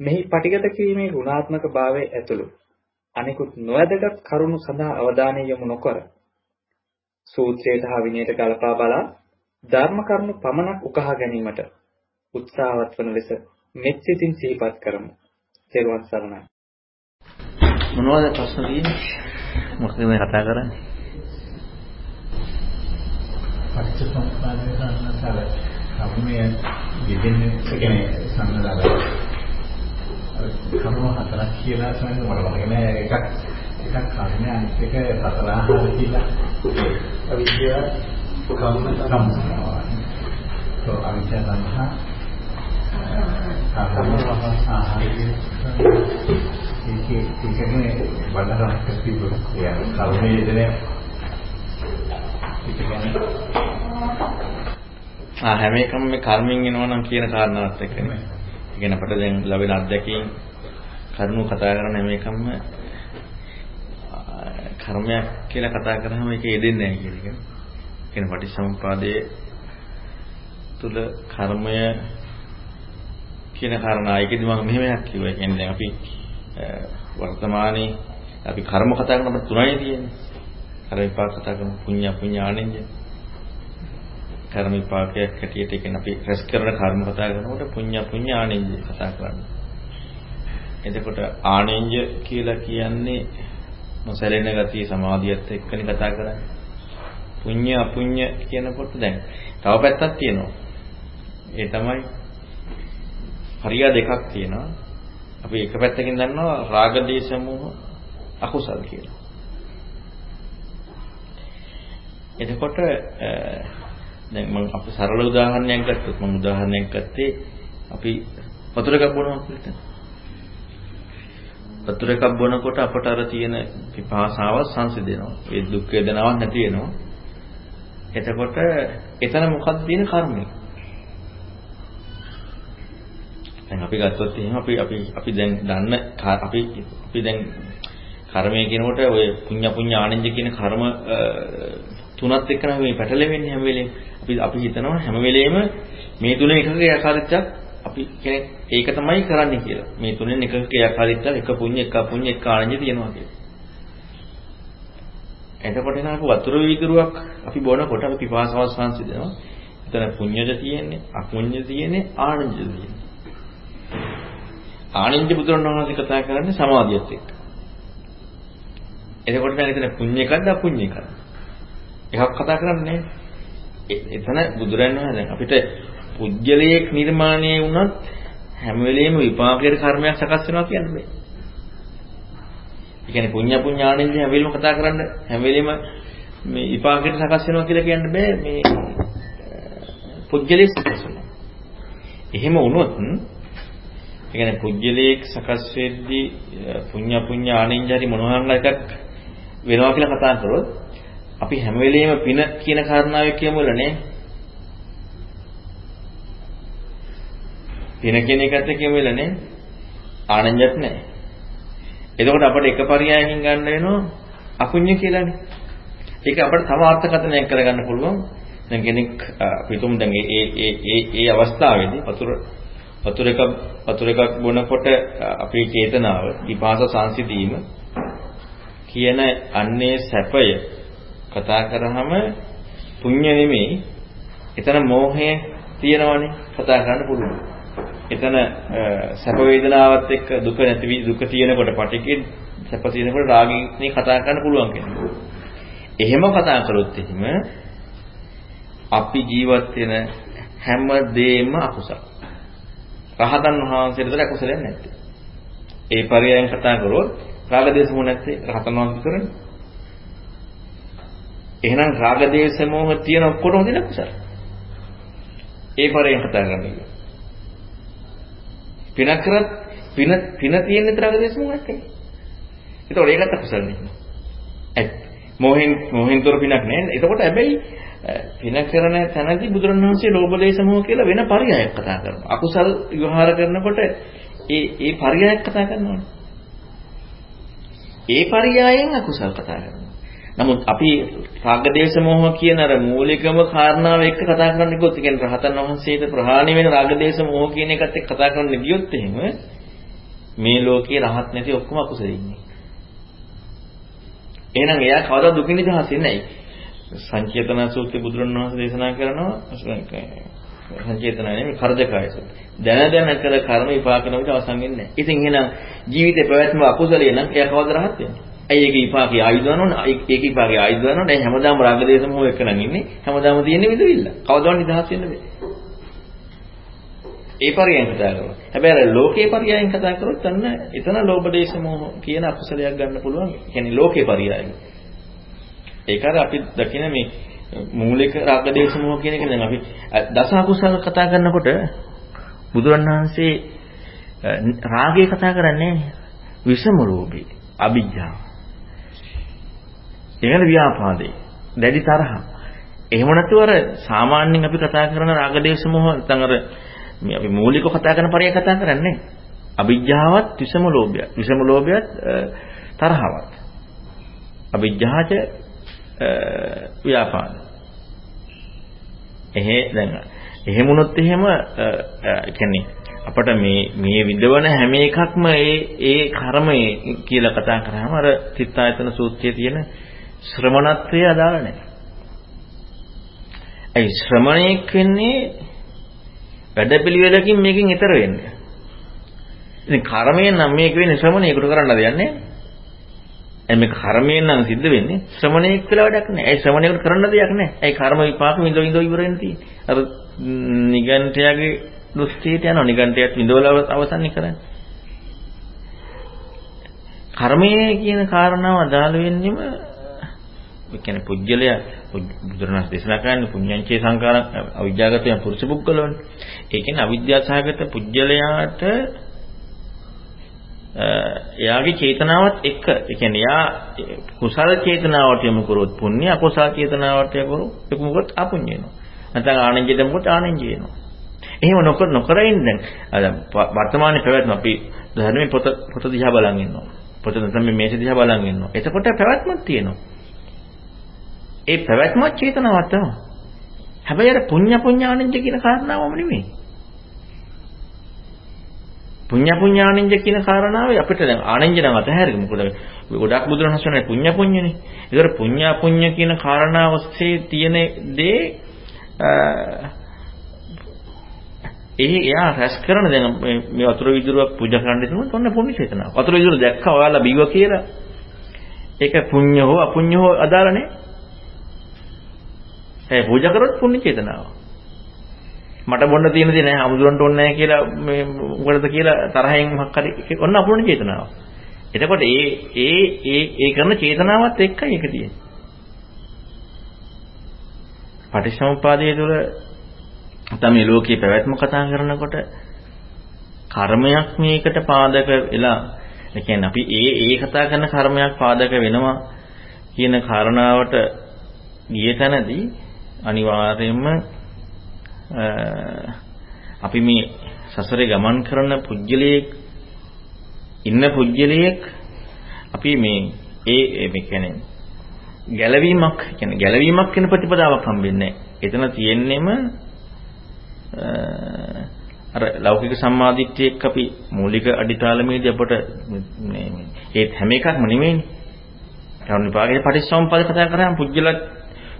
මෙහි පටිගත කිරීමේ ගුණාත්මක භාවය ඇතුළු අනිකුත් නොවැදගත් කරුණු සඳහා අවධානය යොමු නොකර සූත්‍රයට හා විනයට ගලපා බලා ධර්ම කරුණු පමණක් උකහා ගැනීමට උත්සාහවත් වන ලෙස මෙත් සිතින් සිහිපත් කරමු. තෙරුවන් සරණයි. මොනවද ප්‍රශ්න තියෙන්නේ? මොකද මේ කතා කරන්නේ? පච්චසමුප්පාදේ සම්මතල කර්මයේ දෙදෙන්නේ කියන්නේ සම්මතල කරුණු හතරක් කියලා තමයි මට මතක නෑ එකක් එකක් කර්මය අනිත් එක සතර ආහාර කියලා. අවිද්‍යාව කම්ම කම්ම તો අවිද්‍යාව සංහා කර්ම ඒකේ ඒකනේ වඩාවක් තිබුණා. ඒ කර්මයේ දෙන ආ හැම එකම මේ කර්මෙන් එනවනම් කියන කාරණාවත් එක්කනේ කියන අපට දැන් ලැබෙන අත්දැකීම් කරුණු කතා කරන හැම එකම කර්මයක් කියලා කතා කරාම ඒක යෙදෙන්නේ නැහැ කියන එක. කියන පටිච්චසමුපාදයේ තුල කර්මය කියන කාරණා ඒකෙදි මම මෙහෙමයක් කිව්වා. ඒ කියන්නේ දැන් අපි වර්තමානයේ අපි කර්ම කතා කරනකොට තුනයි තියෙන්නේ. කර්ම විපාක කතා කරන පුඤ්ඤ පුඤ්ඤානෙන්ජ කර්ම විපාකයක් හැටියට කියන අපි රැස් කරන කර්ම කතා කරනකොට පුඤ්ඤ පුඤ්ඤ ආනෙන්ජ කතා කරන්නේ. එතකොට ආනෙන්ජ කියලා කියන්නේ නොසැලෙන ගතිය සමාධියත් එක්කනේ කතා කරන්නේ. පුඤ්ඤ අපුඤ්ඤ කියනකොට දැන් තව පැත්තක් තියෙනවා. ඒ තමයි හරිය දෙකක් තියෙනවා. අපි එක පැත්තකින් දන්නවා රාග දේශ මොහ අකුසල් කියලා. එතකොට දැන් මම අපි සරල උදාහරණයක් ගත්තොත් මම උදාහරණයක් ගත්තේ අපි වතුර එකක් බොනවා කියලා. වතුර එකක් බොනකොට අපට අර තියෙන පිපාසාව සංසිඳෙනවා. ඒ දුක් වේදනාවක් නැති වෙනවා. එතකොට එතන මොකක්ද තියෙන කර්මය? දැන් අපි ගත්තොත් එහෙනම් අපි අපි අපි දැන් දන්න අපි අපි දැන් කර්මය කියනකොට ඔය පුඤ්ඤ පුඤ්ඤ ආනන්ද කියන කර්ම තුනත් එක්ක නම් මේ පැටලෙන්නේ හැම වෙලේම. අපි අපි හිතනවා හැම වෙලේම මේ තුනේ එකක ක්‍රියාකාරීත්වයක් අපි කෙනෙක් ඒක තමයි කරන්නේ කියලා. මේ තුනෙන් එකක ක්‍රියාකාරීත්වයක් එක පුඤ්ඤ එක අපුඤ්ඤ එක ආනන්ද තියෙනවා කියලා. එතකොට එන අපු වතුර වීදුරුවක් අපි බොනකොට අපි පිපාසාව සංසිඳනවා. එතන පුඤ්ඤද තියෙන්නේ, අපුඤ්ඤ තියෙන්නේ, ආනන්ද තියෙන්නේ. ආනන්ද බුදුරණවහන්සේ කතා කරන්නේ සමාධියත් එක්ක. එතකොට දැන් එතන පුඤ්ඤ එකක්ද අපුඤ්ඤ එකක්ද? එකක් කතා කරන්නේ එතන බුදුරන් වහන්සේ අපිට පුජ්‍යලයක් නිර්මාණය වුණත් හැම වෙලෙම විපාකයේ කර්මයක් සකස් වෙනවා කියන්නේ බෑ. ඒ කියන්නේ පුඤ්ඤ පුඤ්ඤාණෙන්දී හැම වෙලෙම කතා කරන්න හැම වෙලෙම මේ විපාකයට සකස් වෙනවා කියලා කියන්න බෑ මේ පුජ්‍යලයක් සකස් වෙනවා. එහෙම වුණොත් ඒ කියන්නේ පුජ්‍යලයක් සකස් වෙද්දී පුඤ්ඤ පුඤ්ඤාණෙන්ජරි මොනවා එකක් වෙනවා කියලා කතා කරොත් අපි හැම වෙලෙම පින කියන කාරණාව කියමුලනේ. පින කියන එකත් කියමුලනේ. ආනන්දත් නැහැ. එතකොට අපිට එක පරයයකින් ගන්න වෙනවා අකුඤ්ඤ කියලානේ. ඒක අපිට තව අර්ථකථනයක් කරගන්න පුළුවන්. දැන් කෙනෙක් අපි තුමු දැන් ඒ ඒ ඒ ඒ අවස්ථාවේදී වතුර වතුර එකක් වතුර එකක් බොනකොට අපේ චේතනාව විපාස සංසිඳීම කියන අන්නේ සැපය කතා කරාම පුණ්‍ය නෙමෙයි එතන මෝහය තියෙනවනේ කතා කරන්න පුළුවන්. එතන සැප වේදනාවත් එක්ක දුක නැති දුක තියෙනකොට පටිකේ සැප තියෙනකොට රාගිනේ කතා කරන්න පුළුවන් කෙනෙක්. එහෙම කතා කරොත් එහෙම අපි ජීවත් වෙන හැම දෙයක්ම අකුසල. රහතන් වහන්සේට අකුසලයක් නැත්තේ. ඒ පරියයන් කතා කරොත් රාග දේශ මොහ නැත්තේ රහතන් වහන්සේ කරන්නේ. එහෙනම් රාග දේශ මොහ තියෙන ඔක්කොම දින කුසල. ඒ පරයෙන් කතා කරන්නේ. පිනක් කරත් පින පින තියෙන විතරක දේශමෝහයක් නේ. ඒතකොට ඒකත් අකුසල නෙමෙයි. ඇත් මොහෙන් මොහෙන් තොර පිනක් නෑ. එතකොට හැබැයි පින කරන තැනදී බුදුරණවහන්සේ ලෝභ දේශ මොහ කියලා වෙන පරයයක් කතා කරනවා. අකුසල් විවහාර කරනකොට ඒ ඒ පරයයක් කතා කරනවානේ. ඒ පරයයෙන් අකුසල් කතා කරනවා. නමුත් අපි රාගදේශ මොහ කියන අර මූලිකම කාරණාව එක්ක කතා කරන්න ගියොත් කියන්නේ රහතන් වහන්සේට ප්‍රහාණය වෙන රාගදේශ මොහ කියන එකත් එක්ක කතා කරන්න ගියොත් එහෙම මේ ලෝකේ රහත් නැති ඔක්කොම අකුසල ඉන්නේ. එහෙනම් එයා කවදා දුකින් නිදහස් වෙන්නේ නැහැ. සංචේතන සූත්‍රය බුදුරණවහන්සේ දේශනා කරනවා සංචේතන නෙමෙයි කරදකාය සූත්‍රය. දැන දැන කළ කර්ම විපාක නොවිත අවසන් වෙන්නේ නැහැ. ඉතින් එහෙනම් ජීවිතේ පැවැත්ම අකුසලයේ නම් එයා කවද රහත් වෙන්නේ? ඇයි ඒක විපාකේ ආයුධ වනෝනේ? ඒක විපාකේ ආයුධ වනෝනේ. දැන් හැමදාම රාග දේශ මොහ එක නම් ඉන්නේ. හැමදාම තියෙන්නේ විදවිල්ල. කවදාවත් නිදහස් වෙන්න බෑ. ඒ පරියයන් කතා කරනවා. හැබැයි අර ලෝකේ පරියයන් කතා කරොත් අන්න එතන ලෝභ දේශ මොහ කියන අකුසලයක් ගන්න පුළුවන්. කියන්නේ ලෝකේ පරියයන්. ඒක අර අපි දකින මේ මූලික රාග දේශ මොහ කියන එක දැන් අපි දස අකුසල කතා කරනකොට බුදුරණවහන්සේ රාගය කතා කරන්නේ විෂම රූපී අභිජ්ජාව. ඒකට ව්‍යාපාදේ. දැඩි තරහ. එහෙම නැතුව අර සාමාන්‍යයෙන් අපි කතා කරන රාග දේශ මොහ නැත්නම් අර මේ අපි මූලිකව කතා කරන පරිය කතා කරන්නේ අවිජ්ජාවත් විෂම ලෝභයත්. විෂම ලෝභයත් තරහවත්. අවිජ්ජාච ව්‍යාපාද. එහෙ දැන් එහෙම වුණොත් එහෙම කියන්නේ අපට මේ මේ විදවන හැම එකක්ම ඒ ඒ කර්මයේ කියලා කතා කරාම අර චිත්තායතන සූත්‍රයේ තියෙන ශ්‍රමණත්වයේ අදාළ නැහැ. ඒ ශ්‍රමණයෙක් වෙන්නේ වැඩපිළිවෙලකින් මේකෙන් ඈතර වෙන්න. ඉතින් කර්මයෙන් නම් මේක වෙන්නේ ශ්‍රමණේකට කරන්න දෙන්නේ. ඒ මේ කර්මයෙන් නම් සිද්ධ වෙන්නේ ශ්‍රමණේක් කියලා වැඩක් නැහැ. ඒ ශ්‍රමණේකට කරන්න දෙයක් නැහැ. ඒ කර්ම විපාක විඳ විඳ ඉවර වෙන්න තියෙන්නේ. අර නිගන්ඨයාගේ දෘෂ්ටියට යනවා. නිගන්ඨයත් විඳවල අවසන් කරන්නේ. කර්මයේ කියන කාරණාව අදාළ වෙන්නෙම ඒ කියන්නේ පුජ්‍යලයා බුදුරණස් දේශනා කරන්නේ පුඤ්ඤංචේ සංකාර අවිද්‍යාවගතයන් පුරුෂ පුද්ගලවනේ. ඒ කියන්නේ අවිද්‍යාසහගත පුජ්‍යලයාට එයාගේ චේතනාවත් එක්ක ඒ කියන්නේ එයා කුසල චේතනාවට යොමු කරොත් පුණ්‍ය අකුසල චේතනාවට යොමු කරොත් අපුණ්‍ය වෙනවා. නැත්නම් ආනන්ජයට යොමුකොට ආනන්ජ වෙනවා. එහෙම නොකර නොකර ඉන්න දැන් වර්තමානයේ පැවැත්ම අපි ධර්මයේ පොත පොත දිහා බලන් ඉන්නවා. පොත නැත්නම් මේ මේස දිහා බලන් ඉන්නවා. එතකොට පැවැත්මක් තියෙනවා. ඒ පැවැත්මත් චේතනාවක් තමයි. හැබැයි අර පුඤ්ඤ පුඤ්ඤානින්ජ කියන කාරණාවම නෙමෙයි. පුඤ්ඤ පුඤ්ඤානින්ජ කියන කාරණාව අපිට දැන් ආනින්ජ නම් අතහැරෙමු. මොකද ගොඩක් බුදුරහසනේ පුඤ්ඤ පුඤ්ඤනේ. ඒතර පුඤ්ඤ පුඤ්ඤ කියන කාරණාව ඔස්සේ තියෙන දේ ඒ එයා රැස් කරන දැන් මේ වතුර විදුරුවක් පූජා කරන්න ඉතනොත් ඔන්න පුණ්‍ය චේතනාව. වතුර විදුරුව දැක්කා ඔයාලා බීව කියලා. ඒක පුණ්‍ය හෝ අපුණ්‍ය හෝ අදාළ නැහැ. ඒ පූජා කරොත් පුණ්‍ය චේතනාව. මට බොන්න තියෙන දේ නෑ අමුදුරන්ට ඕනේ නෑ කියලා මේ මොකටද කියලා තරහෙන් මොකක් හරි ඔන්න අපුණ්‍ය චේතනාව. එතකොට ඒ ඒ ඒ ඒ කරන චේතනාවත් එක්කයි ඒක තියෙන්නේ. පටිච්චසමුප්පාදයේ තුල තමයි ලෝකේ පැවැත්ම කතා කරනකොට කර්මයක් මේකට පාදක වෙලා ඒ කියන්නේ අපි ඒ ඒ කතා කරන කර්මයක් පාදක වෙනවා කියන කාරණාවට ගිය තැනදී අනිවාර්යයෙන්ම අපි මේ සසරේ ගමන් කරන පුජ්‍යලයක් ඉන්න පුජ්‍යලයක් අපි මේ ඒ මේ කියන්නේ ගැලවීමක් කියන්නේ ගැලවීමක් වෙන ප්‍රතිපදාවක් හම්බෙන්නේ නැහැ. එතන තියෙන්නෙම අර ලෞකික සම්මාදිට්ඨියක් අපි මූලික අඩිතාලමේදී අපට මේ ඒ හැම එකක්ම නෙමෙයිනේ. කරුණ විපාකයේ පටිච්චසමුප්පාද කතා කරාම පුජ්‍යලත්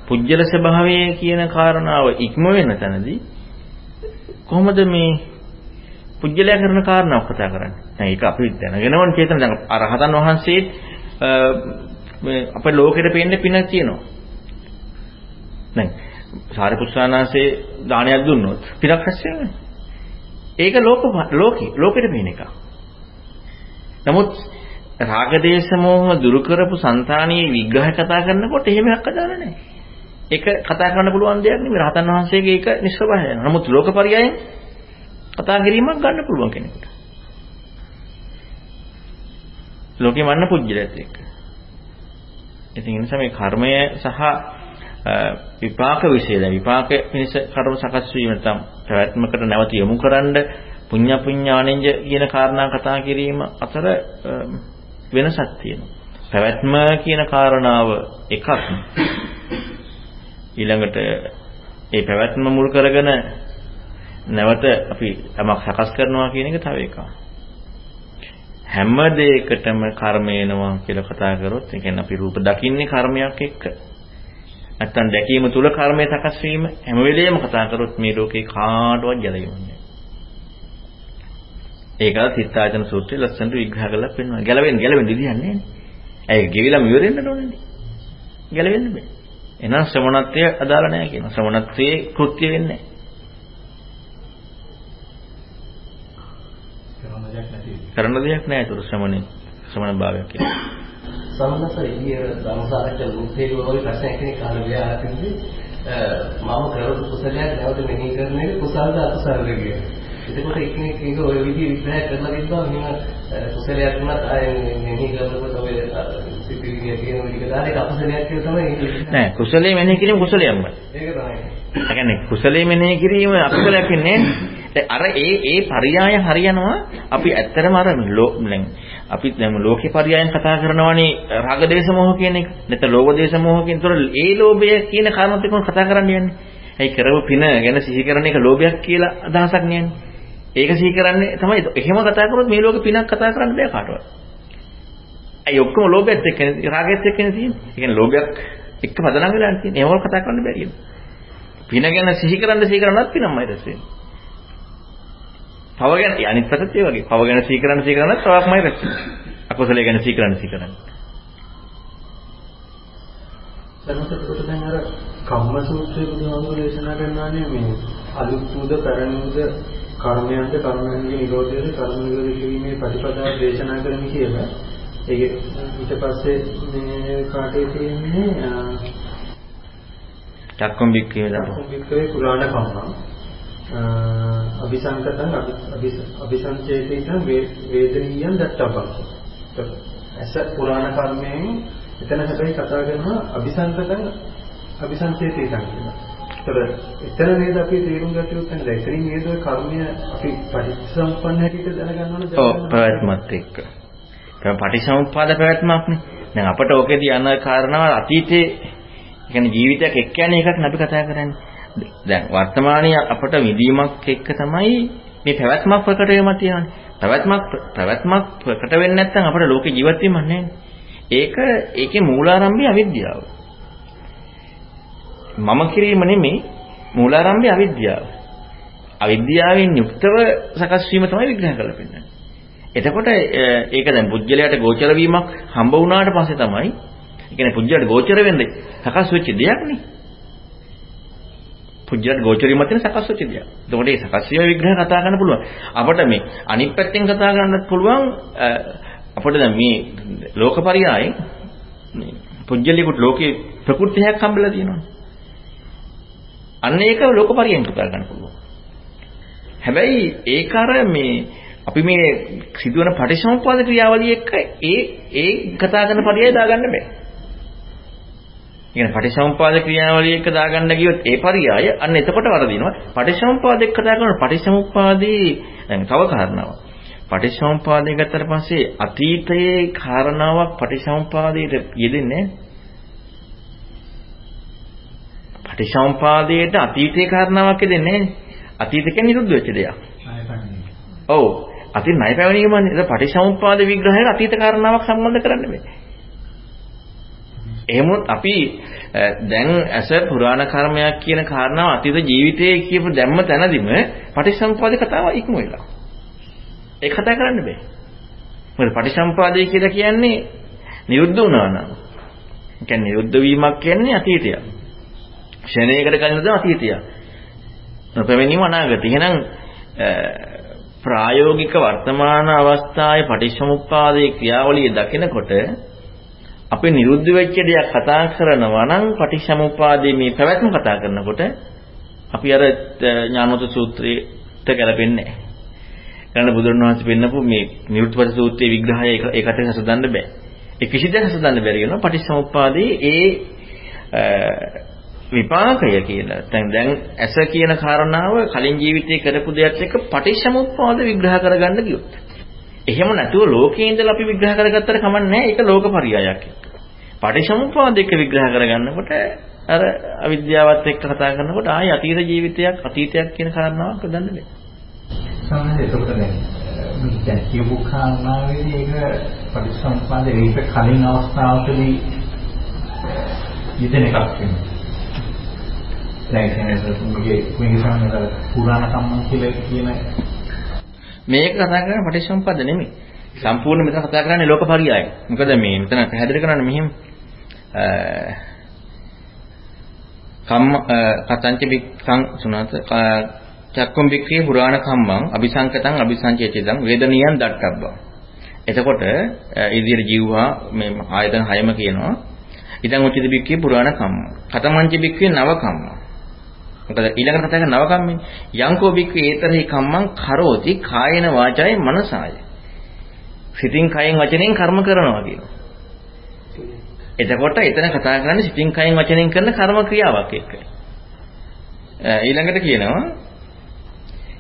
පුජ්‍යල ස්වභාවය කියන කාරණාව ඉක්ම වෙන තැනදී කොහොමද මේ පුජ්‍යලයා කරන කාරණාව කතා කරන්නේ? දැන් ඒක අපි දැනගෙනවනේ චේතන දැන් අරහතන් වහන්සේ මේ අපේ ලෝකෙට පේන්නේ පින තියෙනවා. දැන් සාරිපුත්‍රානාසේ දානයක් දුන්නොත් පිනක් රැස් වෙනවා. ඒක ලෝක ලෝකේ ලෝකෙට පේන එක. නමුත් රාගදේශ මොහ දුරු කරපු సంతානීය විග්‍රහ කතා කරනකොට එහෙම එකක් අදාළ නැහැ. ඒක කතා කරන්න පුළුවන් දෙයක් නෙමෙයි. රහතන් වහන්සේගේ ඒක නිස්සබහය. නමුත් ලෝකපරියයෙන් කතා කිරීමක් ගන්න පුළුවන් කෙනෙකුට. ලෝකේ මන්න පුජ්‍යලත් එක්ක. ඉතින් ඒ නිසා මේ කර්මය සහ විපාක විශේෂ දැන් විපාක පිණිස කර්ම සකස් වීම නැත්නම් පැවැත්මකට නැවත යොමු කරන්න පුඤ්ඤ පුඤ්ඤානෙන්ජ කියන කාරණා කතා කිරීම අතර වෙනසක් තියෙනවා. පැවැත්ම කියන කාරණාව එකක්. ඊළඟට ඒ පැවැත්ම මුල් කරගෙන නැවත අපි යමක් සකස් කරනවා කියන එක තව එකක්. හැම දෙයකටම කර්ම එනවා කියලා කතා කරොත් ඒ කියන්නේ අපි රූප දකින්නේ කර්මයක් එක්ක. නැත්තම් දැකීම තුල කර්මය සකස් වීම හැම වෙලෙම කතා කරොත් මේ ලෝකේ කාටවත් ගැලවෙන්නේ ඒකත් සිතායතන සූත්‍රයේ ලස්සනට විග්‍රහ කරලා පෙන්වනවා. ගැලවෙන්න ගැලවෙන්න විදියක් නැහැ. ඇයි ගෙවිලම ඉවරෙන්න ඕනේ. ගැලවෙන්න බෑ. එහෙනම් ශ්‍රමණත්වය අදාළ නැහැ කියනවා. ශ්‍රමණත්වයේ කෘත්‍ය වෙන්නේ කරන දෙයක් නැහැ ඒතර ශ්‍රමණේ ශ්‍රමණ භාවයක් කියන්නේ. සමහරවිට ඊය ධර්මසාරච්ච මුත්තේ වගේ ප්‍රශ්නයක් කෙනෙක් අහලා ගියා අතින්දී මම කරපු කුසලයක් නැවත මෙහි කරන එක කුසල්ද අකුසල්ද කියලා. එතකොට එක්කෙනෙක් ඒක ඔය විදිහ විග්‍රහ කරලා තිබ්බා මෙහෙම කුසලයක් වුණත් ආයේ මෙහි කරනකොට ඔය නෑ කුසලයේ මෙනෙහි කිරීම කුසලයක්මයි. ඒක තමයි. ඒ කියන්නේ කුසලයේ මෙනෙහි කිරීම අකුසලයක් වෙන්නේ නෑ. අර ඒ ඒ පරියාය හරියනවා අපි ඇත්තටම අර දැන් අපි දැන් ලෝකේ පරියායන් කතා කරනවානේ රාග දේශ මොහ කියන එක. නැත්නම් ලෝභ දේශ මොහ කියන. ඒතර ඒ ලෝභය කියන කාරණාත් එක්කම කතා කරන්න යන්නේ. ඒ කරව පින ගැන සිහි කරන එක ලෝභයක් කියලා අදහසක් නෑනේ. ඒක සිහි කරන්නේ තමයි එහෙම කතා කරොත් මේ ලෝකේ පිනක් කතා කරන්න බෑ කාටවත්. අයි ඔක්කොම ලෝභයත් එක්ක රාගයත් එක්කනේ තියෙන්නේ. ඒ කියන්නේ ලෝභයක් එක්ක පදනම් වෙලා තියෙන්නේ. එහෙම කතා කරන්න බැරි වෙනවා. පින ගැන සිහි කරන්න සිහි කරන්නත් පිනමයි රැස් වෙන්නේ. පව ගැන අනිත් පැත්තත් ඒ වගේ. පව ගැන සිහි කරන්න සිහි කරන්නත් පවක්මයි රැස් වෙන්නේ. අකුසලයේ ගැන සිහි කරන්න සිහි කරන්න. සමහරවිට දැන් අර කම්ම සූත්‍රයේ බුදුහාමුදුරේ දේශනා කරනවානේ මේ අලුත් උද පැරණි උද කර්මයන්ද කර්මයන්ගේ නිරෝධයද කර්ම නිරෝධ කිරීමේ ප්‍රතිපදාව දේශනා කරමි කියලා. ඒක ඊට පස්සේ මේ පාඩේ තියෙන්නේ චක්කම් බික්කේ දරෝ බික්කේ පුරාණ කම්මං අபிසංකතං අபிසංචේතිතං වේදනීයං දත්තබ්බං ඇස පුරාණ කර්මයෙන් එතන හැබැයි කතා කරනවා අபிසංකතං අபிසංචේතිතං කියලා. ඒතර එතන නේද අපි තේරුම් ගත යුත්තේ නැහැ. එතනින් නේද කර්මය අපි පරිසම්පන්න හැටියට දැනගන්න ඕනේ. ඔව් ප්‍රාත්මත් එක්ක. දැන් පටිච්චසමුප්පාද පැවැත්මක්නේ. දැන් අපට ඕකේදී යන කාරණාව අතීතේ කියන්නේ ජීවිතයක් එක්ක යන එකක් නපි කතා කරන්නේ. දැන් වර්තමානයේ අපට විදීමක් එක්ක තමයි මේ පැවැත්මක් ප්‍රකට වෙම තියෙන්නේ. පැවැත්මක් පැවැත්මක් ප්‍රකට වෙන්නේ නැත්නම් අපට ලෝකේ ජීවත් වීමක් නැහැ. ඒක ඒකේ මූලාරම්භය අවිද්‍යාව. මම කිරීම නෙමෙයි මූලාරම්භය අවිද්‍යාව. අවිද්‍යාවෙන් යුක්තව සකස් වීම තමයි විග්‍රහ කරලා පෙන්නන්නේ. එතකොට ඒක දැන් පුජ්‍යලයට ගෝචර වීමක් හම්බ වුණාට පස්සේ තමයි ඒ කියන්නේ පුජ්‍යලයට ගෝචර වෙන්නේ සකස් වෙච්ච දෙයක් නේ. පුජ්‍යලයට ගෝචර වීමත් වෙන සකස් වෙච්ච දෙයක්. එතකොට මේ සකස් වීම විග්‍රහ කතා කරන්න පුළුවන්. අපිට මේ අනිත් පැත්තෙන් කතා කරන්නත් පුළුවන් අපිට දැන් මේ ලෝකපරියායෙන් මේ පුජ්‍යලිකුට ලෝකේ ප්‍රകൃතියක් හම්බෙලා තියෙනවා. අන්න ඒක ලෝකපරියෙන් කතා කරන්න පුළුවන්. හැබැයි ඒක අර මේ අපි මේ සිදුවන පටිච්චසමුප්පාද ක්‍රියාවලිය එක්ක ඒ ඒ කතා කරන පරියය දාගන්න බෑ. කියන්නේ පටිච්චසමුප්පාද ක්‍රියාවලිය එක්ක දාගන්න ගියොත් ඒ පරියය අන්න එතකොට වරදිනවා. පටිච්චසමුප්පාද එක්ක කතා කරන පටිච්චසමුප්පාදී දැන් තව කාරණාවක්. පටිච්චසමුප්පාදේ ගත්තට පස්සේ අතීතයේ කාරණාවක් පටිච්චසමුප්පාදයට යෙදෙන්නේ නැහැ. පටිච්චසමුපාදයේට අතීතයේ කාරණාවක් දෙන්නේ. අතීත කියන්නේ නිරුද්ධ වෙච්ච දෙයක්. ඔව්. අතීත ණය පැවණීමනේ. ඒක පටිච්චසමුපාද විග්‍රහයට අතීත කාරණාවක් සම්බන්ධ කරන්න බෑ. එහෙමොත් අපි දැන් ඇස පුරාණ කර්මයක් කියන කාරණාව අතීත ජීවිතයේ කියපු දැම්ම තැනදීම පටිච්චසමුපාද කතාව ඉක්ම වෙලා. ඒක කතා කරන්න බෑ. මොකද පටිච්චසමුපාදය කියලා කියන්නේ නිරුද්ධ වුණා නම්. ඒ කියන්නේ නිරුද්ධ වීමක් කියන්නේ අතීතයක්. ක්ෂණයකට කලින් අතීතය. නොපැමිණීම අනාගතය. එහෙනම් ප්‍රායෝගික වර්තමාන අවස්ථාවේ පටිච්චසමුප්පාදයේ ක්‍රියාවලිය දකිනකොට අපි නිරුද්ධ වෙච්ච දෙයක් කතා කරනවා නම් පටිච්චසමුප්පාදයේ මේ පැවැත්ම කතා කරනකොට අපි අර ඥානවත සූත්‍රයට ගැලපෙන්නේ ඊළඟ බුදුරණවහන්සේ පෙන්නපු මේ නිරුත්පත සූත්‍රයේ විග්‍රහය ඒකට හසුදන්න බෑ. ඒ කිසි දෙයක් හසුදන්න බැරි වෙනවා. පටිච්චසමුප්පාදේ ඒ විපාකය කියලා. දැන් දැන් ඇස කියන කාරණාව කලින් ජීවිතේ කරපු දෙයක් එක්ක පටිච්චසමුප්පාද විග්‍රහ කරගන්න ගියොත්. එහෙම නැතුව ලෝකේ ඉඳලා අපි විග්‍රහ කරගත්තට කමක් නැහැ. ඒක ලෝකපරියායක්. පටිච්චසමුප්පාද එක්ක විග්‍රහ කරගන්නකොට අර අවිද්‍යාවත් එක්ක කතා කරනකොට ආයි අතීත ජීවිතයක් අතීතයක් කියන කාරණාවක් හදන්න බෑ. සමහරවිට එතකොට දැන් මේ දැන් කියපු කාරණාවේදී ඒක පරිසම්පාද ඒක කලින් අවස්ථාවකදී යෙදෙන එකක් වෙනවා. දැන් කියන්නේ මේකේ මේකේ සම්මත පුරාණ කම්මන් කියලා කියන මේක කතා කරන්නේ පටිච්චසමුප්පාද නෙමෙයි. සම්පූර්ණ මෙතන කතා කරන්නේ ලෝකපරියාය. මොකද මේ මෙතන පැහැදිලි කරන්නේ මෙහෙම කම්ම කතංච බික්ඛං සුණත චක්කුම් බික්ඛේ පුරාණ කම්මං අபிසංකතං අபிසංචේතිදං වේදනියන් දට්ටබ්බං. එතකොට ඉදිරිය ජීවහා මේ ආයතන හයම කියනවා. ඉදං උචිත බික්ඛේ පුරාණ කම්ම. කතමංච බික්ඛේ නව කම්ම. මොකද ඊළඟට කතා කරන නව කම්මෙන් යංකෝ බික්ඛේ ඒතරහි කම්මං කරෝති කායන වාචාය මනසාය. සිතින් කයෙන් වචනෙන් කර්ම කරනවා කියනවා. එතකොට එතන කතා කරන්නේ සිතින් කයෙන් වචනෙන් කරන කර්ම ක්‍රියාවක් එක්ක. ඊළඟට කියනවා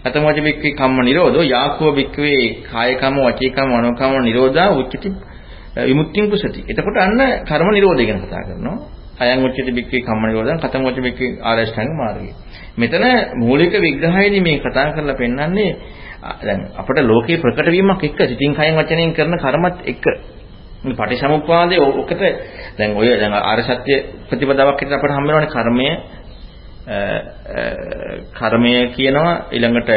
අතමෝච බික්කේ කම්ම නිරෝධෝ යාකෝ බික්කවේ කාය කම්ම වචී කම්ම මනෝ කම්ම නිරෝධා උච්චති විමුක්තිං කුසති. එතකොට අන්න කර්ම නිරෝධය ගැන කතා කරනවා. අයං උච්චති බික්කේ කම්ම නිරෝධං කතමෝච බික්කේ ආරෂ්ඨංග මාර්ගය. මෙතන මූලික විග්‍රහයේදී මේ කතා කරලා පෙන්වන්නේ දැන් අපිට ලෝකේ ප්‍රකට වීමක් එක්ක සිතින් කයෙන් වචනෙන් කරන කර්මත් එක්ක. මේ පටිසමුප්පාදේ ඔකට දැන් ඔය දැන් ආර්ය සත්‍ය ප්‍රතිපදාවක් විතර අපිට හම්බ වෙනවනේ කර්මය කර්මය කියනවා ඊළඟට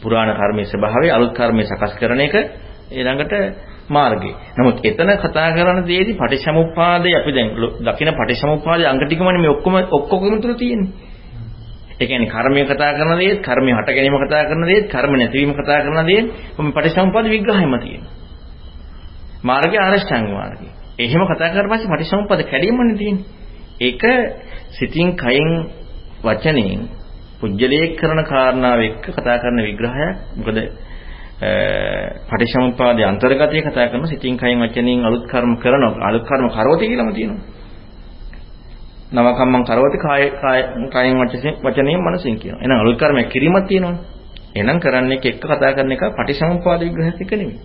පුරාණ කර්මයේ ස්වභාවය අලුත් කර්මයේ සකස් කරන එක. ඊළඟට මාර්ගය. නමුත් එතන කතා කරන දේදී පටිච්චසමුප්පාදේ අපි දැන් දකින පටිච්චසමුප්පාදේ අංග ටිකමනේ මේ ඔක්කොම ඔක්කොගෙම තුල තියෙන්නේ. ඒ කියන්නේ කර්මය කතා කරන දේත්, කර්මය හට ගැනීම කතා කරන දේත්, කර්ම නැතිවීම කතා කරන දේත් මේ පටිච්චසමුප්පාද විග්‍රහයම තියෙනවා. මාර්ගය ආරෂ්ඨාංග මාර්ගය. එහෙම කතා කරලා පස්සේ පටිච්චසමුප්පාද කැඩීමනේ තියෙන්නේ. ඒක සිතින් කයෙන් වචනයෙන් පුජ්‍යලයේ කරන කාරණාව එක්ක කතා කරන විග්‍රහයක්. මොකද පටිච්චසමුප්පාදයේ අන්තර්ගතය කතා කරන සිතින් කයෙන් වචනයෙන් අලුත් කර්ම කරනවා. අලුත් කර්ම කරවති කියලාම තියෙනවා. නව කම්මං කරවති කාය කායෙන් වචනයෙන් වචනයෙන් මනසින් කියනවා. එහෙනම් අලුත් කර්මයක් කිරීමක් තියෙනවනේ. එහෙනම් කරන්නේ එක්ක කතා කරන එක පටිච්චසමුප්පාද විග්‍රහයක් එක නෙමෙයි.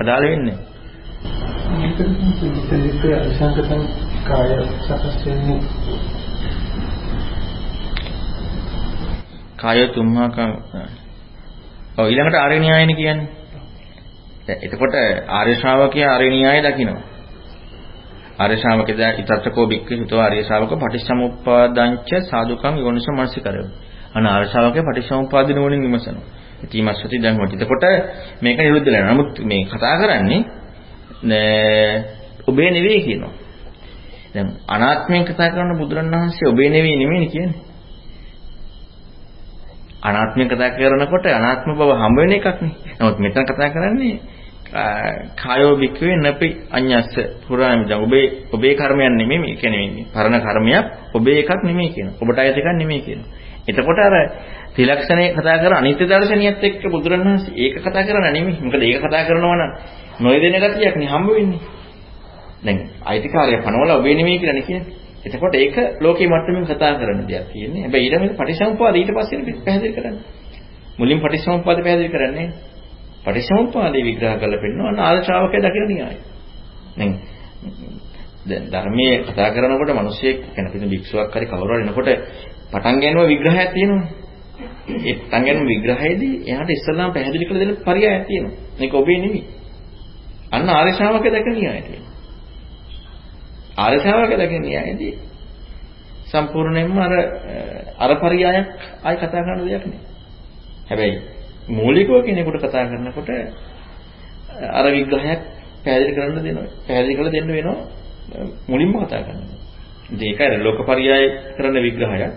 අදාළ වෙන්නේ. මේක අසංකතං කාය සකස් වෙන්නේ කාය තුම්හාකම් ඔව් ඊළඟට ආර්ය න්‍යායනේ කියන්නේ. දැන් එතකොට ආර්ය ශ්‍රාවකයා ආර්ය න්‍යාය දකිනවා. ආර්ය ශ්‍රාවකයා ඊතත්කෝ බික්ක හිතෝ ආර්ය ශ්‍රාවක පටිච්චසමුප්පාදංච සාදුකම් යෝනිසෝ මනසිකරව. අන ආර්ය ශ්‍රාවකයා පටිච්චසමුප්පාදින වලින් විමසනවා. ඉතිමස්සති දැන් කොට. එතකොට මේක නිරුද්ධ වෙනවා. නමුත් මේ කතා කරන්නේ ඔබේ නෙවෙයි කියනවා. දැන් අනාත්මයෙන් කතා කරන බුදුරණවහන්සේ ඔබේ නෙවෙයි නෙමෙයි කියන්නේ. අනාත්මයෙන් කතා කරනකොට අනාත්ම බව හම්බ වෙන එකක් නේ. නමුත් මෙතන කතා කරන්නේ කායෝ බික්කවේ නැපි අඤ්ඤස්ස පුරාම දැන් ඔබේ ඔබේ කර්මයක් නෙමෙයි මේ කියන්නේ පරණ කර්මයක් ඔබේ එකක් නෙමෙයි කියන. ඔබට අයත් එකක් නෙමෙයි කියන. එතකොට අර ත්‍රිලක්ෂණේ කතා කර අනිත්‍ය දර්ශනියත් එක්ක බුදුරණවහන්සේ ඒක කතා කරන නෙමෙයි. මොකද ඒක කතා කරනවා නම් නොයදෙන ගතියක් නේ හම්බ වෙන්නේ. දැන් අයිතිකාරය පනවල ඔබේ නෙමෙයි කියලානේ කියන්නේ. එතකොට ඒක ලෝකේ මට්ටමින් කතා කරන දෙයක් තියෙන්නේ. හැබැයි ඊළඟට පටිසමුපාද ඊට පස්සේ පැහැදිලි කරන්නේ. මුලින් පටිසමුපාද පැහැදිලි කරන්නේ. පටිසමුපාදේ විග්‍රහ කරලා පෙන්නනවා නාද ශ්‍රාවකයා දකින න්‍යායය. දැන් දැන් ධර්මයේ කතා කරනකොට මිනිස්සෙක් කෙනෙක් පිටින් භික්ෂුවක් හරි කවුරු හරි එනකොට පටන් ගන්නව විග්‍රහයක් තියෙනවා. ඒ පටන් ගන්න විග්‍රහයේදී එයාට ඉස්සල්ලාම පැහැදිලි කරලා දෙන්න පරියායක් තියෙනවා. මේක ඔබේ නෙමෙයි. අන්න ආර්ය ශ්‍රාවකයා දැකන න්‍යායය තියෙනවා. ආර්ය ශ්‍රාවකයා දැකන න්‍යායයේදී සම්පූර්ණයෙන්ම අර අර පරියායක් ආයි කතා කරන දෙයක් නෙවෙයි. හැබැයි මූලිකව කෙනෙකුට කතා කරනකොට අර විග්‍රහයක් පැහැදිලි කරන්න දෙනවා. පැහැදිලි කරලා දෙන්න වෙනවා මුලින්ම කතා කරනවා. ඒක අර ලෝකපරියාය කරන විග්‍රහයක්.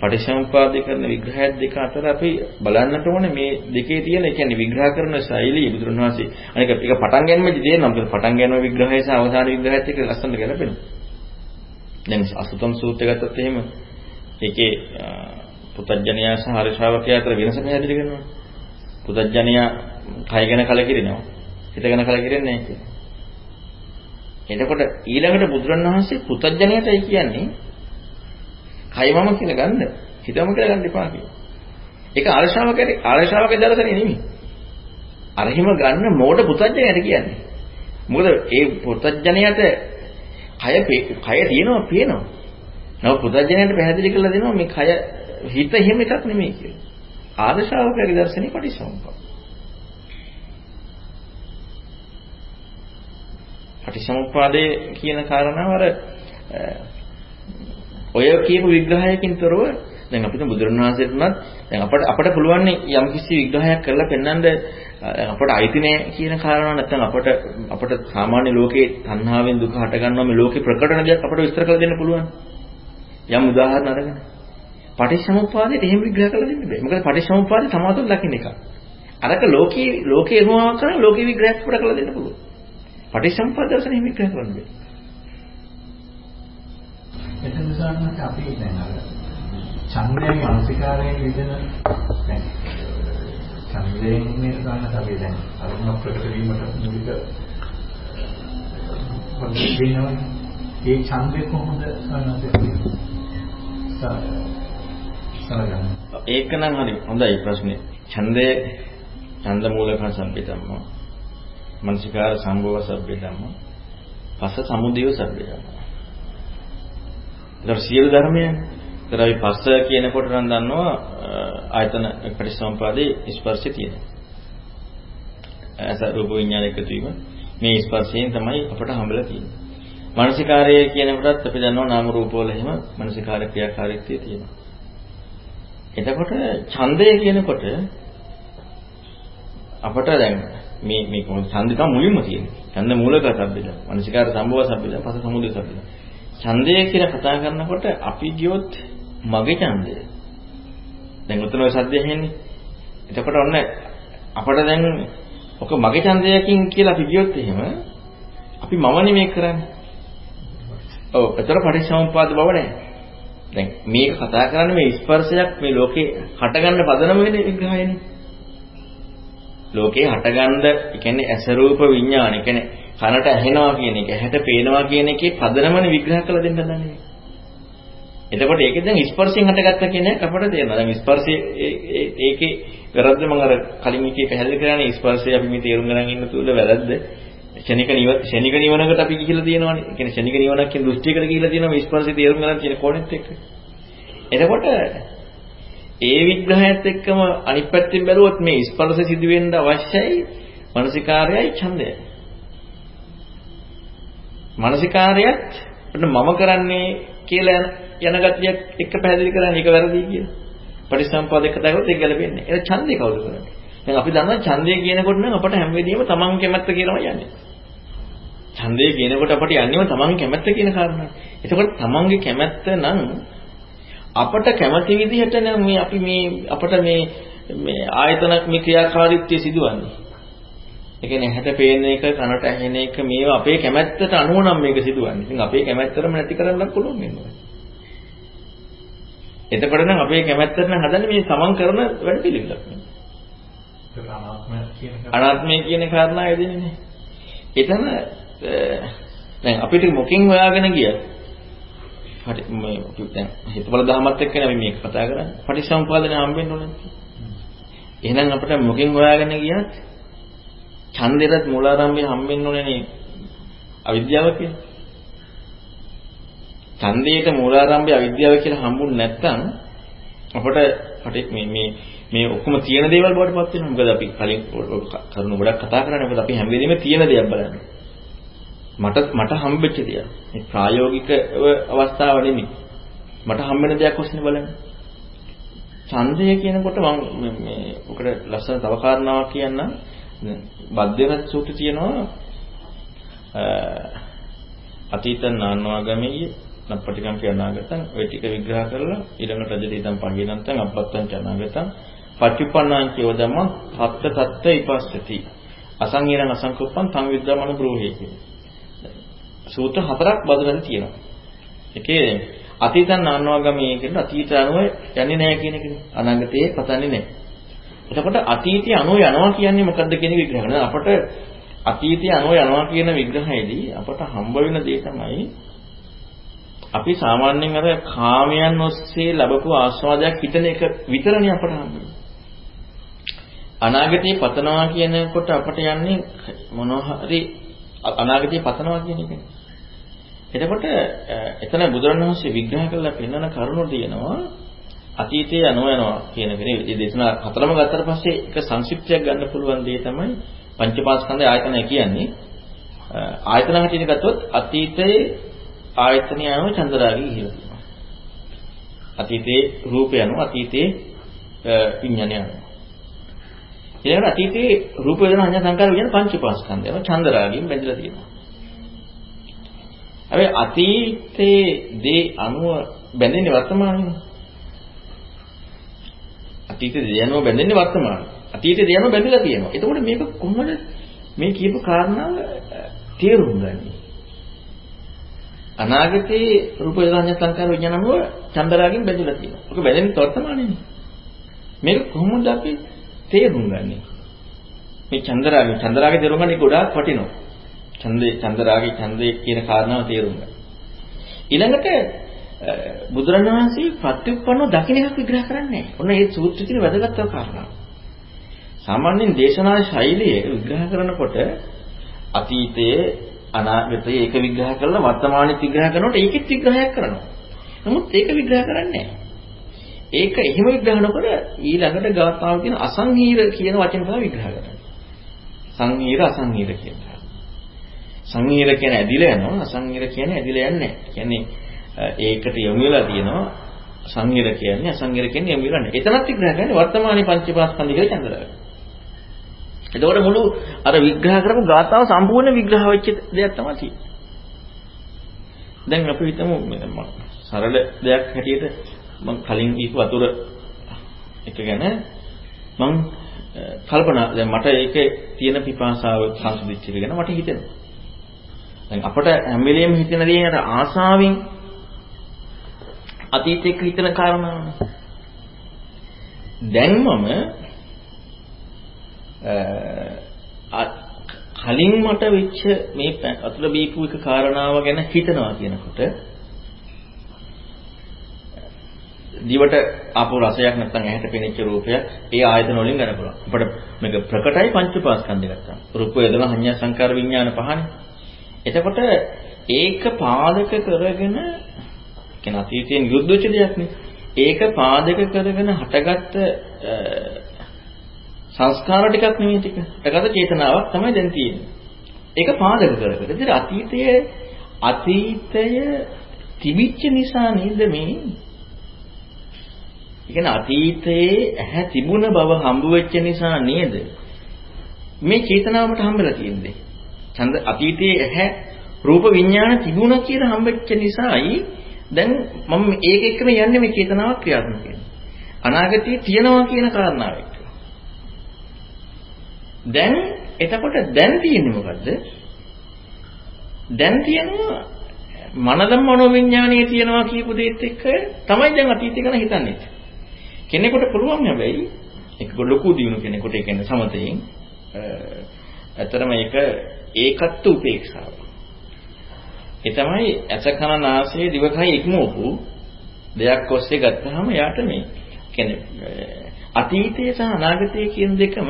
පටිච්චසමුප්පාදේ කරන විග්‍රහයත් දෙක අතර අපි බලන්නට ඕනේ මේ දෙකේ තියෙන ඒ කියන්නේ විග්‍රහ කරන ශෛලිය බුදුරණවහන්සේ අනික ඒක පටන් ගැනීමේදී තේරෙනවා මොකද පටන් ගැනීම විග්‍රහය සහ අවසාන විග්‍රහයත් එක්ක ලස්සනට ගැලපෙනවා දැන් අසුතම් සූත්‍රය ගත්තොත් එහෙම ඒකේ පුතඥයා සහ හරි ශ්‍රාවකයා අතර වෙනස පැහැදිලි කරනවා පුතඥයා කය ගැන කලකිරෙනවා. හිත ගැන කලකිරෙන්නේ නැහැ කියන්නේ. එතකොට ඊළඟට බුදුරණවහන්සේ පුතඥයටයි කියන්නේ කය මම කියලා ගන්න. හිතම කියලා ගන්න එපා කියනවා. ඒක ආරශාවකේ ආරශාවකේ දරසනේ නෙමෙයි. අරහිම ගන්න මෝඩ පුතඥයට කියන්නේ. මොකද ඒ පුතඥයට කය කය තියෙනවා පේනවා. නම පුතඥයට පැහැදිලි කරලා දෙනවා මේ කය හිත එහෙම එකක් නෙමෙයි කියලා. ආදශාවකගේ දර්ශනේ පටිසම්පා. පටිසමුප්පාදයේ කියන කාරණාව අර ඔය කියපු විග්‍රහයකින් තොරව දැන් අපිට බුදුරණවහන්සේට උනත් දැන් අපට අපට පුළුවන් යම් කිසි විග්‍රහයක් කරලා පෙන්වන්න අපට අයිති නෑ කියන කාරණාව නැත්නම් අපට අපට සාමාන්‍ය ලෝකේ තණ්හාවෙන් දුක හට ගන්නවා මේ ලෝකේ ප්‍රකටන දෙයක් අපට විස්තර කරලා දෙන්න පුළුවන්. යම් උදාහරණ අරගෙන. පටිච්චසමුප්පාදයට එහෙම විග්‍රහ කරලා දෙන්න බෑ. මොකද පටිච්චසමුප්පාදේ සමාතුල දකින්න එක. අරක ලෝකේ ලෝකේ එනවා කරන ලෝකේ විග්‍රහයක් අපට කරලා දෙන්න පුළුවන්. පටිච්චසමුප්පාද දර්ශන එහෙම විග්‍රහ කරන්න බෑ. එතන උදාහරණයක් අපි දැන් අර ඡන්දයෙන් මානසිකාරයෙන් විදින දැන් ඡන්දයෙන් මේ ගන්න අපි දැන් අරුණ ප්‍රකට වීමට මූලික වෙනවා. ඒ ඡන්දේ කොහොමද සාරගන්න? ඒක නම් හරි හොඳයි ප්‍රශ්නේ. ඡන්දේ ඡන්ද මූලක සම්පේ ධම්ම. මනසිකාර සම්භව සබ්බේ ධම්ම. පස සමුදය සබ්බේ ධම්ම. ඒතර සියලු ධර්මයන්. ඒතර අපි පස්ස කියනකොට නම් දන්නවා ආයතන පරිසම්පාදේ ස්පර්ශය තියෙනවා. ඇස රූප විඥාන එකතු වීම මේ ස්පර්ශයෙන් තමයි අපට හම්බෙලා තියෙන්නේ. මානසිකාරය කියනකොටත් අපි දන්නවා නාම රූප වල එහෙම මානසිකාර ක්‍රියාකාරීත්වය තියෙනවා. එතකොට ඡන්දය කියනකොට අපට දැන් මේ මේ කොහොමද ඡන්දික මුලින්ම තියෙන්නේ. ඡන්ද මූලක සබ්බිද. මානසිකාර සම්භව සබ්බිද. පස සමුදය සබ්බිද. ඡන්දය කියලා කතා කරනකොට අපි ගියොත් මගේ ඡන්දය. දැන් උතන ඔය සද්දය ඇහෙන්නේ. එතකොට ඔන්න අපට දැන් ඔක මගේ ඡන්දයකින් කියලා අපි ගියොත් එහෙම අපි මම නෙමෙයි කරන්නේ. ඔව් ඒතර පටිච්චසමුප්පාද බව නැහැ. දැන් මේක කතා කරන්නේ මේ ස්පර්ශයක් මේ ලෝකේ හටගන්න පදනම වෙන විග්‍රහයනේ. ලෝකේ හටගන්න, ඒ කියන්නේ ඇස රූප විඥාන, ඒ කියන්නේ කනට ඇහෙනවා කියන එක, ඇහැට පේනවා කියන එකේ පදනමනේ විග්‍රහ කරලා දෙන්න දන්නේ. එතකොට ඒකෙන් දැන් ස්පර්ශයෙන් හටගත්ත කියන එක අපට තේරෙනවා. දැන් ස්පර්ශයේ ඒකේ වැරද්ද මම අර කලින් එකේ පැහැදිලි කරන්නේ ස්පර්ශය අපි මේ තේරුම් ගන්න ඉන්න තුල වැරද්ද. ෂණික නිව ෂණික නිවනකට අපි ගිහිලා තියෙනවානේ. ඒ කියන්නේ ෂණික නිවනක් කියන දෘෂ්ටියකට ගිහිලා තියෙනවා මේ ස්පර්ශය තේරුම් ගන්න කියන කෝණෙත් එක්ක. එතකොට ඒ විග්‍රහයත් එක්කම අනිත් පැත්තෙන් බැලුවොත් මේ ස්පර්ශ සිදුවෙන්න අවශ්‍යයි මානසිකාරයයි ඡන්දයයි. මානසිකාරයත් මම කරන්නේ කියලා යන ගතියක් එක්ක පැහැදිලි කරන්නේ ඒක වැරදි කියලා. පටිසම්පාද එක දාගොත් ඒක ගැලපෙන්නේ. ඒක ඡන්දේ කවුද කරන්නේ? දැන් අපි දන්නවා ඡන්දය කියනකොට නම් අපට හැම වෙලෙම තමන් කැමැත්ත කියලාම යන්නේ. ඡන්දය කියනකොට අපට යන්නේම තමන් කැමැත්ත කියන කාරණා. එතකොට තමන්ගේ කැමැත්ත නම් අපට කැමති විදිහට නම් මේ අපි මේ අපට මේ මේ ආයතනක් මේ ක්‍රියාකාරීත්වය සිදුවන්නේ. ඒ කියන්නේ ඇහැට පේන එක, කනට ඇහෙන එක මේවා අපේ කැමැත්තට අනුව නම් මේක සිදුවන්නේ. ඉතින් අපේ කැමැත්තටම නැති කරන්න පුළුවන් වෙනවා. එතකොට නම් අපේ කැමැත්තට නම් හදන්නේ මේ සමන් කරන වැඩ පිළිවෙලක්. අනාත්මය කියන කාරණාව එදෙන්නේ. එතන දැන් අපිට මොකෙන් හොයාගෙන ගියත් හරි මේ දැන් හිතවල දහමත් එක්කනේ අපි මේක කතා කරන්නේ. පටිසම්පාදනය හම්බෙන්න ඕනේ. එහෙනම් අපිට මොකෙන් හොයාගෙන ගියත් ඡන්දෙරත් මූලාරම්භය හම්බෙන්න ඕනේ නේ. අවිද්‍යාව කියන්නේ. ඡන්දයට මූලාරම්භය අවිද්‍යාව කියලා හම්බුනේ නැත්නම් අපට මේ මේ මේ ඔක්කොම තියෙන දේවල් බවට පත් වෙනවා. මොකද අපි කලින් කරුණු ගොඩක් කතා කරන්නේ. මොකද අපි හැම වෙලෙම තියෙන දේවල් බලන්නේ. මට මට හම්බෙච්ච දේවල්. මේ ප්‍රායෝගිකව අවස්ථාව නෙමෙයි. මට හම්බෙන දෙයක් ඔස්සේ බලන්නේ. ඡන්දය කියනකොට මම මේ ඔකට ලස්සන තව කාරණාවක් කියන්නම්. බද්දේවත් සූත්‍රය තියෙනවා. අතීත නානවාගමයේ නප්පටිකම් කියනාගතන් ඔය ටික විග්‍රහ කරලා ඊළඟට රජදීතම් පංගිනන්තන් අපත්තං චනාගතන් පටිපන්නාං කියවදම තත්ත තත්ත ඉපස්සති. අසංහිරණ අසංකුප්පං තං විද්දාමන බ්‍රෝහේ සූත්‍ර හතරක් බදලා තියෙනවා. ඒකේ අතීතන් නානවාගමයේ කියන අතීත අනුව යන්නේ නැහැ කියන එකනේ. අනාගතයේ පතන්නේ නැහැ. එතකොට අතීතය අනුව යනවා කියන්නේ මොකද්ද කියන විග්‍රහ කරනවා. අපට අතීතය අනුව යනවා කියන විග්‍රහයේදී අපට හම්බ වෙන දේ තමයි අපි සාමාන්‍යයෙන් අර කාමයන් ඔස්සේ ලැබපු ආස්වාදයක් හිතන එක විතරනේ අපට හම්බෙන්නේ. අනාගතේ පතනවා කියනකොට අපට යන්නේ මොනවා හරි අනාගතේ පතනවා කියන එකනේ. එතකොට එතන බුදුරණවහන්සේ විග්‍රහ කරලා පෙන්වන කරුණු තියෙනවා අතීතයේ යනවා යනවා කියන කෙනේ මේ දේශනා හතරම ගත්තට පස්සේ එක සංක්ෂිප්තයක් ගන්න පුළුවන් දේ තමයි පංචපාස්කන්ධ ආයතනය කියන්නේ. ආයතන හැටියට ගත්තොත් අතීතයේ ආයතනය යනවා චන්දරාගී කියලා කියනවා. අතීතයේ රූපය යනවා අතීතයේ විඥානය යනවා. ඊළඟට අතීතයේ රූප වේදනා සංඥා සංකාර කියන පංචපාස්කන්ධය යනවා චන්දරාගයෙන් බැඳලා තියෙනවා. හැබැයි අතීතයේ දේ අනුව බැඳෙන්නේ වර්තමානයේ. අතීතයේ දේ අනුව බැඳෙන්නේ වර්තමානයේ. අතීතයේ දේ අනුව බැඳලා තියෙනවා. එතකොට මේක කොහොමද මේ කියපු කාරණාව තේරුම් ගන්නේ? අනාගතයේ රූප වේදනා සංකාර විඥාන අනුව චන්දරාගෙන් බැඳලා තියෙනවා. ඔක බැඳෙන්නේ වර්තමානයේනේ. මේක කොහොමද අපි තේරුම් ගන්නේ? මේ චන්දරාගෙ චන්දරාගෙ තේරුම් ගන්න ගොඩාක් වටිනවා. ඡන්දේ චන්දරාගේ ඡන්දේ කියන කාරණාව තේරුම් ගන්න. ඊළඟට බුදුරණවහන්සේ ප්‍රත්‍යুৎපන්නව දකින්න එකක් විග්‍රහ කරන්නේ නැහැ. ඔන්න ඒ සූත්‍ර කියන වැදගත්ම කාරණාව. සාමාන්‍යයෙන් දේශනා ශෛලිය විග්‍රහ කරනකොට අතීතයේ අනාගතයේ ඒක විග්‍රහ කරලා වර්තමානෙත් විග්‍රහ කරනකොට ඒකෙත් විග්‍රහයක් කරනවා. නමුත් ඒක විග්‍රහ කරන්නේ ඒක එහෙම විග්‍රහ නොකර ඊළඟට ගාථාව කියන අසංහීර කියන වචන තමයි විග්‍රහ කරන්නේ. සංහීර අසංහීර කියන සංහිර කියන්නේ ඇදිලා යනවා අසංහිර කියන්නේ ඇදිලා යන්නේ නැහැ. කියන්නේ ඒකට යොමු වෙලා තියෙනවා සංහිර කියන්නේ අසංහිර කියන්නේ යොමු වෙලා නැහැ. එතනත් විග්‍රහ කරන්නේ වර්තමානයේ පංචපාස්කන්ධ කියලා චන්දරාගය. එතකොට මුළු අර විග්‍රහ කරපු ගාථාව සම්පූර්ණ විග්‍රහ වෙච්ච දෙයක් තමයි තියෙන්නේ. දැන් අපි හිතමු සරල දෙයක් හැටියට මම කලින් කියපු වතුර එක ගැන මම කල්පනා දැන් මට ඒකේ තියෙන පිපාසාව සංසුදිච්ච එක ගැන මට හිතෙනවා. දැන් අපට හැම වෙලෙම හිතෙන දේ අර ආසාවෙන් අතීතෙක හිතන කාරණාවනේ. දැන් මම කලින් මට වෙච්ච මේ අතුල බීපු එක කාරණාව ගැන හිතනවා කියනකොට දිවට ආපු රසයක් නැත්නම් ඇහැට පෙනෙච්ච රූපයක් ඒ ආයතන වලින් ගන්න පුළුවන්. අපිට මේක ප්‍රකටයි පංචපාස්කන්ධය ගත්තා. රූප වේදනා සංඥා සංකාර විඥාන පහනේ. එතකොට ඒක පාදක කරගෙන කියන අතීතයෙන් යුද්ධ වෙච්ච දෙයක් නේ. ඒක පාදක කරගෙන හටගත්ත සංස්කාර ටිකක් නෙමෙයි ටික. හටගත්ත චේතනාවක් තමයි දැන් තියෙන්නේ. ඒක පාදක කරගෙන. ඉතින් අතීතයේ අතීතය තිබිච්ච නිසා නේද මේ ඉතින් අතීතයේ ඇහැ තිබුණ බව හම්බ වෙච්ච නිසා නේද මේ චේතනාවට හම්බෙලා තියෙන්නේ. ඡන්ද අතීතයේ ඇහැ රූප විඥාන තිබුණා කියලා හම්බෙච්ච නිසායි දැන් මම ඒක එක්කම යන්නේ මේ චේතනාවක් ක්‍රියාත්මක වෙනවා. අනාගතයේ තියනවා කියන කාරණාව එක්ක. දැන් එතකොට දැන් තියෙන්නේ මොකද්ද? දැන් තියෙනවා මනදම් මනෝවිඥානයේ තියනවා කියපු දෙයත් එක්ක තමයි දැන් අතීතය ගැන හිතන්නේ. කෙනෙකුට පුළුවන් හැබැයි ඒක ලොකු දියුණු කෙනෙකුට ඒ කියන්නේ සමතයෙන් ඇත්තටම ඒක ඒකත් උපේක්ෂාව. ඒ තමයි ඇස කන නාසය දිවකය ඉක්මවපු දෙයක් ඔස්සේ ගත්තාම යාට මේ කියන්නේ අතීතය සහ අනාගතය කියන දෙකම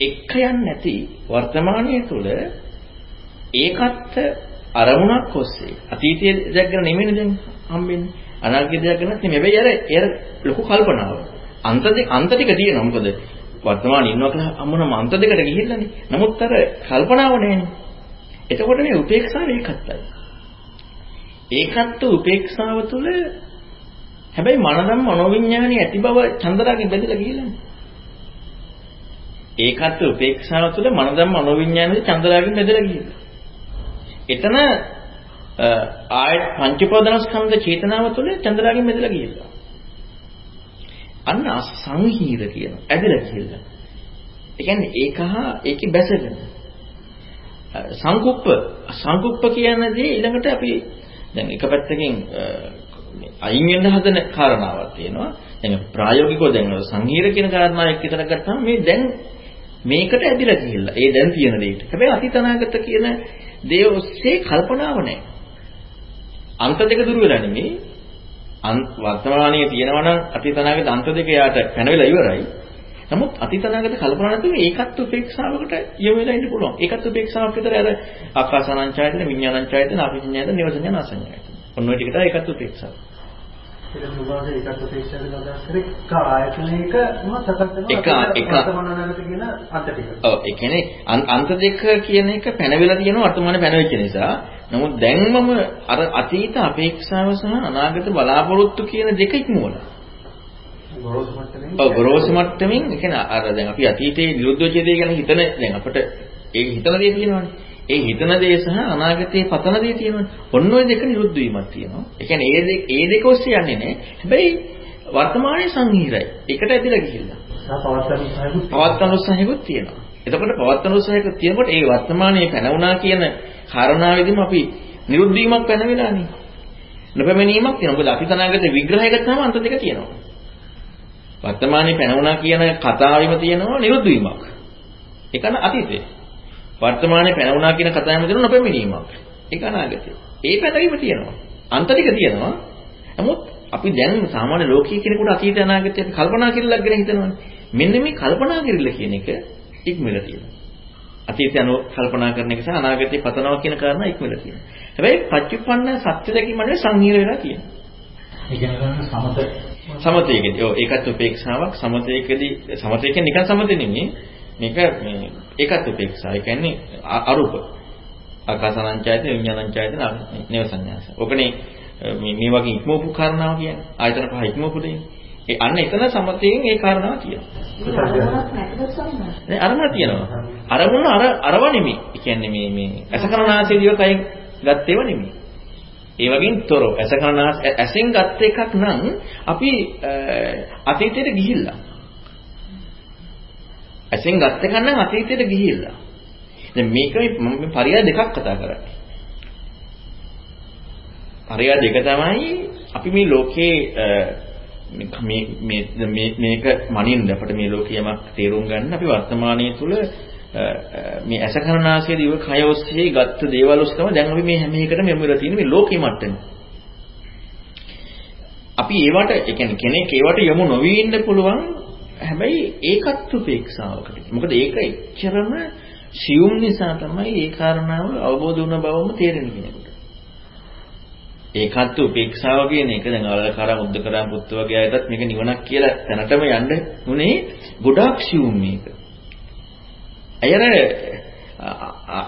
එක්ක යන්නේ නැති වර්තමානයේ තුල ඒකත් අරමුණක් ඔස්සේ. අතීතයේ දෙයක් ගැන නෙමෙයි දැන් හම්බෙන්නේ. අනාගතයේ දෙයක් ගැනත් නෙමෙයි හැබැයි අර ලොකු කල්පනාවක් අන්ත දෙක අන්ත ටික තියෙනවා. මොකද වර්තමානයේ ඉන්නවා කියලා අම්මනම අන්ත දෙකට ගිහිල්ලානේ. නමුත් අර කල්පනාව නැහැනේ. එතකොට මේ උපේක්ෂාව ඒකත්තයි. ඒකත්ව උපේක්ෂාව තුළ හැබැයි මනදම් මනෝවිඤ්ඤාණي ඇති බව චන්දරාගෙන් බැඳලා ගිහිල්ලානේ. ඒකත්ව උපේක්ෂාව තුළ මනදම් මනෝවිඤ්ඤාණي චන්දරාගෙන් බැඳලා ගිහිල්ලා. එතන ආය පංචපදනස්කන්ධ චේතනාව තුළ චන්දරාගෙන් බැඳලා ගිහිල්ලා. අන්න අසංහීර කියන ඇදලා කියලා. ඒ කියන්නේ ඒක හා ඒකේ බැසගෙන. සංකුප්ප සංකුප්ප කියන්නේ ඊළඟට අපි දැන් එක පැත්තකින් අයින් වෙන්න හදන කාරණාවක් තියෙනවා. දැන් ප්‍රායෝගිකව දැන් සංහිර කියන කාරණාව එක්ක විතර ගත්තාම මේ දැන් මේකට ඇදිලා ගිහිල්ලා. ඒ දැන් තියෙන දෙයට. හැබැයි අතීත අනාගත කියන දේ ඔස්සේ කල්පනාව නැහැ. අන්ත දෙක දුර වෙලා නෙමෙයි. වර්තමානයේ තියෙනවා නම් අතීත අනාගත අන්ත දෙක යාට පැනවෙලා ඉවරයි. නමුත් අතීත අනාගත කල්පනා නැතුව ඒකත් උපේක්ෂාවකට යොමු වෙලා ඉන්න පුළුවන්. ඒකත් උපේක්ෂාවක් විතර අර ආකාසානංචායතන, විඥානංචායතන, අභිඥායතන, නිවසඥාන ආසඤ්ඤායතන. ඔන්න ඔය ටික තමයි ඒකත් උපේක්ෂාව. ඒක කියන්නේ අන්ත දෙක කියන එක පැනවෙලා තියෙනවා වර්තමාන පැනවෙච්ච නිසා. නමුත් දැන්මම අර අතීත අපේක්ෂාව සහ අනාගත බලාපොරොත්තු කියන දෙක ඉක්මවලා. ගොරෝසු මට්ටමින් ඔව් ගොරෝසු මට්ටමින් කියන්නේ අර දැන් අපි අතීතයේ විරුද්ධ වෙච්ච දේ ගැන හිතන දැන් අපිට ඒ හිතන දේ තියෙනවානේ. ඒ හිතන දේ සහ අනාගතයේ පතන දේ තියෙනවානේ. ඔන්න ඔය දෙක නිරුද්ධ වීමක් තියෙනවා. ඒ කියන්නේ ඒ දෙක ඒ දෙක ඔස්සේ යන්නේ නැහැ. හැබැයි වර්තමානයේ සංහිරයි. ඒකට ඇදලා ගිහිල්ලා. පවත්තන උත්සාහයකුත් තියෙනවා. එතකොට පවත්තන උත්සාහයක තියෙනකොට ඒ වර්තමානයේ පැනවුණා කියන කාරණාවෙදිම අපි නිරුද්ධ වීමක් පැනවෙලානේ. නොපැමිණීමක් තියෙනවා. මොකද අතීත අනාගත විග්‍රහයක තමයි අන්ත දෙක තියෙනවා. වර්තමානයේ පැනවුණා කියන කතාවෙම තියෙනවා නිරුද්ධ වීමක්. ඒක අතීතේ. වර්තමානයේ පැනවුණා කියන කතාවෙම තියෙනවා නොපැමිණීමක්. ඒක අනාගතේ. ඒ පැනවීම තියෙනවා. අන්ත ටික තියෙනවා. නමුත් අපි දැන් සාමාන්‍ය ලෝකීය කෙනෙකුට අතීත අනාගතය අපි කල්පනා කරලා ගැන හිතනවානේ. මෙන්න මේ කල්පනා කරilla කියන එක ඉක්මනට තියෙනවා. අතීතය අනුව කල්පනා කරන එක සහ අනාගතේ පතනවා කියන කාරණා ඉක්මනට තියෙනවා. හැබැයි පච්චුප්පන්න සත්‍ය දැකීම නෙවෙයි සංහිර වෙලා තියෙනවා. ඒ කියන්නේ සමත සමතේකදී ඔව් ඒකත් උපේක්ෂාවක් සමතේකදී සමතේ කියන්නේ නිකන් සමතේ නෙමෙයි මේක මේ ඒකත් උපේක්ෂාව. ඒ කියන්නේ අරූප. ආකාසානංචයත විඥානංචයත නේව සංඥාස. ඔකනේ මේ මේ වගේ ඉක්මවපු කාරණාව කියන්නේ. ආයතන පහ ඉක්මවපු දෙන්නේ. ඒ අන්න එතන සමතයෙන් ඒ කාරණාව තියෙනවා. නේ අරමුණ තියෙනවා. අරමුණ අර අරව නෙමෙයි. ඒ කියන්නේ මේ මේ අසකරණාසේ දිව කයින් ගත් ඒවා නෙමෙයි. ඒ වගේම තොරව අසකරණාස ඇසෙන් ගත් එකක් නම් අපි අතීතයට ගිහිල්ලා. ඇසෙන් ගත් එකක් නම් අතීතයට ගිහිල්ලා. දැන් මේක මම පරයය දෙකක් කතා කරන්නේ. පරයය දෙක තමයි අපි මේ ලෝකේ මේ මේ මේක මනින්න අපිට මේ ලෝකියමක් තේරුම් ගන්න අපි වර්තමානයේ තුල මේ ඇසකරනාසය දිව කය ඔස්සේ ගත්ත දේවල් ඔස්සේ තමයි දැන් අපි මේ හැම එකටම යොමු වෙලා තියෙන්නේ මේ ලෝකෙ මට්ටමේ. අපි ඒවට ඒ කියන්නේ කෙනෙක් ඒවට යොමු නොවී ඉන්න පුළුවන් හැබැයි ඒකත් උපේක්ෂාවකට. මොකද ඒක එච්චරම සියුම් නිසා තමයි ඒ කාරණාව අවබෝධ වුණ බවම තේරෙන්නේ කෙනෙකුට. ඒකත් උපේක්ෂාව කියන එක දැන් අවලකාරා මුද්දකරා පුත්තු වගේ අයටත් මේක නිවනක් කියලා තැනටම යන්න උනේ ගොඩාක් සියුම් මේක. අයර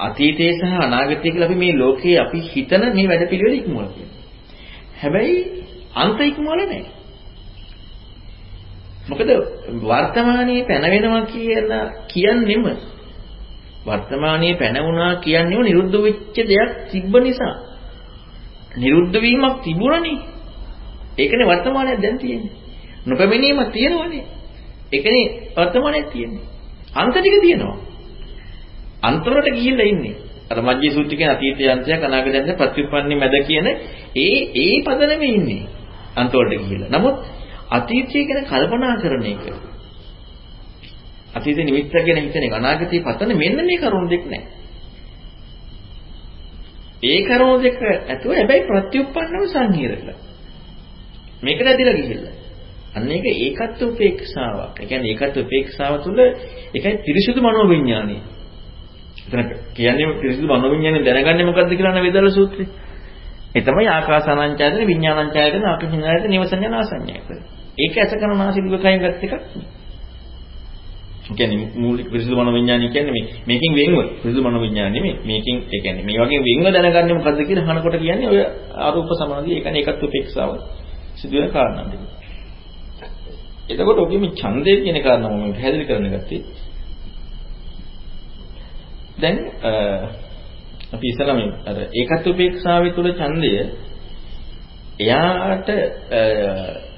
අතීතයේ සහ අනාගතයේ කියලා අපි මේ ලෝකේ අපි හිතන මේ වැඩපිළිවෙල ඉක්මවල තියෙනවා. හැබැයි අන්ත ඉක්මවල නැහැ. මොකද වර්තමානයේ පැන වෙනවා කියන කියන්නෙම වර්තමානයේ පැන වුණා කියන්නේම නිරුද්ධ වෙච්ච දෙයක් තිබ්බ නිසා. නිරුද්ධ වීමක් තිබුණනේ. ඒකනේ වර්තමානයේ දැන් තියෙන්නේ. නොපැමිණීමක් තියෙනවනේ. ඒකනේ වර්තමානයේ තියෙන්නේ. අන්ත ටික තියෙනවා. අන්තරට ගිහිල්ලා ඉන්නේ. අර මජ්ජේ සූත්‍රය කියන අතීතය අන්තයක් අනාගතය අන්තයක් ප්‍රතිඋපන්නේ මැද කියන ඒ ඒ පදනමේ ඉන්නේ. අන්තවලට ගිහිල්ලා. නමුත් අතීතය ගැන කල්පනා කරන එක අතීත නිමිත්ත ගැන හිතන එක අනාගතේ පතන මෙන්න මේ කරුණු දෙක නෑ. ඒ කරුණු දෙක ඇතුව හැබැයි ප්‍රතිඋපන්නව සංහිරලා. මේකට ඇදිලා ගිහිල්ලා. අන්න ඒක ඒකත් උපේක්ෂාවක්. ඒ කියන්නේ ඒකත් උපේක්ෂාව තුළ ඒකයි ත්‍රිසුදු මනෝවිඤ්ඤාණය. එතන කියන්නේ ත්‍රිසුදු මනෝවිඤ්ඤාණය දැනගන්නේ මොකද්ද කියලා නේ වේදාල සූත්‍රය. ඒ තමයි ආකාසානංචායතන විඥානංචායතන ආකාශඤ්ඤායතන නිවසඤ්ඤාන ආසඤ්ඤායතන. ඒක ඇස කරන නාසික කයින් ගත් එකක්. කියන්නේ මූලික පිරිසුදු මනෝවිඤ්ඤාණය කියන්නේ මේ මේකෙන් වෙන්ව පිරිසුදු මනෝවිඤ්ඤාණය නෙමෙයි මේකෙන් ඒ කියන්නේ මේ වගේ වෙන්ව දැනගන්නේ මොකද්ද කියලා අහනකොට කියන්නේ ඔය ආරූප සමාධිය ඒ කියන්නේ ඒකත් උපේක්ෂාව සිදුවෙන කාරණා දෙක. එතකොට ඔබේ මේ ඡන්දය කියන කාරණාව මම පැහැදිලි කරන්න ගත්තේ දැන් අපි ඉස්සලා මේ අර ඒකත් උපේක්ෂාවේ තුල ඡන්දය එයාට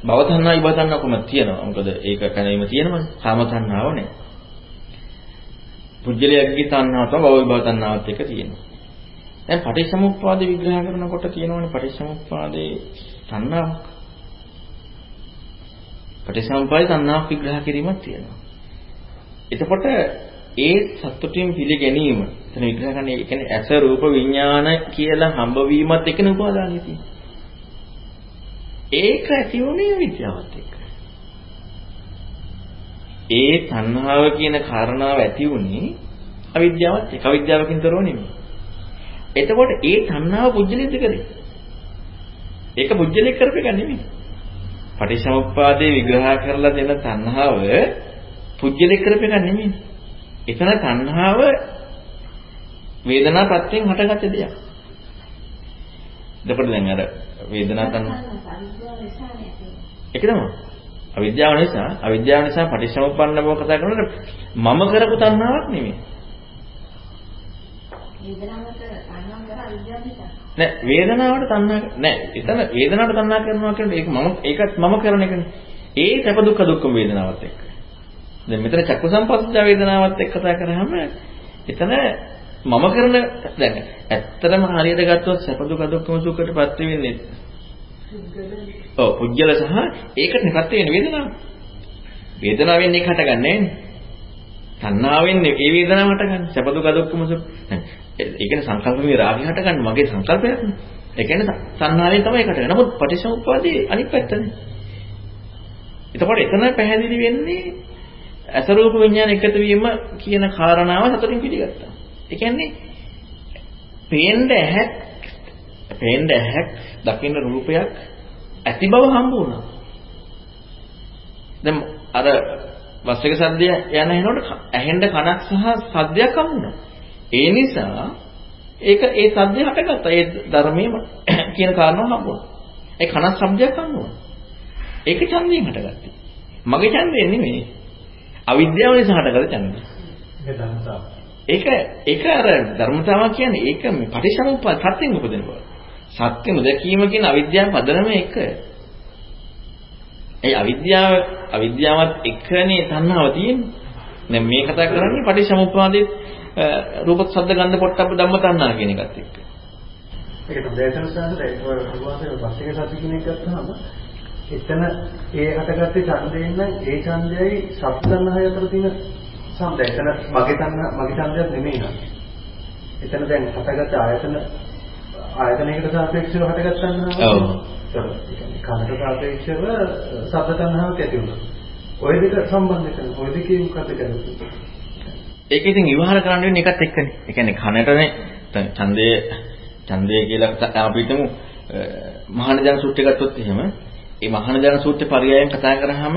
භව තණ්හා ඉබ තණ්හා කොහොමද තියෙනවා? මොකද ඒක කණීම තියෙනවනේ. කාම තණ්හාව නේ. පුජ්‍යලයක්ගේ තණ්හාව තමයි භව විභව තණ්හාවත් එක තියෙනවා. දැන් පටිච්චසමුප්පාද විග්‍රහ කරනකොට තියෙනවනේ පටිච්චසමුප්පාදේ තණ්හාවක්. පටිසම්පාදේ තණ්හාවක් විග්‍රහ කිරීමක් තියෙනවා. එතකොට ඒ සත්‍තුටින් පිළිගැනීම එතන විග්‍රහ කරන්නේ ඒ කියන්නේ ඇස රූප විඥාන කියලා හම්බ වීමත් එක්කන උපාදානිය තියෙන්නේ. ඒක ඇති වුණේ විද්‍යාවත් එක්ක. ඒ තණ්හාව කියන කාරණාව ඇති වුණේ අවිද්‍යාවත් එක්ක. අවිද්‍යාවකින් තොරව නෙමෙයි. එතකොට ඒ තණ්හාව පුජ්‍යලින්ද කරේ. ඒක පුජ්‍යලික කරපේක නෙමෙයි. පටිච්චසමුප්පාදේ විග්‍රහ කරලා දෙන තණ්හාව පුජ්‍යලික කරපේක නෙමෙයි. එතන තණ්හාව වේදනා ප්‍රත්‍යයෙන් හටගත්ත දෙයක්. එතකොට දැන් අර වේදනා තණ්හා ඒක තමයි. අවිද්‍යාව නිසා අවිද්‍යාව නිසා පටිච්චසමුප්පන්න බව කතා කරනකොට මම කරපු තණ්හාවක් නෙමෙයි. නෑ වේදනාවට තණ්හා නෑ එතන වේදනාවට තණ්හා කරනවා කියන්නේ ඒක මම ඒකත් මම කරන එකනේ. ඒ සැප දුක්ඛ දුක්ඛ වේදනාවත් එක්ක. දැන් මෙතන චක්කු සම්පස්සා වේදනාවත් එක්ක කතා කරාම එතන මම කරන දැන් ඇත්තටම හරියට ගත්තොත් සැප දුක්ඛ දුක්ඛම සුඛයටපත් වෙන්නේ ඔව් පුජ්‍යල සහ ඒකට නිපත් වෙන වේදනාව. වේදනාවෙන් ඒක හටගන්නේ නෑනේ. තණ්හාවෙන් ඒ වේදනාව හටගන්නේ. සැප දුක දුක්ඛම සුඛ. ඒ කියන්නේ සංකල්පමේ රාගය හටගන්නේ මගේ සංකල්පයක් නේ. ඒ කියන්නේ තණ්හාවෙන් තමයි ඒකට. නමුත් පටිච්චසමුප්පාදේ අනිත් පැත්තනේ. එතකොට එතන පැහැදිලි වෙන්නේ අසරූප විඥාන එකතු වීම කියන කාරණාව සතුටින් පිළිගත්තා. ඒ කියන්නේ පේන්න ඇහක් පේන්න ඇහක් දකින්න රූපයක් ඇති බව හම්බ වුණා. දැන් අර බස් එක සද්දය යන එනකොට ඇහෙන්න කනක් සහ සද්දයක් හම්බ වුණා. ඒ නිසා ඒක ඒ සද්දය හටගත්තා. ඒ ධර්මයේ කියන කාරණාව හම්බ වුණා. ඒ කනක් શબ્දයක් හම්බ වුණා. ඒක ඡන්දයෙන් හටගත්තේ. මගේ ඡන්දයෙන් නෙමෙයි. අවිද්‍යාව නිසා හටගත්ත ඡන්දය. ඒක ධර්මතාව. ඒක ඒක අර ධර්මතාව කියන්නේ ඒක මේ පටිච්චසමුප්පාද සත්‍යෙන් උපදින බව. සත්‍ය නොදැකීම කියන අවිද්‍යාව පදනම එක. ඒ අවිද්‍යාව අවිද්‍යාවත් එකනේ තණ්හාව තියෙන්නේ. දැන් මේ කතා කරන්නේ පටිච්චසමුප්පාදයේ රූප ශබ්ද ගන්ධ පොට්ටබ්බ ධම්ම තණ්හා කියන එකත් එක්ක. ඒක තමයි දේශන ස්ථානට ඒක වගේ එක සත්‍ය කියන එක ගත්තාම එතන ඒ හටගත්තේ ඡන්දයෙන් නම් ඒ ඡන්දයයි සත්සන්නහය අතර තියෙන සම්බන්ධය. එතන මගේ තන්න මගේ ඡන්දයක් නෙමෙයි නේද? එතන දැන් හටගත්ත ආයතන ආයතනයකට සාපේක්ෂව හටගත්තා ඔව්. කනට සාපේක්ෂව ශබ්ද තණ්හාවක් ඇති වුණා. ওই දෙක සම්බන්ධ කරන ওই දෙකේ මොකද කරන්නේ? ඒක ඉතින් විවහාර කරන්න වෙන්නේ එකත් එක්කනේ. ඒ කියන්නේ කනටනේ දැන් ඡන්දය ඡන්දය කියලා අපි හිතමු මහානජන සූත්‍රය ගත්තොත් එහෙම ඒ මහානජන සූත්‍රේ පරයයන් කතා කරාම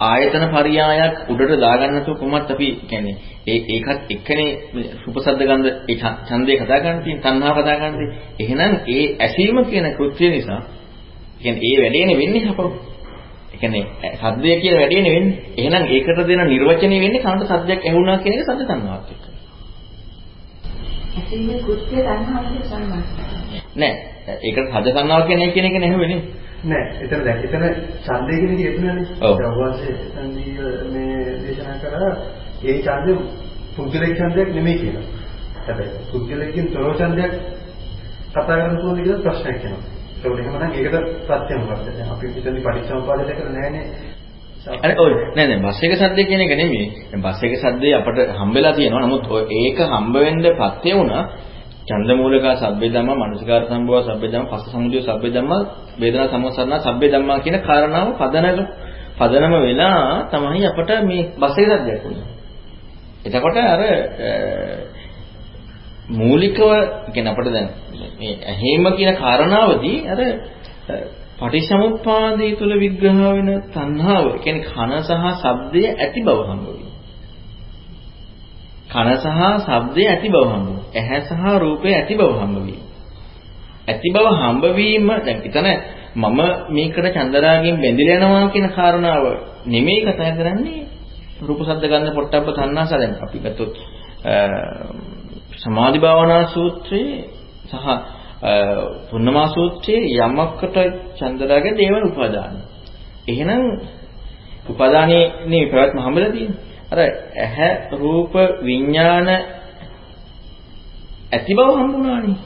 ආයතන පරයයක් උඩට දාගන්නතු කොහොමත් අපි කියන්නේ ඒ ඒකත් එක්කනේ සුපසද්ද ගන්ධ ඒ ඡන්දේ කතා ගන්න තියෙන තණ්හාව කතා ගන්න එහෙනම් ඒ ඇසීම කියන කෘත්‍ය නිසා කියන්නේ ඒ වැඩේනේ වෙන්නේ අපව. ඒ කියන්නේ සද්දය කියන වැඩේනේ වෙන්නේ. එහෙනම් ඒකට දෙන නිර්වචනය වෙන්නේ කනට සද්දයක් ඇහුණා කියන එක සද්ද තණ්හාවක් එක්ක. ඇසීමේ කෘත්‍ය තණ්හාවට සම්බන්ධයි. නෑ ඒකට සද්ද තණ්හාව කියන්නේ කියන එක නෙවෙයි. නෑ එතන දැන් එතන ඡන්දය කියන එක එතනනේ. ඔව්. අවවාසේ සංදී මේ දේශනා කරා ඒ ඡන්දය පුද්ගලික ඡන්දයක් නෙමෙයි කියලා. හැබැයි පුද්ගලිකකින් තොරව ඡන්දයක් කතා කරන්න පුළුවන් කියලා ප්‍රශ්නයක් එනවා. ඒකෝට එහෙම නම් ඒකට සත්‍ය මොකක්ද? දැන් අපි මෙතනදි පරිච්ඡම්පාදය දැකලා නෑනේ. අර ඔය නෑ නෑ බස් එක සද්දේ කියන එක නෙමෙයි. දැන් බස් එක සද්දේ අපට හම්බෙලා තියෙනවා. නමුත් ඒක හම්බ වෙන්න පත්තේ වුණා ඡන්ද මූලක සබ්බේ ධම්ම මනසිකාර සම්භව සබ්බේ ධම්ම පස්ස සමුදය සබ්බේ ධම්ම වේදනා සමෝසරණ සබ්බේ ධම්මා කියන කාරණාව පදනම පදනම වෙලා තමයි අපට මේ බස් එක සද්දයක් වුණේ. එතකොට අර මූලිකව කියන්නේ අපිට දැන් මේ ඇහිම කියන කාරණාවදී අර පටිච්චසමුප්පාදයේ තුල විග්‍රහ වෙන තණ්හාව කියන්නේ කන සහ ශබ්දය ඇති බව හම්බ කන සහ ශබ්දය ඇති බව හම්බ ඇහැ සහ රූපය ඇති බව හම්බ ඇති බව හම්බ වීම දැන් එතන මම මේකට චන්දරාගෙන් බැඳිලා යනවා කියන කාරණාව නෙමෙයි කතා කරන්නේ රූප ශබ්ද ගන්ධ පොට්ටබ්බ තණ්හාස දැන් අපි ගත්තොත් සමාධි භාවනා සූත්‍රයේ සහ පුන්නමා සූත්‍රයේ යමකට චන්දරාගේ දේවල් උපාදාන. එහෙනම් උපාදානයේ නේ ප්‍රවත්ම හම්බෙලා තියෙන්නේ. අර ඇහැ රූප විඥාන ඇති බව හම්බුණානේ.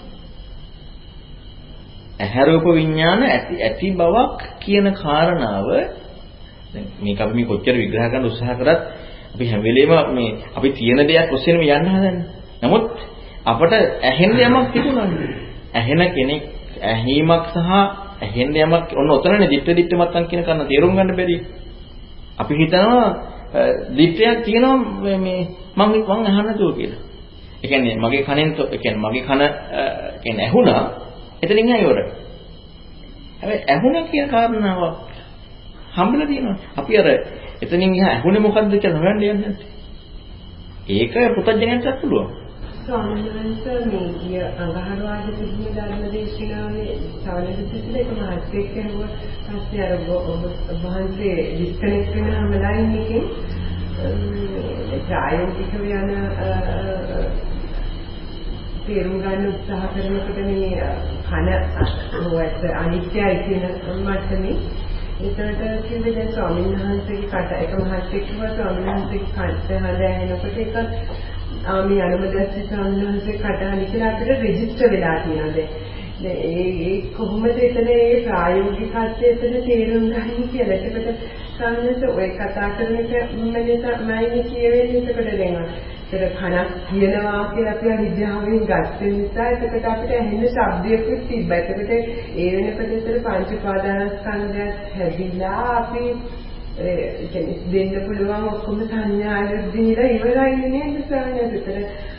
ඇහැ රූප විඥාන ඇති ඇති බවක් කියන කාරණාව දැන් මේක අපි මේ කොච්චර විග්‍රහ කරන්න උත්සාහ කරත් අපි හැම වෙලේම මේ අපි තියෙන දෙයක් ඔස්සේම යන්න හදන්නේ. නමුත් අපට ඇහෙන යමක් තිබුණානේ. ඇහෙන කෙනෙක් ඇහිමක් සහ ඇහෙන යමක් ඔන්න ඔතනනේ දිට්ඨ දිට්ඨ මත්තන් කියන කන්න තේරුම් ගන්න බැරි. අපි හිතනවා දිට්ඨයක් තියෙනවා මේ මම මං අහන්නතෝ කියලා. ඒ කියන්නේ මගේ කනෙන් ඒ කියන්නේ මගේ කන කියන්නේ ඇහුණා එතනින් ආයෙ ඉවරයි. හැබැයි ඇහුණා කියන කාරණාවක් හම්බෙලා තියෙනවා. අපි අර එතනින් එහා ඇහුනේ මොකද්ද කියලා හොයන්න යන්නේ නැත්තේ. ඒක පුතඥයන්ටත් පුළුවන්. ස්වාමීන් වහන්සේ මේ ගිය අඟහරුවාද තිබුණ ධර්ම දේශනාවේ සවනදිසිට එක මහත්ෙක් කරුව පස්සේ අර ඔබ වහන්සේ ඩිස්කනෙක්ට් වෙනාම ලයින් එකෙන් ප්‍රායෝගිකව යන තේරුම් ගන්න උත්සාහ කරනකොට මේ කන හොයත් අනිත්‍යයි කියන මට්ටමේ ඒකට කිව්වේ දැන් ස්වාමීන් වහන්සේගේ කට එක මහත්ෙක් කිව්වා ස්වාමීන් වහන්සේගේ කට හඳ ඇහෙනකොට ඒක ආමි අනුමදස්සි ස්වාමීන් වහන්සේ කට හඳ කියලා අපිට රෙජිස්ටර් වෙලා තියෙනවා දැන් ඒ ඒ කොහොමද එතන ඒ ප්‍රායෝගිකත්වය එතන තේරුම් ගන්න කියලා. ඒකට සම්මත ඔය කතා කරන එක මම මයින් කියවෙන්නේ එතකොට දැන් ඒතර කනක් කියනවා කියලා අපි විද්‍යාවෙන් ගත්ත නිසා එතකොට අපිට ඇහෙන ශබ්දයකුත් තිබ්බා. එතකොට ඒ වෙනකොට ඒතර පංච උපාදානස්කන්ධයත් හැදිලා අපි ඒ දෙන්න පුළුවන් ඔක්කොම සංඥාවල් දීලා ඉවරයි නේද සාහනතර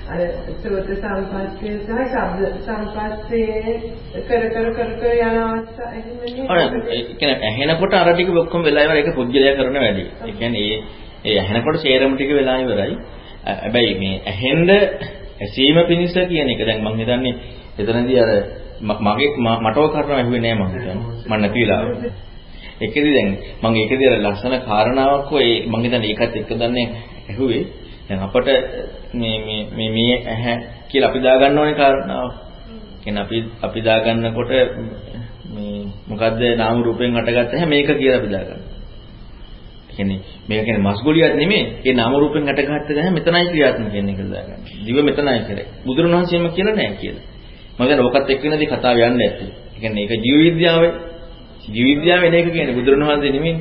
අර සෝත සම්පස්සේ සහ ශබ්ද සම්පස්සේ කර කර කර කර යන අවස්ථා එහෙමනේ. ඔය ඒ කියන්නේ ඇහෙනකොට අර ටික ඔක්කොම වෙලා ඉවර ඒක පුජ්‍යලයා කරන වැඩි. ඒ කියන්නේ ඒ ඒ ඇහෙනකොට සේරම ටික වෙලා ඉවරයි. හැබැයි මේ ඇහෙන්න ඇසීම පිණිස කියන එක දැන් මම හිතන්නේ එතනදී අර මගේ මටව කරනවා ඇහුවේ නෑ මම හිතන්නේ. මම නැති වෙලාව. ඒකෙදි දැන් මම ඒකෙදි අර ලස්සන කාරණාවක් ඔය මම හිතන්නේ ඒකත් එක්ක දන්නේ ඇහුවේ. දැන් අපට මේ මේ මේ මේ ඇහැ කියලා අපි දාගන්න ඕනේ කාරණාව. කියන්නේ අපි අපි දාගන්නකොට මේ මොකද්ද නාම රූපයෙන් හටගත්ත ඇහැ මේක කියලා අපි දාගන්නවා. කියන්නේ මේක කියන්නේ මස්ගොලියක් නෙමෙයි. ඒ නාම රූපෙන් හටගත්ත ගහ මෙතනයි ක්‍රියාත්මක වෙන්නේ කියලා දාගන්න. දිව මෙතනයි කියලා. බුදුරණවහන්සේම කියලා නෑ කියලා. මම දැන් ඕකත් එක්ක වෙනදී කතාව යන්න ඇත්තේ. ඒ කියන්නේ ඒක ජීව විද්‍යාවේ ජීව විද්‍යාවේ නේ ඒක කියන්නේ බුදුරණවහන්සේ නෙමෙයි.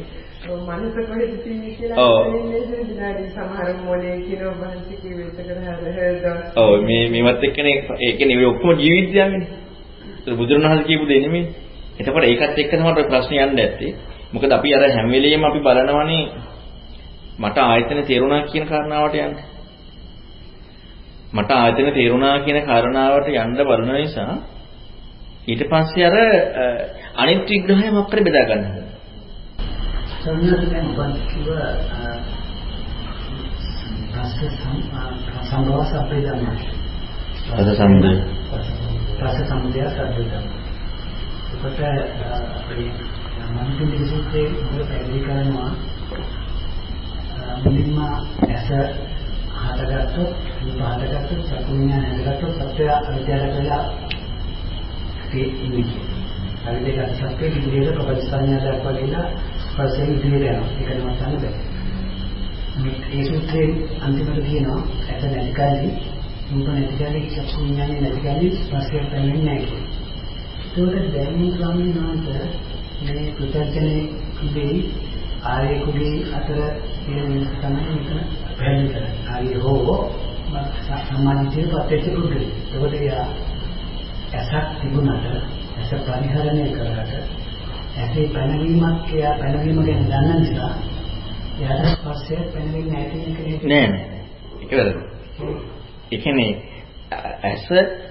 මනස කොහෙද තියෙන්නේ කියලා සමහර මොලේ කියන වහන්සේ කිව්වෙත් ඔව් මේ මේවත් එක්කනේ ඒ කියන්නේ මේ ඔක්කොම ජීව විද්‍යාවනේ. ඒක බුදුරණවහන්සේ කියපු දෙය නෙමෙයි. එතකොට ඒකත් එක්ක තමයි ප්‍රශ්නේ යන්න ඇත්තේ. මොකද අපි අර හැම වෙලෙම අපි බලනවනේ මට ආයතන තේරුණා කියන කාරණාවට යන්න. මට ආයතන තේරුණා කියන කාරණාවට යන්න බලන නිසා ඊට පස්සේ අර අනිත් විග්‍රහය මොකක්ද බෙදා ගන්න. සංඥාවෙන් වන්තිව සංගෝස අපේදම. රස සම්දේ. රස සම්දේ සද්දේ. ඒකට අපේ මනසින් සූත්‍රයේ මොකද පැහැදිලි කරනවා මුලින්ම ඇස හටගත්තොත් චක්කු විඤ්ඤාණ හටගත්තොත් සත්‍ය අවිද්‍යාවට වෙලා ඒ ඉන්නේ. හරි දෙක සත්‍ය ඉදිරියට ප්‍රපංචාඥා දක්වා ගිහලා පස්සේ ඉදිරියට යනවා. ඒක නවත්තන්න බෑ. මේ සූත්‍රයේ අන්තිමට කියනවා ඇස නැති කල්ලි රූප නැති කල්ලි චක්කු විඤ්ඤාණය නැති කල්ලි ස්පර්ශය පැනෙන්නේ නැහැ කියලා. ඒකට දැන් මේ ස්වාමීන් වහන්සේ මේ පුතර්ජනේ කුදී ආර්යකුගේ අතර තියෙන වෙනස තමයි මෙතන පැහැදිලි කරන්නේ. ආර්ය හෝ සම්මාදිතේ පත්‍යෙච්ච පුද්ගලෙක්. ඒකට යා ඇසක් තිබුණාට ඇස පරිහරණය කරාට ඇසේ පැනවීමක් එයා පැනවීම ගැන දන්න නිසා එයාට පස්සේ පැනවෙන්නේ නැති එක නෑ නෑ. ඒක වැරදි. ඒ කියන්නේ ඇස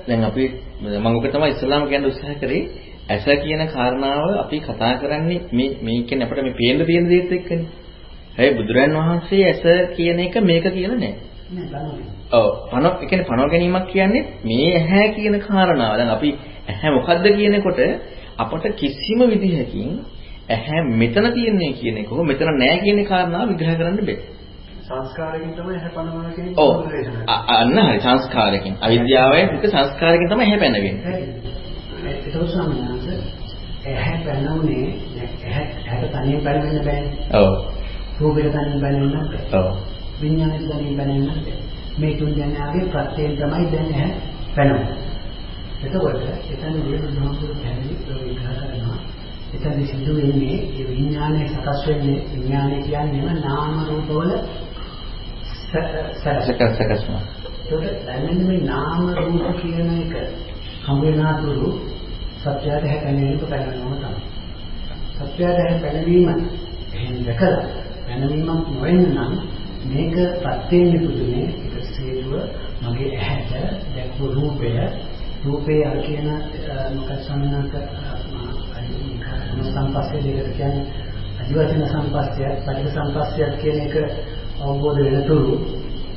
දැන් අපි මම ඔක තමයි ඉස්ලාම කියන්න උත්සාහ කරේ ඇස කියන කාරණාව අපි කතා කරන්නේ මේ මේ කියන්නේ අපිට මේ පේන්න තියෙන දේත් එක්කනේ. හැබැයි බුදුරන් වහන්සේ ඇස කියන එක මේක කියලා නෑ. ඔව් පණ ඒ කියන්නේ පණ ගැනීමක් කියන්නේ මේ ඇහැ කියන කාරණාව. දැන් අපි ඇහැ මොකද්ද කියනකොට අපට කිසිම විදිහකින් ඇහැ මෙතන තියෙන්නේ කියන එක හෝ මෙතන නෑ කියන කාරණාව විග්‍රහ කරන්න බෑ. සංස්කාරයෙන් තමයි ඇහැ පනවනවා කියන ඔව් අන්න හරි සංස්කාරයෙන් අවිද්‍යාවෙන් පිට සංස්කාරයෙන් තමයි ඇහැ පැනවෙන්නේ ඒක සම්මානස ඇහැ පැනුනේ ඇහැ ඇහැට තනියෙන් පැනෙන්න බෑනේ. ඔව්. රූපෙට තනියෙන් පැනෙන්න බෑ. ඔව්. විඥානෙට තනියෙන් පැනෙන්න බෑ. මේ තුන් දෙනාගේ ප්‍රත්‍යයෙන් තමයි දැන් ඇහැ පැනෙන්නේ. එතකොට එතන විදුහාමුදුරු පැහැදිලි විග්‍රහ කරනවා එතන සිදු වෙන්නේ ඒ විඥානයේ සකස් වෙන්නේ විඥානය කියන්නේම නාම රූපවල සකස් සකස් සකස්ම. ඒකට දැනෙන මේ නාම රූප කියන එක හම් වෙනාතුරු සත්‍යයට හැකෙනෙක පැනනම තමයි. සත්‍යයට හැකෙනවීම එහෙන් දැකලා පැනවීමක් නොවෙන්න නම් මේක ප්‍රත්‍යයෙන් නිපුදුනේ ඒක හේතුව මගේ ඇහැට දැක්වූ රූපය රූපේ අර කියන මොකක් සම්මත සම්පස්සේ දෙකට කියන්නේ අදිවාසීන සම්පස්සයත් පටික සම්පස්සයත් කියන එක අවබෝධ වෙනතුරු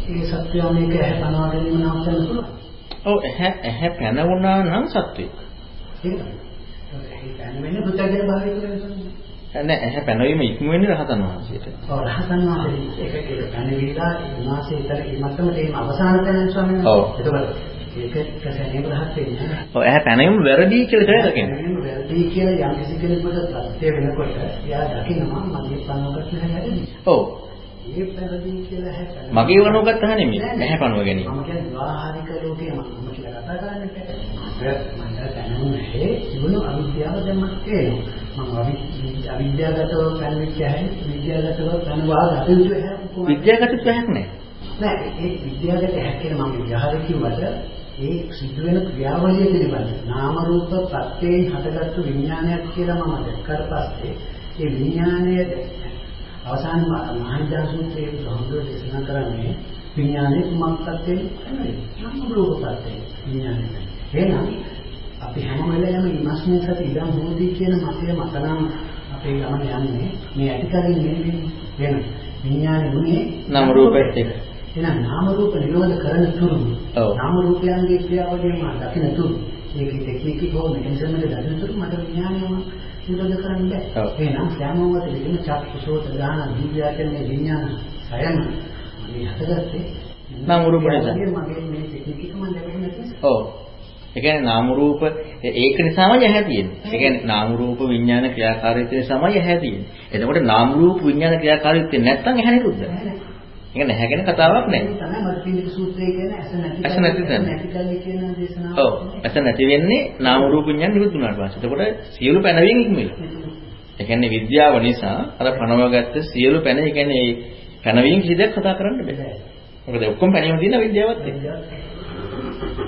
ඒ සත්‍යය මේක ඇහැ පනවා ගැනීම නවත්තන්න පුළුවන්. ඔව් ඇහැ ඇහැ පැන වුණා නම් සත්‍යය. ඒක තමයි. ඒ පැනවෙන්නේ පුතග්ජන භාවය කියලා කියන්නේ. නෑ ඇහැ පැනවීම ඉක්ම වෙන්නේ රහතන් වහන්සේට. ඔව් රහතන් වහන්සේ ඒක ඒක පැනවිලා උන්වහන්සේ ඉතල ඒ මට්ටමට එීම අවසාන තැන ස්වාමීන් වහන්සේ. ඔව්. ඒක ඇහැ පැනවීම වැරදි කියලා තමයි. පැනවීම වැරදි කියලා යම් කිසි කෙනෙකුට ප්‍රත්‍ය වෙනකොට එයා දකිනවා මගේ පනවකට හැදෙන්නේ. ඔව්. ඒ පැරදි කියලා හැපැන. මගේ වනෝගත්ත නැහැ නෙමෙයි. ඇහැ පනව ගැනීම. මම කියන්නේ විවාහාරික ලෝකේ මම කියලා කතා කරන්නේ නැහැ. මම දැනුනේ තිබුණු අවිද්‍යාව දැන් මට තේරෙනවා. මම අවිද්‍යාවගතව පැනවිච්ච හැටි විද්‍යාවගතව පැනවා ගත යුතු හැටි විද්‍යාගත පැහැක් නැහැ. නෑ ඒ විද්‍යාවගත හැටි මම විහාර කිව්වට ඒ සිද්ධ වෙන ක්‍රියාවලිය පිළිබඳ නාම රූප ප්‍රත්‍යයෙන් හටගත්තු විඥානයක් කියලා මම දැක්කට පස්සේ ඒ විඥානය අවසාන මහානිදාන සූත්‍රයේ බුදුහාමුදුරුවෝ දේශනා කරන්නේ විඥානයේ කුමක් ප්‍රත්‍යයෙන් නාම රූප ප්‍රත්‍යයෙන් විඥානය. එහෙනම් අපි හැම වෙලේම ඉමස්මින් සති ඉදම් හෝති කියන මතය මතනම් අපේ ගමන යන්නේ මේ ඇතිකලින් නෙවෙයි වෙන විඥාන ගුණේ නාම රූපෙත් එක්ක. එහෙනම් නාම රූප නිරෝධ කරන තුරු. නාම රූපයන්ගේ ක්‍රියාවලිය මා දකින්න තුරු ඒකේ ටෙක්නික් හෝ එක දකින්න තුරු මට විඥානයම නිරෝධ කරන්න බෑ. එහෙනම් සෑමවත විදිහම චක්කසෝත දාන විද්‍යාවෙන් මේ විඥාන සයන් මේ හදගත්තේ නාම රූප නිසා. මගේ මේ එක දැකගෙන නැතිද? ඔව්. ඒ කියන්නේ නාම රූප ඒක නිසාමයි ඇහැ තියෙන්නේ. ඒ කියන්නේ නාම රූප විඥාන ක්‍රියාකාරීත්වය නිසාමයි ඇහැ තියෙන්නේ. එතකොට නාම රූප විඥාන ක්‍රියාකාරීත්වය නැත්තම් ඇහැ නිරුද්ධයි. ඒක නැහැ ගැන කතාවක් නැහැ. ඇස නැති තැන. ඔව්. ඇස නැති වෙන්නේ නාම රූප විඥාන නිරුද්ධ වුණාට පස්සේ. එතකොට සියලු පැනවීම ඉක්මෙලා. ඒ කියන්නේ විද්‍යාව නිසා අර පනවගත්ත සියලු පැන ඒ කියන්නේ පැනවීම කිසි දෙයක් කතා කරන්න බෑ. මොකද ඔක්කොම පැනීම තියෙන විද්‍යාවත් එක්ක.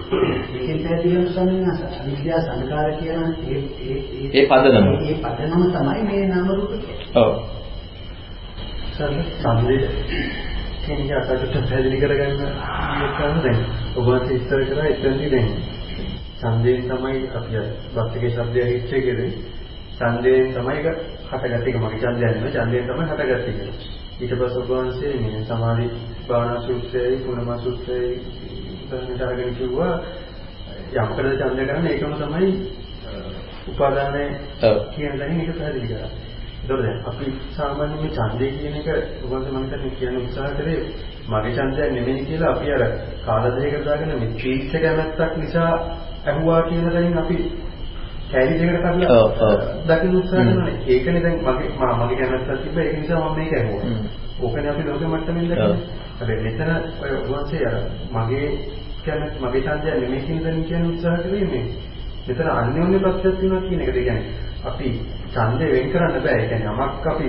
ඒකෙන් පැහැදිලිවම සම්මාස අවිද්‍යා සංකාර කියන ඒ ඒ ඒ පදනම. ඒ පදනම තමයි මේ නාම රූප කියන්නේ. ඔව්. සම්දේ කියන්නේ අතකට පැහැදිලි කරගන්න යන්න දැන් ඔබ වහන්සේ ඉස්සර කරා එතනදී දැන් ඡන්දයෙන් තමයි අපි වස්තිකේ ශබ්දය හිච්චේ කියන්නේ ඡන්දයෙන් තමයි ඒක හටගත්තේ ඒක මගේ ඡන්දයක් නෙවෙයි ඡන්දයෙන් තමයි හටගත්තේ කියලා. ඊට පස්සේ ඔබ වහන්සේ මේ සමාධි භාවනා සූත්‍රයයි කුණම සූත්‍රයයි ඉස්සරහට අරගෙන කිව්වා යම්කද ඡන්දය කරන්නේ ඒකම තමයි උපාදානය. කියන දැනින් ඒක පැහැදිලි කරා. ඒතකොට දැන් අපි සාමාන්‍යයෙන් මේ ඡන්දය කියන එක ඔයගොල්ලෝ මම හිතන්නේ කියන උත්සාහ කරේ මගේ ඡන්දයක් නෙමෙයි කියලා අපි අර කාලදයකට දාගෙන මේ ට්‍රීට් එක නැත්තක් නිසා ඇහුවා කියන දැනින් අපි කැලි දෙකට කඩලා. දකින්න උත්සාහ. කරනවා. ඒකනේ දැන් මගේ මගේ කැමැත්තක් තිබ්බා ඒක නිසා මම මේක ඇහුවා. ඕකනේ අපි ලෝක මට්ටමින්. දැක්කේ. හැබැයි මෙතන ඔය වහන්සේ අර මගේ කැමැත්ත මගේ ඡන්දය නෙමෙයි කියන දැන් කියන උත්සාහ කරේ මේ මෙතන අන්‍යෝන්‍ය ප්‍රත්‍යක්ෂ වෙනවා කියන එකද කියන්නේ අපි ඡන්දේ වෙන් කරන්න බෑ. ඒ කියන්නේ යමක් අපි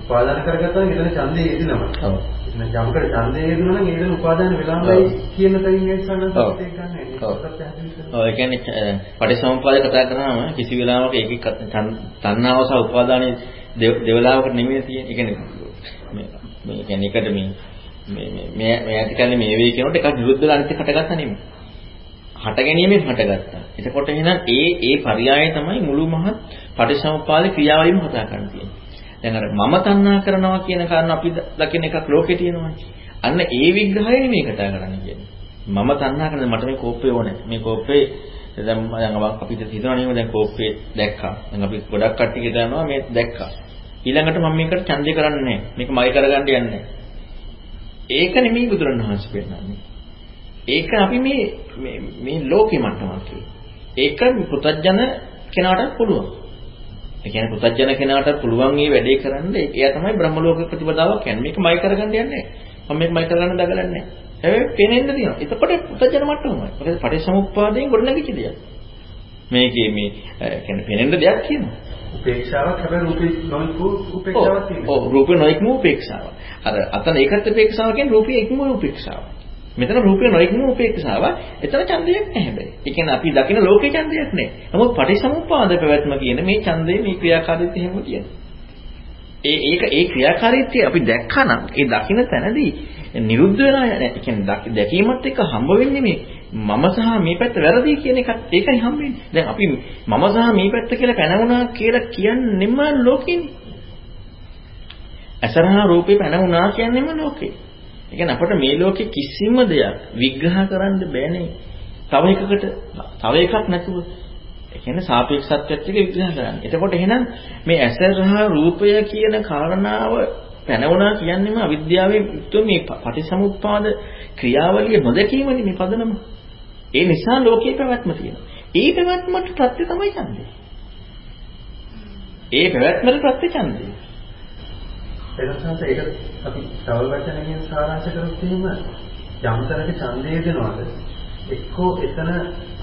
උපාදාන කරගත්තා නම් එතන ඡන්දේ යෙදෙනවා. ඔව්. එතන යමකට ඡන්දේ යෙදුණා නම් ඒකෙන් උපාදාන වෙලාමයි. කියන තැනින් ඒක. සම්බන්ධ ඒක ගන්න. ඔව්. ඒ කියන්නේ පටිසමුප්පාද කතා කරාම කිසි වෙලාවක ඒකේ තණ්හාව සහ උපාදානයේ දෙව- දෙවලාවකට නෙමෙයි තියෙන්නේ. ඒ කියන්නේ මේ කියන්නේ එකට මේ මේ මේ මේ මේ ඇති කන්නේ මේ වේ කියනකොට එකක් විරුද්ධ වෙලා අනිත් එක හටගත්තා නෙමෙයි. හට ගැනීමෙන් හටගත්තා. එතකොට එහෙනම් ඒ ඒ පරයය තමයි මුළු මහත් පටිසමුප්පාද ක්‍රියාවලියම කතා කරන්න තියෙන්නේ. දැන් අර මම තණ්හා කරනවා කියන කාරණා අපි ද- දකින එකක් ලෝකේ තියෙනවානේ. අන්න ඒ විග්‍රහය නෙමෙයි කතා කරන්න කියන්නේ. මම තණ්හා කරන මට මේ කෝප්පේ ඕනේ. මේ කෝප්පේ දැන් දැන් අපිට හිතනවා නේද දැන් කෝප්පේ දැක්කා. දැන් අපි ගොඩක් කට්ටිය හිතනවා මේ දැක්කා. ඊළඟට මම මේකට ඡන්දය කරන්නේ නැහැ. මේක මගේ කරගන්න යන්නේ නැහැ. ඒක නෙමෙයි බුදුරණවහන්සේ පෙන්නන්නේ. ඒක අපි මේ මේ මේ ලෝකෙ මට්ටමක් කියන්නේ. ඒක පුතඥ කෙනාට පුළුවන්. ඒ කියන්නේ පුතඥ කෙනාට පුළුවන් මේ වැඩේ කරන්න එයා තමයි බ්‍රහ්ම ලෝක ප්‍රතිපදාවක් කියන්නේ. මේක මයි කරගන්න යන්නේ නැහැ. මම මේක මයි කරගන්න දගලන්නේ නැහැ. හැබැයි පේනෙන්න තියෙනවා. එතකොට පුතඥ මට්ටමයි. මොකද පටිච්චසමුප්පාදයෙන් ගොඩනගිච්ච දෙයක්. මේකේ මේ ඒ කියන්නේ පේනෙන්න දෙයක් කියනවා. උපේක්ෂාවක් හැබැයි රූපේ නොයිකු උපේක්ෂාවක් තියෙනවා. ඔව් රූපේ නොයික්ම උපේක්ෂාව. අර අතන ඒකත් උපේක්ෂාව කියන්නේ රූපේ ඉක්ම උපේක්ෂාව. මෙතන රූපේ නොයික්ම උපේක්ෂාව. එතන ඡන්දයක් නැහැ හැබැයි. ඒ කියන්නේ අපි දකින ලෝකේ ඡන්දයක් නැහැ. නමුත් පටිසමුප්පාද පැවැත්ම කියන මේ ඡන්දේ මේ ක්‍රියාකාරීත්වය එහෙම තියෙනවා. ඒ ඒක ඒ ක්‍රියාකාරීත්වය අපි දැක්කනම් ඒ දකින්න තැනදී නිරුද්ධ වෙලා නැහැ. ඒ කියන්නේ දැකීමත් එක්ක හම්බ වෙන්නේ මේ මම සහ මේ පැත්ත වැරදි කියන එකත් ඒකයි හම්බෙන්නේ. දැන් අපි මම සහ මේ පැත්ත කියලා පැනවුණා කියලා කියන්නෙම ලෝකෙනේ. අසරහා රූපේ පැනවුණා කියන්නෙම ලෝකේ. ඒ කියන්නේ අපිට මේ ලෝකේ කිසිම දෙයක් විග්‍රහ කරන්න බෑනේ. තව එකකට තව එකක් නැතුව ඒ කියන්නේ සාපේක්ෂත්වයට එක විග්‍රහ කරන්න. එතකොට එහෙනම් මේ ඇසරහා රූපය කියන කාරණාව පැනවුණා කියන්නේම අවිද්‍යාවේ යුක්ත මේ පටිසමුප්පාද ක්‍රියාවලිය නොදැකීමනේ මේ පදනම. ඒ නිසා ලෝකේ පැවැත්ම තියෙනවා. ඒ පැවැත්මට ප්‍රත්‍ය තමයි ඡන්දය. ඒ පැවැත්මට ප්‍රත්‍ය ඡන්දය. එතනසන්ත ඒක අපි තව වචනකින් සාරාංශ කරොත් එහෙම යම් තැනක ඡන්දය දෙනවාද එක්කෝ එතන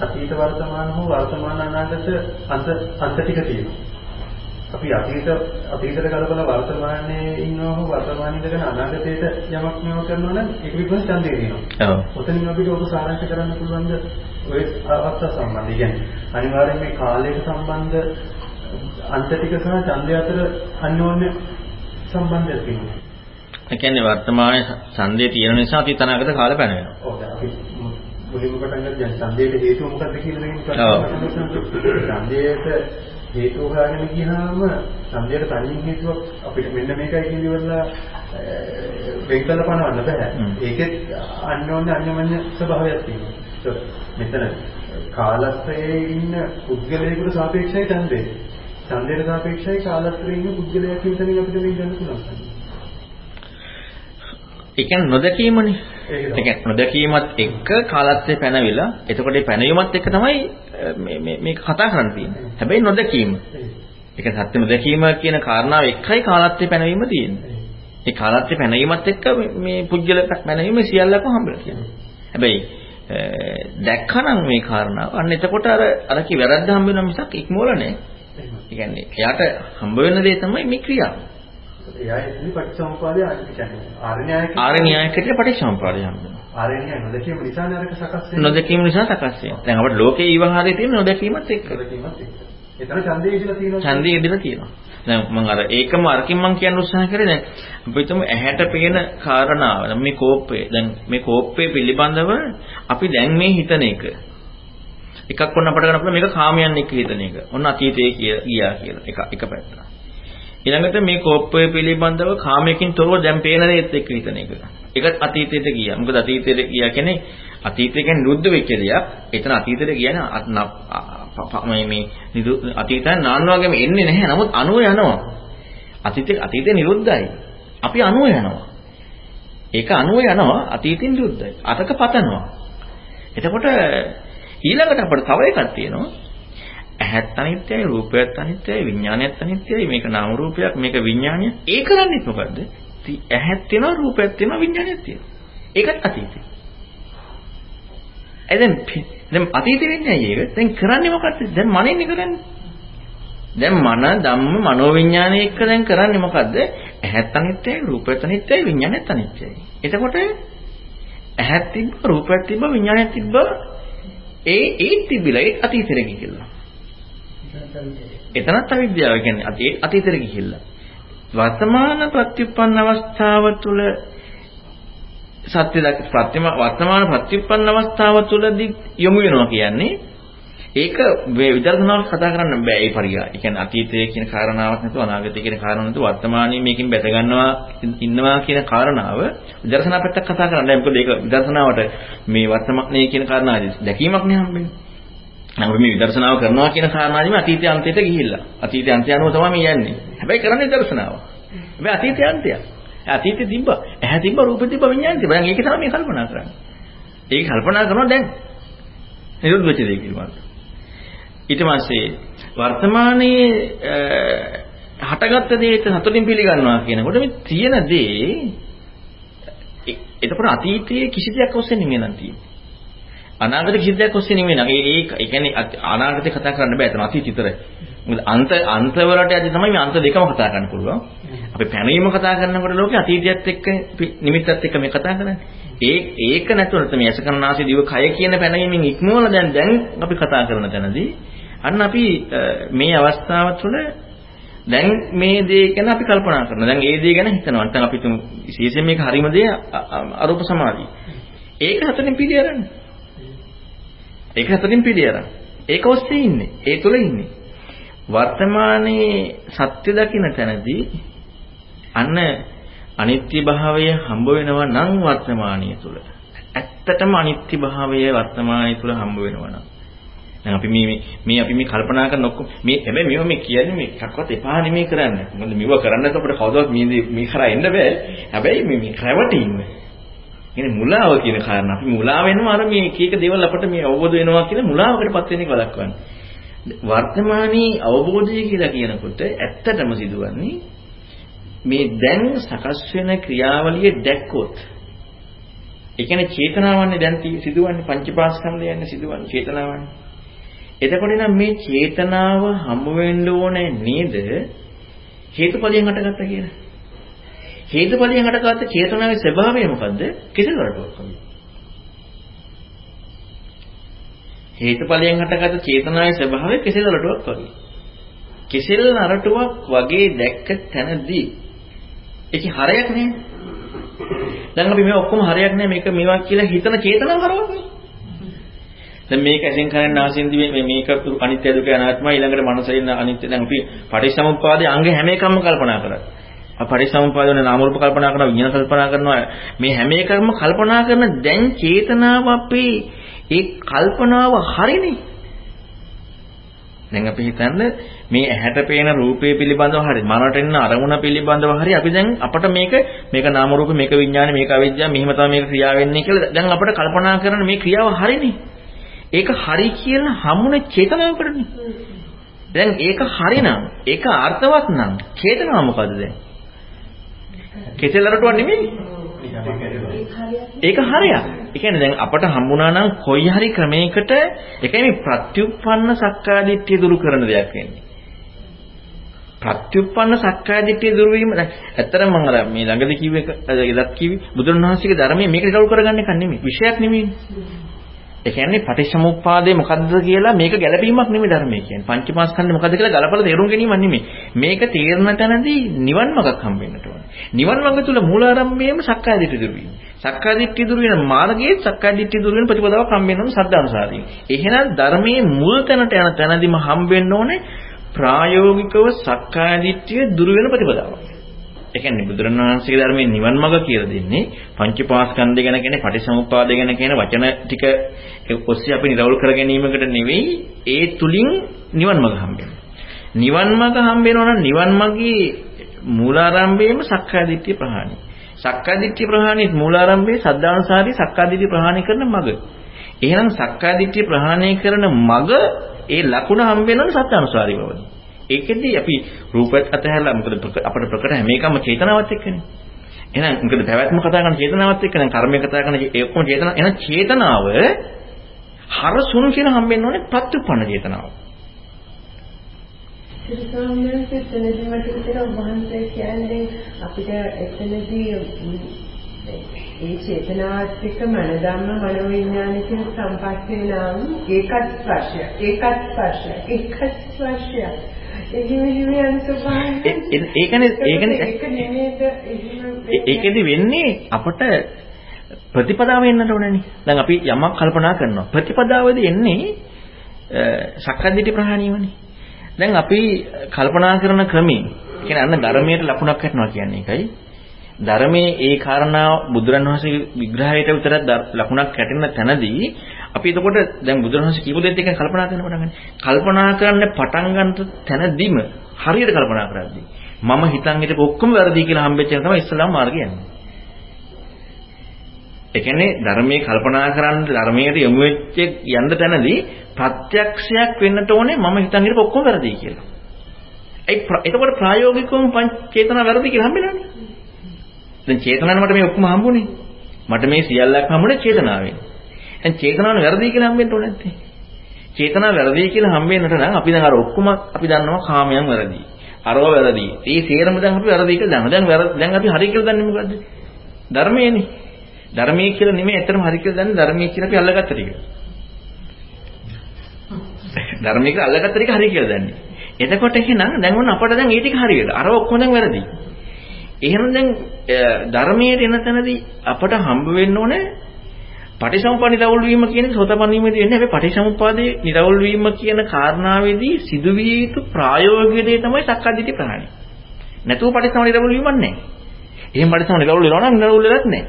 අතීත වර්තමාන හෝ වර්තමාන අනාගත අන්ත අන්ත ටික තියෙනවා. අපි අතීත අතීතයට කලබල වර්තමානයේ ඉන්නවා වර්තමානයේ ඉඳගෙන අනාගතයට යමක් මේව කරනවා නම් ඒක විපස්සනා ඡන්දය දෙනවා. ඔව්. ඔතනින් අපිට ඔබ සාරාංශ කරන්න පුළුවන්ද ඔය අවස්ථා සම්බන්ධ. කියන්නේ අනිවාර්යෙන් මේ කාලයට සම්බන්ධ අන්ත ටික සහ ඡන්දය අතර අන්‍යෝන්‍ය සම්බන්ධයක් තියෙනවා. ඒ කියන්නේ වර්තමානයේ ඡන්දේ තියෙන නිසා අතීත අනාගත කාල පැන වෙනවා. ඔව් අපි මුලින්ම පටන් දැන් ඡන්දයට හේතුව මොකක්ද කියලා දෙන්න ඡන්දයට හේතුව හොයාගෙන ගියාම ඡන්දයට තනින් හේතුවක් අපිට මෙන්න මේකයි කියලිවලා වෙන් කළ පනවන්න බෑ. ඒකෙත් අන්‍යෝන්‍ය අන්‍යමඤ්ඤ ස්වභාවයක් තියෙනවා. මෙතන කාලස්ත්‍රයේ ඉන්න පුද්ගලයෙකුට සාපේක්ෂයි ඡන්දේ. ඡන්දයට සාපේක්ෂයි කාලස්ත්‍රයේ ඉන්න පුද්ගලයා කියන තැනින් අපිට වෙන් ගන්න පුළුවන්. ඒ කියන්නේ නොදැකීමනේ. ඒ කියන්නේ නොදැකීමත් එක්ක කාලත්වයේ පැනවිලා එතකොට පැනවීමත් එක්ක තමයි මේ මේ මේක කතා කරන්න තියෙන්නේ. හැබැයි නොදැකීම. ඒක සත්‍ය නොදැකීම කියන කාරණාව එකයි කාලත්වයේ පැනවීම තියෙන්නේ. ඒ කාලත්වයේ පැනවීමත් එක්ක මේ පුජ්‍යල පැනවීම සියල්ලකම හම්බෙලා තියෙනවා. හැබැයි දැක්කනම් මේ කාරණාව අන්න එතකොට අර අර කි වැරද්ද හම්බ වෙනවා මිසක් ඉක්මවල නෑ. ඒ කියන්නේ එයාට හම්බ වෙන දේ තමයි මේ ක්‍රියාව. ඉන්නේ පටිච්චසමුපාදය න්‍යායකට පටිච්චසමුපාදය හම්බෙනවා. ආර්ය න්‍යාය නොදැකීම නිසා නරක සකස් වෙනවා. නොදැකීම නිසා සකස් වෙනවා. දැන් අපිට ලෝකේ ඊවහාරයේ තියෙන නොදැකීමත් එක්ක. නොදැකීමත් එක්ක. එතන ඡන්දය ඉදලා තියෙනවා. ඡන්දය ඉදලා තියෙනවා. දැන් මම අර ඒකම අරකින් මම කියන්න උත්සාහ කරේ දැන් අපි හිතමු ඇහැට පේන කාරණාව. මේ කෝපය. දැන් මේ කෝපය පිළිබඳව අපි දැන් මේ හිතන එක. එකක් වොන්න අපට ගන්න පුළුවන් මේක කාමයන් එක්ක හිතන එක. ඔන්න අතීතයේ ගියා කියලා. එක එක පැත්තක්. ඊළඟට මේ කෝපය පිළිබඳව කාමයකින් තොරව දැන් පේන දේත් එක්ක හිතන එක. ඒකත් අතීතයට ගියා. මොකද අතීතයට ගියා කියන්නේ අතීතය කියන්නේ නිරුද්ධ වෙච්ච දෙයක්. එතන අතීතයට කියන්නේ මේ මේ අතීතයන් නාන්නාගෙම එන්නේ නැහැ. නමුත් අනුව යනවා. අතීතේ අතීතේ නිරුද්ධයි. අපි අනුව යනවා. ඒක අනුව යනවා අතීතින් නිරුද්ධයි. අතක පතනවා. එතකොට ඊළඟට අපිට තව එකක් තියෙනවා. ඇහත් අනිත්‍යයි රූපයත් අනිත්‍යයි විඥානයත් අනිත්‍යයි. මේක නාම රූපයක් මේක විඥානය ඒ කරන්නේ මොකද්ද? ඇහත් තියෙනවා රූපයත් තියෙනවා විඥානයත් තියෙනවා. ඒකත් අතීතේ එදෙන් දැන් අතීතේ වෙන්නේ ඇයි ඒක? දැන් කරන්නේ මොකද්ද? දැන් මනින්නේ කරන්නේ? දැන් මන ධම්ම මනෝවිඥානය එක්ක දැන් කරන්නේ මොකද්ද? ඇහත් අනිත්‍යයි රූපයත් අනිත්‍යයි විඥානයත් අනිත්‍යයි. එතකොට ඇහත් තිබ්බ රූපයත් තිබ්බ විඥානයත් තිබ්බ ඒ ඒ තිබිලා ඒ අතීතෙට ගිහිල්ලා එතනත් අවිද්‍යාව කියන්නේ අතීතෙට ගිහිල්ලා. වර්තමාන ප්‍රතිඋප්පන්න අවස්ථාව තුළ සත්‍ය ප්‍රතිම වර්තමාන ප්‍රතිඋප්පන්න අවස්ථාව තුළදී යොමු වෙනවා කියන්නේ ඒක මේ විදර්ශනාවට කතා කරන්න බෑ ඒ පරිගා. ඒ කියන්නේ අතීතයේ කියන කාරණාවක් නැතුව අනාගතයේ කියන කාරණාවක් නැතුව වර්තමානයේ මේකෙන් බැස ගන්නවා ඉන්නවා කියන කාරණාව විදර්ශනා පැත්තක් කතා කරන්න. මොකද ඒක විදර්ශනාවට මේ වර්තමානයේ කියන කාරණාව දැකීමක් නේ හම්බෙන්නේ. නමුත් මේ විදර්ශනාව කරනවා කියන කාරණාදීම අතීතයේ අන්තයට ගිහිල්ලා. අතීතයේ අන්තය අනුව තමයි මේ යන්නේ. හැබැයි කරන්නේ විදර්ශනාව. හැබැයි අතීතයේ අන්තය. අතීතේ තිබ්බ. ඇහැ තිබ්බ, රූප තිබ්බ, විඤ්ඤාණ තිබ්බ. දැන් ඒක තමයි මේ කල්පනා කරන්නේ. ඒක කල්පනා කරනවා දැන්. නිරුද්ධ වෙච්ච දෙයක් පිළිබඳව. ඊට පස්සේ වර්තමානයේ හටගත්ත දේට සතුටින් පිළිගන්නවා කියනකොට මේ තියෙන දේ එතකොට අතීතයේ කිසි දෙයක් ඔස්සේ නෙමෙයි නම් තියෙන්නේ. අනාගත කිසි දෙයක් ඔස්සේ නෙමෙයි නේද? ඒ ඒ කියන්නේ අනාගතේ කතා කරන්න බෑ එතන අතීත විතරයි. මොකද අන්ත අන්තවලට යද්දි තමයි මේ අන්ත දෙකම කතා කරන්න පුළුවන්. අපි පැනීම කතා කරනකොට ලෝකේ අතීතයත් එක්ක නිමිත්තත් එක්ක මේ කතා කරන්නේ. ඒ ඒක නැතුව තමයි යසකරනාසි දිව කය කියන පැනීමෙන් ඉක්මවල දැන් දැන් අපි කතා කරන තැනදී අන්න අපි මේ අවස්ථාව තුළ දැන් මේ දේ ගැන අපි කල්පනා කරනවා. දැන් ඒ දේ ගැන හිතනවා. නැත්නම් අපි තුමු විශේෂයෙන් මේක හරිම දේ අරූප සමාධිය. ඒක හතරින් පිළි අරන්. ඒක හතරින් පිළි අරන්. ඒක ඔස්සේ ඉන්නේ. ඒ තුල ඉන්නේ. වර්තමානයේ සත්‍ය දකින්න තැනදී අන්න අනිත්‍ය භාවය හම්බ වෙනවා නම් වර්තමානීය තුල. ඇත්තටම අනිත්‍ය භාවය වර්තමානයේ තුල හම්බ වෙනවා නම්. දැන් අපි මේ මේ අපි මේ කල්පනා කරන ඔක්කොම මේ හැබැයි මේව මේ කියන්නේ මේ එකක්වත් එපා නෙමෙයි කරන්නේ. මොකද මේව කරන්න නැත්නම් අපිට කවදාවත් මේ මේ කරා එන්න බෑ. හැබැයි මේ මේ රැවටින්න. කියන්නේ මුලාව කියන කාරණා. අපි මුලා වෙනවා අර මේ එක එක දේවල් අපිට මේ අවබෝධ වෙනවා කියලා මුලාවකටපත් වෙන එක වළක්වන්නේ. වර්තමානයේ අවබෝධය කියලා කියනකොට ඇත්තටම සිදුවන්නේ මේ දැන් සකස් වෙන ක්‍රියාවලිය දැක්කොත් ඒ කියන්නේ චේතනාවන්නේ දැන් සිදුවන්නේ පංචපාස්කන්ධයන්නේ සිදුවන්නේ චේතනාවන්නේ එතකොට නම් මේ චේතනාව හමු වෙන්න ඕනේ නේද හේතුඵලයෙන් හටගත්තා කියලා හේතුඵලයෙන් හටගත්ත චේතනාවේ ස්වභාවය මොකද්ද කිසිල වලටවත් හේතුඵලයෙන් හටගත්ත චේතනාවේ ස්වභාවය කෙසෙල් නරටුවක් වගේ. කෙසෙල් නරටුවක් වගේ දැක්ක තැනදී ඒකේ හරයක් නෑ. දැන් අපි මේ ඔක්කොම හරයක් නෑ මේක මේවා කියලා හිතන චේතනාව හරවක් නේ. දැන් මේක ඇසෙන් කරන්නේ නාසයෙන් දිවේ මේ මේක අනිත්‍ය දුක අනාත්මයි ඊළඟට මනසෙන් අනිත්‍ය දැන් අපි පටිච්චසමුප්පාදයේ අංග හැම එකක්ම කල්පනා කරා. පරිසම්පාදන නාම රූප කල්පනා කරනවා විඤ්ඤාණ කල්පනා කරනවා මේ හැම එකක්ම කල්පනා කරන දැන් චේතනාව අපේ ඒ කල්පනාව හරිනේ. දැන් අපි හිතන්න මේ ඇහැට පේන රූපේ පිළිබඳව හරි මනට එන අරමුණ පිළිබඳව හරි අපි දැන් අපට මේක මේක නාම රූප මේක විඥාන මේක අවිද්‍යාව මෙහිම තමයි මේක ක්‍රියා වෙන්නේ කියලා දැන් අපට කල්පනා කරන මේ ක්‍රියාව හරිනේ. ඒක හරි කියලා හමුනේ චේතනාවකටනේ. දැන් ඒක හරිනම් ඒක අර්ථවත් නම් චේතනාව මොකද දැන්? කෙසෙල් අරටුවක් නෙමෙයි. ඒක හරයක්. ඒ කියන්නේ දැන් අපට හම්බුණා නම් කොයි හරි ක්‍රමයකට ඒකයි මේ ප්‍රත්‍යুৎপন্ন සක්කාදිට්ඨිය දුරු කරන දෙයක් වෙන්නේ. ප්‍රත්‍යুৎপন্ন සක්කාදිට්ඨිය දුරු වීම දැන් ඇත්තටම මම අර මේ ළඟදී කිව්ව එක එදත් කිව්වි බුදුරණවහන්සේගේ ධර්මයේ මේක නිරවුල් කරගන්න එක නෙමෙයි. විශයක් නෙමෙයි. ඒ කියන්නේ පටිච්චසමුප්පාදේ මොකද්ද කියලා මේක ගැළපීමක් නෙමෙයි ධර්මයේ කියන්නේ. පංචමාස්කන්ධ මොකද්ද කියලා ගලපලා තේරුම් ගැනීමක් නෙමෙයි. මේක තේරෙන තැනදී නිවන් මාර්ගක් හම්බෙන්නට ඕනේ. නිවන් මාර්ග තුල මූලාරම්භයේම සක්කාය දිට්ඨිය දුරු වීම. සක්කාය දිට්ඨිය දුරු වෙන මාර්ගයේ සක්කාය දිට්ඨිය දුරු වෙන ප්‍රතිපදාවක් හම්බෙන්න ඕනේ සද්ධානුසාරින්. එහෙනම් ධර්මයේ මුල් තැනට යන තැනදීම හම්බෙන්න ඕනේ ප්‍රායෝගිකව සක්කාය දිට්ඨිය දුරු වෙන ප්‍රතිපදාවක්. ඒ කියන්නේ බුදුරණවහන්සේගේ ධර්මයේ නිවන් මඟ කියලා දෙන්නේ පංචපාස්කන්ධය ගැන කියන්නේ පටිසමුප්පාදය ගැන කියන වචන ටික ඔස්සේ අපි නිරවුල් කර ගැනීමකට නෙවෙයි ඒ තුලින් නිවන් මඟ හම්බෙන්නේ. නිවන් මඟ හම්බෙනවා නම් නිවන් මඟේ මූලාරම්භයේම සක්කාය දිට්ඨිය ප්‍රහාණය. සක්කාය දිට්ඨිය ප්‍රහාණයේ මූලාරම්භයේ සද්ධානුසාරී සක්කාය දිට්ඨිය ප්‍රහාණය කරන මඟ. එහෙනම් සක්කාය දිට්ඨිය ප්‍රහාණය කරන මඟ ඒ ලකුණ හම්බෙනවා සත්‍යානුසාරී බවදී. ඒකෙදී අපි රූපයත් අතහැරලා මොකද අපිට ප්‍රකට හැම එකම චේතනාවත් එක්කනේ. එහෙනම් මොකද පැවැත්ම කතා කරන චේතනාවත් එක්ක නම් කර්මය කතා කරන ඒ ඔක්කොම චේතනා එහෙනම් චේතනාව හරසුණු කියන හම්බෙන්න ඕනේ ප්‍රත්‍යুৎপন্ন චේතනාව. සිරිසෝන්දේ එතනදී මට හිතෙනවා වහන්සේ කියන්නේ අපිට එතනදී ඒ චේතනාවත් එක්ක මන ධම්ම මනෝ විඥාන කියන සම්පස්සේ නම් ඒකත් ස්පර්ශය ඒකත් ස්පර්ශය ඒකත් ස්පර්ශය ඒකනේ ඒකනේ ඒකෙදි වෙන්නේ අපට ප්‍රතිපදාව එන්නට ඕනනේ. දැන් අපි යමක් කල්පනා කරනවා. ප්‍රතිපදාවේදී එන්නේ සක්කාදිටි ප්‍රහාණියවනේ. දැන් අපි කල්පනා කරන ක්‍රමී කියන්නේ අන්න ධර්මයට ලකුණක් හටනවා කියන්නේ ඒකයි. ධර්මයේ ඒ කාරණා බුදුරණවහන්සේගේ විග්‍රහයට විතරක් ලකුණක් හැටෙන තැනදී අපි එතකොට දැන් බුදුරණවහන්සේ කියපු දෙයක් එක කල්පනා කරන්න පටන් ගන්න. කල්පනා කරන්න පටන් ගන්න තැනදීම හරියට කල්පනා කරද්දී මම හිතන් හිටපු ඔක්කොම වැරදි කියලා හම්බෙච්ච එක තමයි ඉස්ලාම් මාර්ගය යන්නේ. ඒ කියන්නේ ධර්මයේ කල්පනා කරන්න ධර්මයට යොමු වෙච්ච යන්න තැනදී ප්‍රත්‍යක්ෂයක් වෙන්නට ඕනේ මම හිතන් හිටපු ඔක්කොම වැරදි කියලා. ඒ එතකොට ප්‍රායෝගිකවම පංච චේතනා වැරදි කියලා හම්බෙලානේ. දැන් චේතනාව මට මේ ඔක්කොම හම්බුනේ. මට මේ සියල්ලක් හම්බුනේ චේතනාවෙන්. දැන් චේතනාව වැරදි කියලා හම්බෙන්න ඕනේ නැත්තේ. චේතනාව වැරදි කියලා හම්බෙන්නට නම් අපි දැන් අර ඔක්කොම අපි දන්නවා කාමයන් වැරදි. අරව වැරදි. ඒ සේරම දැන් අපි වැරදි කියලා දන්නවා. දැන් වැරදි දැන් අපි හරි කියලා දන්නේ මොකද්ද? ධර්මයේනේ. ධර්මයේ කියලා නෙමෙයි ඇත්තටම හරි කියලා දන්නේ ධර්මයේ කියලා අපි අල්ලගත්ත ටික. ධර්මයේ කියලා අල්ලගත්ත ටික හරි කියලා දන්නේ. එතකොට එහෙනම් දැන් ඔන්න අපට දැන් ඒ ටික හරි වෙලා. අර ඔක්කොම දැන් වැරදි. එහෙනම් දැන් ධර්මයේ එන තැනදී අපට හම්බ වෙන්න ඕනේ පටිසමුප්පාද නිරවුල් වීම කියන සෝතපන්නීමේදී වෙන්නේ අපි පටිසමුප්පාදේ නිරවුල් වීම කියන කාරණාවේදී සිදුවිය යුතු ප්‍රායෝගික දේ තමයි සක්කාදිට්ඨි ප්‍රහාණය. නැතුව පටිසම නිරවුල් වීමක් නැහැ. එහෙම පටිසම නිරවුල් වෙනවා නම් නිරවුල් වෙලත් නැහැ.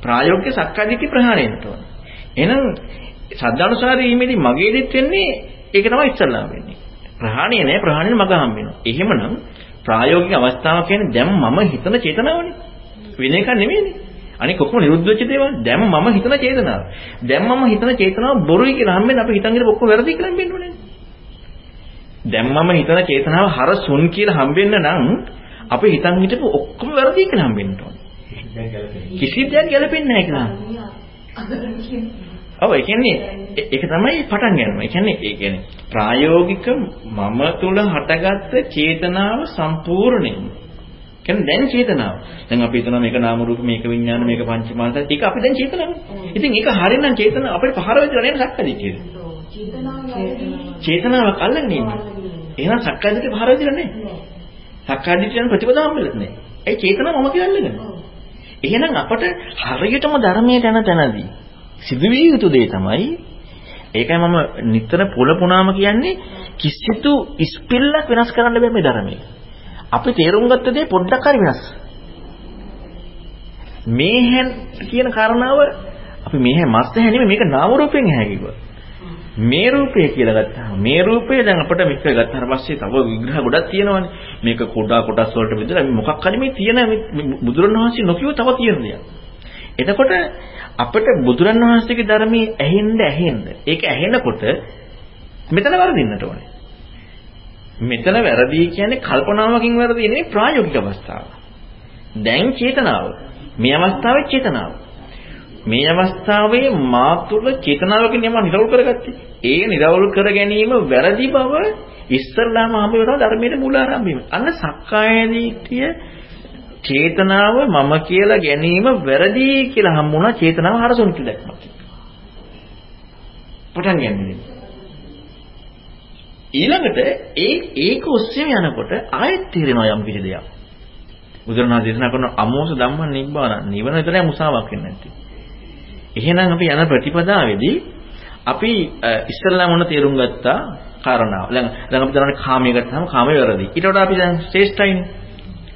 ප්‍රායෝගික සක්කාදිට්ඨි ප්‍රහාණය වෙන්න ඕනේ. එහෙනම් සද්ධානුසාරී වීමේදී මගේ දෙත් වෙන්නේ ඒක තමයි ඉස්සල්ලාම වෙන්නේ. ප්‍රහාණය නෑ ප්‍රහාණයෙන් මග හම්බ වෙනවා. එහෙමනම් ප්‍රායෝගික අවස්ථාව කියන්නේ දැන් මම හිතන චේතනාවනේ. වෙන එකක් නෙමෙයිනේ. අනික ඔක්කොම නිරුද්ධ වෙච්ච දේවල්. දැන් මම හිතන චේතනාව. දැන් මම හිතන චේතනාව බොරුයි කියලා හම්බෙන්නේ අපි හිතන් ඉඳලා ඔක්කොම වැරදි කියලා හම්බෙන්න ඕනේ. දැන් මම හිතන චේතනාව හරසුන් කියලා හම්බෙන්න නම් අපි හිතන් හිටපු ඔක්කොම වැරදි කියලා හම්බෙන්න ඕනේ. කිසි දෙයක් ගැලපෙන්නේ නැහැ කියලා. ඔව් ඒ කියන්නේ ඒක තමයි පටන් ගන්නවා. ඒ කියන්නේ ඒ කියන්නේ ප්‍රායෝගික මම තුල හටගත්ත චේතනාව සම්පූර්ණයෙන්ම කියන්නේ දැන් චේතනාව. දැන් අපි හිතනවා මේක නාම රූප මේක විඥාන මේක පංචමානස ඒක අපි දැන් චේතනාවනේ. ඉතින් ඒක හරියනම් චේතන අපිට පහර වෙදලා නේද සක්කදිටියේ. චේතනාවක් අල්ලගෙන ඉන්නේ. එහෙනම් සක්කාදිටිය පහර වෙදලා නැහැ. සක්කාදිටියන් ප්‍රතිපදාවම වෙලත් නැහැ. ඒ චේතනාව මම අල්ලගෙන. එහෙනම් අපට හරියටම ධර්මයට යන තැනදී සිදුවිය යුතු දේ තමයි ඒකයි මම නිතර පොළ පුණාම කියන්නේ කිසිතු ඉස්පිල්ලක් වෙනස් කරන්න බෑ මේ ධර්මයේ. අපි තේරුම් ගත්ත දේ පොඩ්ඩක් හරි වෙනස්. මේහෙන් කියන කාරණාව අපි මේහෙන් මස් නැහැ නෙමෙයි මේක නාම රූපයෙන් ඇහැ කිව්වා. මේ රූපය කියලා ගත්තාම මේ රූපය දැන් අපිට මේක ගත්තාට පස්සේ තව විග්‍රහ ගොඩක් තියෙනවානේ. මේක කොටා කොටස් වලට බෙදලා මොකක් හරි මේ තියෙන බුදුරණවහන්සේ නොකියව තව තියෙන දෙයක්. එතකොට අපිට බුදුරණවහන්සේගේ ධර්මයේ ඇහෙන්න ඇහෙන්න ඒක ඇහෙනකොට මෙතන වරදින්නට ඕනේ. මෙතන වැරදි කියන්නේ කල්පනාවකින් වැරදි නෙවෙයි ප්‍රායෝගික අවස්ථාව. දැන් චේතනාව. මේ අවස්ථාවේ චේතනාව. මේ අවස්ථාවේ මා තුළ චේතනාවකින් යම නිරවුල් කරගත්තේ. ඒ නිරවුල් කර ගැනීම වැරදි බව ඉස්සල්ලාම හම්බ වෙනවා ධර්මයේ මූලාරම්භයම. අන්න සක්කාය දිට්ඨිය චේතනාව මම කියලා ගැනීම වැරදි කියලා හම්බුණා චේතනාව හරසොන් කියලා දැක්මක්. පටන් ගන්නේ. ඊළඟට ඒ ඒක ඔස්සේ යනකොට ආයෙත් තේරෙනවා යම් කිසි දෙයක්. බුදුරණාහි දේශනා කරන අමෝස ධම්ම නිබ්බාන නිවන විතරයි මුසාවක් වෙන්නේ නැත්තේ. එහෙනම් අපි යන ප්‍රතිපදාවේදී අපි ඉස්සල්ලාම මොන තේරුම් ගත්තා කාරණාව. දැන් දැන් අපි දරන්නේ කාමයේ ගත්තාම කාමයේ වැරදි. ඊට වඩා අපි දැන් ශ්‍රේෂ්ඨයිනේ.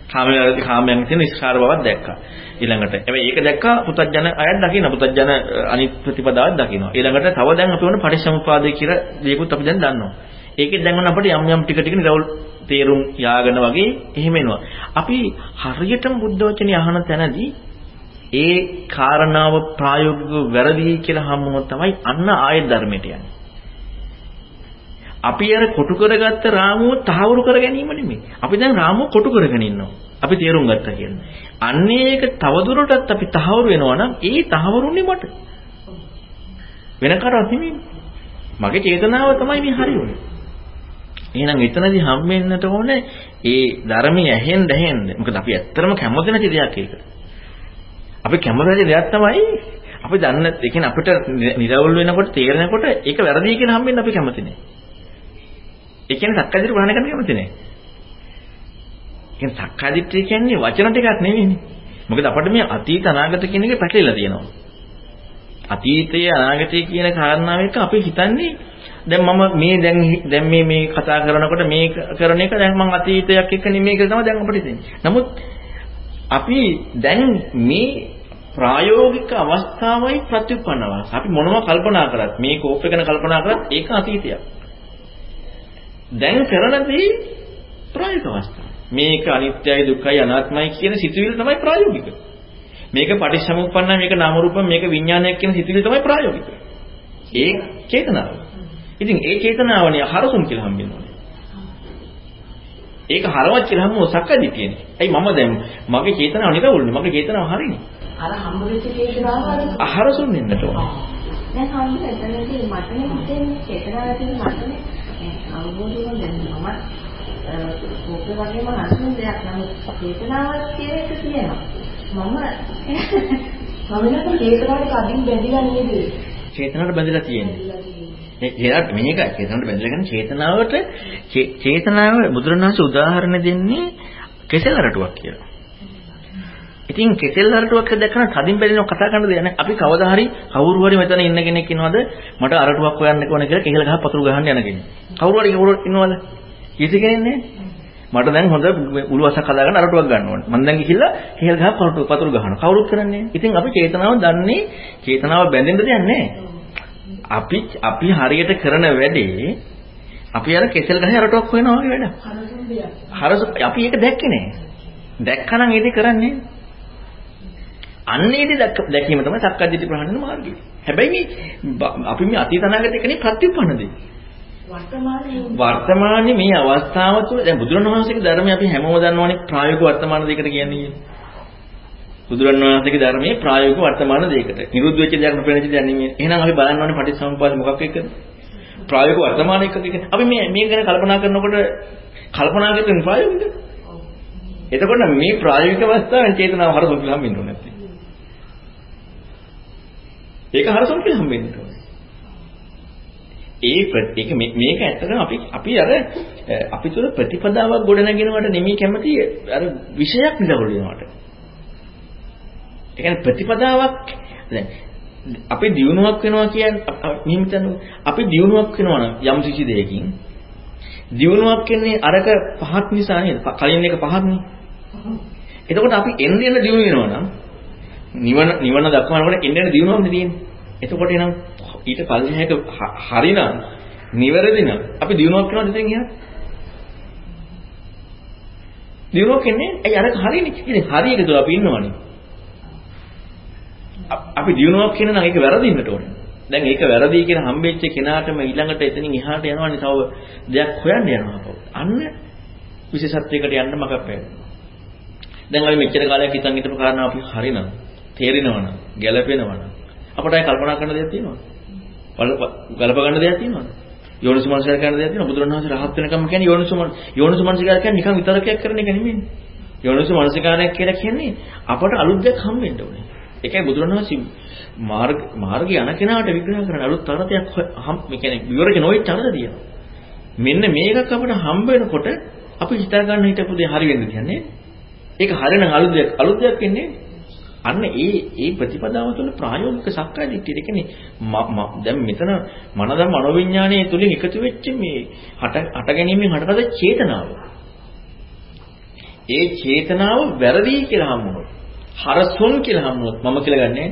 කාමයේ වැරදි කාමයන් තියෙන ඉස්කාර බවක් දැක්කා. ඊළඟට හැබැයි ඒක දැක්කා පුතඥන අයත් දකින්න පුතඥන අනිත් ප්‍රතිපදාවක් දකින්නවා. ඊළඟට තව දැන් අපි වුණ පරිසම්පාදේ කියලා දේකුත් අපි දැන් දන්නවා. ඒකෙන් දැන් අපිට යම් යම් ටික ටික නිරවුල් තේරුම් යාගෙන වගේ එහෙම එනවා. අපි හරියටම බුද්ධ වචනේ අහන තැනදී ඒ කාරණාව ප්‍රායෝගිකව වැරදි කියලා හම්බුනොත් තමයි අන්න ආයෙත් ධර්මයට යන්නේ. අපි අර කොටු කරගත්ත රාමුව තහවුරු කර ගැනීම නෙමෙයි. අපි දැන් රාමුව කොටු කරගෙන ඉන්නවා. අපි තේරුම් ගත්තා කියන්නේ. අන්න ඒක තවදුරටත් අපි තහවුරු වෙනවා නම් ඒ තහවුරුනේ මට. වෙන කාටවත් නෙමෙයි. මගේ චේතනාව තමයි මේ හරියන්නේ. එහෙනම් එතනදී හම්බෙන්නට ඕනේ ඒ ධර්මයේ ඇහෙන්න ඇහෙන්න. මොකද අපි ඇත්තටම කැමති නැති දෙයක් ඒක. අපි කැමති නැති දෙයක් තමයි අපි දන්න ඒ කියන්නේ අපිට නිරවුල් වෙනකොට තේරෙනකොට ඒක වැරදි කියලා හම්බෙන්න අපි කැමති නෑ. ඒ කියන්නේ සක්කාදිට ග්‍රහණය කරන්න කැමති නෑ. කියන්නේ සක්කාදිට කියන්නේ වචන ටිකක් නෙවෙයිනේ. මොකද අපිට මේ අතීත අනාගත කියන එක පැටලෙලා තියෙනවා. අතීතය අනාගතය කියන කාරණාව එක අපි හිතන්නේ දැන් මම මේ දැන් දැන් මේ මේ කතා කරනකොට මේ කරන එක දැන් මම අතීතයක් එක්ක නෙමෙයි කියලා තමයි දැන් අපිට හිතෙන්නේ. නමුත් අපි දැන් මේ ප්‍රායෝගික අවස්ථාවයි ප්‍රතිඋපන්න අවස්ථාව. අපි මොනවා කල්පනා කරත් මේ කෝප් එක ගැන කල්පනා කරත් ඒක අතීතයක්. දැන් කරන දේ ප්‍රායෝගික අවස්ථාව. මේක අනිත්‍යයි දුක්ඛයි අනාත්මයි කියන සිතුවිලි තමයි ප්‍රායෝගික. මේක පටිච්චසමුප්පන්නයි මේක නාම රූපම් මේක විඥානයක් කියන සිතුවිලි තමයි ප්‍රායෝගික. ඒ චේතනාව. ඉතින් ඒ චේතනාවනේ හරසුන් කියලා හම්බෙන්නේ. ඒක හරවත් කියලා හම්බුන සක්කදිටියනේ. ඇයි මම දැන් මගේ චේතනාව නිරවුල්නේ. මගේ චේතනාව හරිනේ. අර හම්බ වෙච්ච චේතනාව හරසුන් වෙන්නට ඕන. දැන් හම්බ එතනදී මටනේ හිතෙන්නේ චේතනාවකින් මටනේ අවබෝධ වුණ දැන් මම ඕක වගේම අසුන් දෙයක් නමුත් චේතනාවක් කියන එක තියෙනවා මම මම නම් චේතනාවට කඩින් බැඳිලා නේද චේතනාවට බැඳලා තියෙන්නේ. ඒ ඒකට මේක චේතනාවට බැඳලා ගන්න චේතනාවට චේතනාව බුදුරණවහන්සේ උදාහරණ දෙන්නේ කෙසෙල් අරටුවක් කියලා. ඉතින් කෙසෙල් අරටුවක් දැක්කම කදින් බැලිනව කතා කරන්න දෙයක් නැහැ. අපි කවදා හරි කවුරු හරි මෙතන ඉන්න කෙනෙක් ඉන්නවද මට අරටුවක් හොයන්න ඕන කියලා කෙහෙල් ගහ පතුරු ගහන්න යන කෙනෙක්. කවුරු හරි කවුරු ඉන්නවද? කිසි කෙනෙක් නැහැ. මට දැන් හොඳ උළුවසක් හදාගෙන අරටුවක් ගන්න ඕනේ. මම දැන් ගිහිල්ලා කෙහෙල් ගහ පතුරු පතුරු ගහනවා. කවුරුත් කරන්නේ ඉතින් අපි චේතනාව දන්නේ චේතනාව බැඳෙන්න දෙයක් නැහැ. අපි අපි හරියට කරන වැඩේ අපි අර කෙසෙල් ගහේ අරටුවක් හොයනවා වගේ වැඩක්. හරස අපි ඒක දැක්කේ නැහැ. දැක්කනම් ඒක කරන්නේ අන්නේදී දැකීම තමයි සක්කාදිට්ඨි ප්‍රහාණය මාර්ගය. හැබැයි මේ අපි මේ අතීත අනාගත එකනේ ප්‍රතිඋපන්න දෙය. වර්තමානයේ මේ අවස්ථාව තුළ දැන් බුදුරණවහන්සේගේ ධර්මය අපි හැමෝම දන්නවනේ ප්‍රායෝගික වර්තමාන දෙයකට කියන්නේ. බුදුරණවහන්සේගේ ධර්මයේ ප්‍රායෝගික වර්තමාන දෙයකට. නිරුද්ධ වෙච්ච දෙයක් නොපෙනෙච්ච දෙයක් නෙමෙයි. එහෙනම් අපි බලන්න ඕනේ පටිච්චසමුප්පාද මොකක් එක්කද? ප්‍රායෝගික වර්තමාන එකක අපි මේ මේ ගැන කල්පනා කරනකොට කල්පනා කරන්නේ ප්‍රායෝගිකද? එතකොට මේ ප්‍රායෝගික අවස්ථාවෙන් චේතනාව හරසොත් හම්බෙන්න ඕනේ නැත්තේ. ඒක හරසොත් කියලා හම්බෙන්න ඕනේ. ඒ ඒක මේක ඇත්තටම අපි අපි අර අපි තුල ප්‍රතිපදාවක් ගොඩනගෙනවට නෙමෙයි කැමති අර විෂයක් නිරවුල් වෙනවට. ඒ කියන්නේ ප්‍රතිපදාවක් දැන් අපි දියුණුවක් වෙනවා කියන්නේ මෙහෙම හිතන්න අපි දියුණුවක් වෙනවා නම් යම් කිසි දෙයකින් දියුණුවක් කියන්නේ අරක පහක් නිසා නේද? කලින් එක පහක්නේ. එතකොට අපි එන්න එන්න දියුණු වෙනවා නම් නිවන නිවන දක්වනකොට එන්න එන්න දියුණුවක්නේ තියෙන්නේ. එතකොට එනම් ඊට පල්ලෙහාට හරිනම් නිවැරදි නම් අපි දියුණුවක් කරනවද ඉතින් එහෙනම්? දියුණුවක් කියන්නේ ඇයි අරක හරිනේ. ඉතින් හරි එක තුල අපි ඉන්නවනේ. අපි දියුණුවක් කියන නම් ඒක වැරදින්නට ඕනේ. දැන් ඒක වැරදි කියන හම්බෙච්ච කෙනාටම ඊළඟට එතනින් එහාට යනවනේ තව දෙයක් හොයන්න යනවා අපව. අන්න විශේෂත්වයකට යන්න මගක් පෑවෙනවා. දැන් අපි මෙච්චර කාලයක් හිතන් හිටපු කාරණා අපි හරිනම් තේරෙනවනම් ගැළපෙනවනම් අපට අය කල්පනා කරන්න දෙයක් තියෙනවද? ගලප ගන්න දෙයක් තියෙනවද? යෝනිසුමනසිකාර කරන දෙයක් තියෙනවද? බුදුරණවහන්සේ රහත් වෙනකම් කියන්නේ යෝනිසුමන යෝනිසුමනසිකාර කියන්නේ නිකන් විතරකයක් කරන එක නෙමෙයි. යෝනිසුමනසිකාරයක් කියලා කියන්නේ අපට අලුත් දෙයක් හම්බෙන්න ඕනේ. ඒකයි බුදුරණවහන්සේ මාර්ග මාර්ගය යන කෙනාට විග්‍රහ කරන අලුත් තරතයක් හම් මේ කියන්නේ විවරක නොයි තරත දිනවා. මෙන්න මේකක් අපිට හම්බ වෙනකොට අපි හිතා ගන්න හිටපු දේ හරි වෙන්න කියන්නේ. ඒක හරිනම් අලුත් දෙයක් අලුත් දෙයක් වෙන්නේ අන්න ඒ ඒ ප්‍රතිපදාව තුළ ප්‍රායෝගික සක්කාය දිට්ඨිය. ඒ කියන්නේ දැන් මෙතන මනදම් මනෝවිඤ්ඤාණයේ තුලින් එකතු වෙච්ච මේ හට හට ගැනීමෙන් හටගත්ත චේතනාව. ඒ චේතනාව වැරදි කියලා හම්බුනොත් හරසොන් කියලා හම්බුනොත් මම කියලා ගන්නෑ.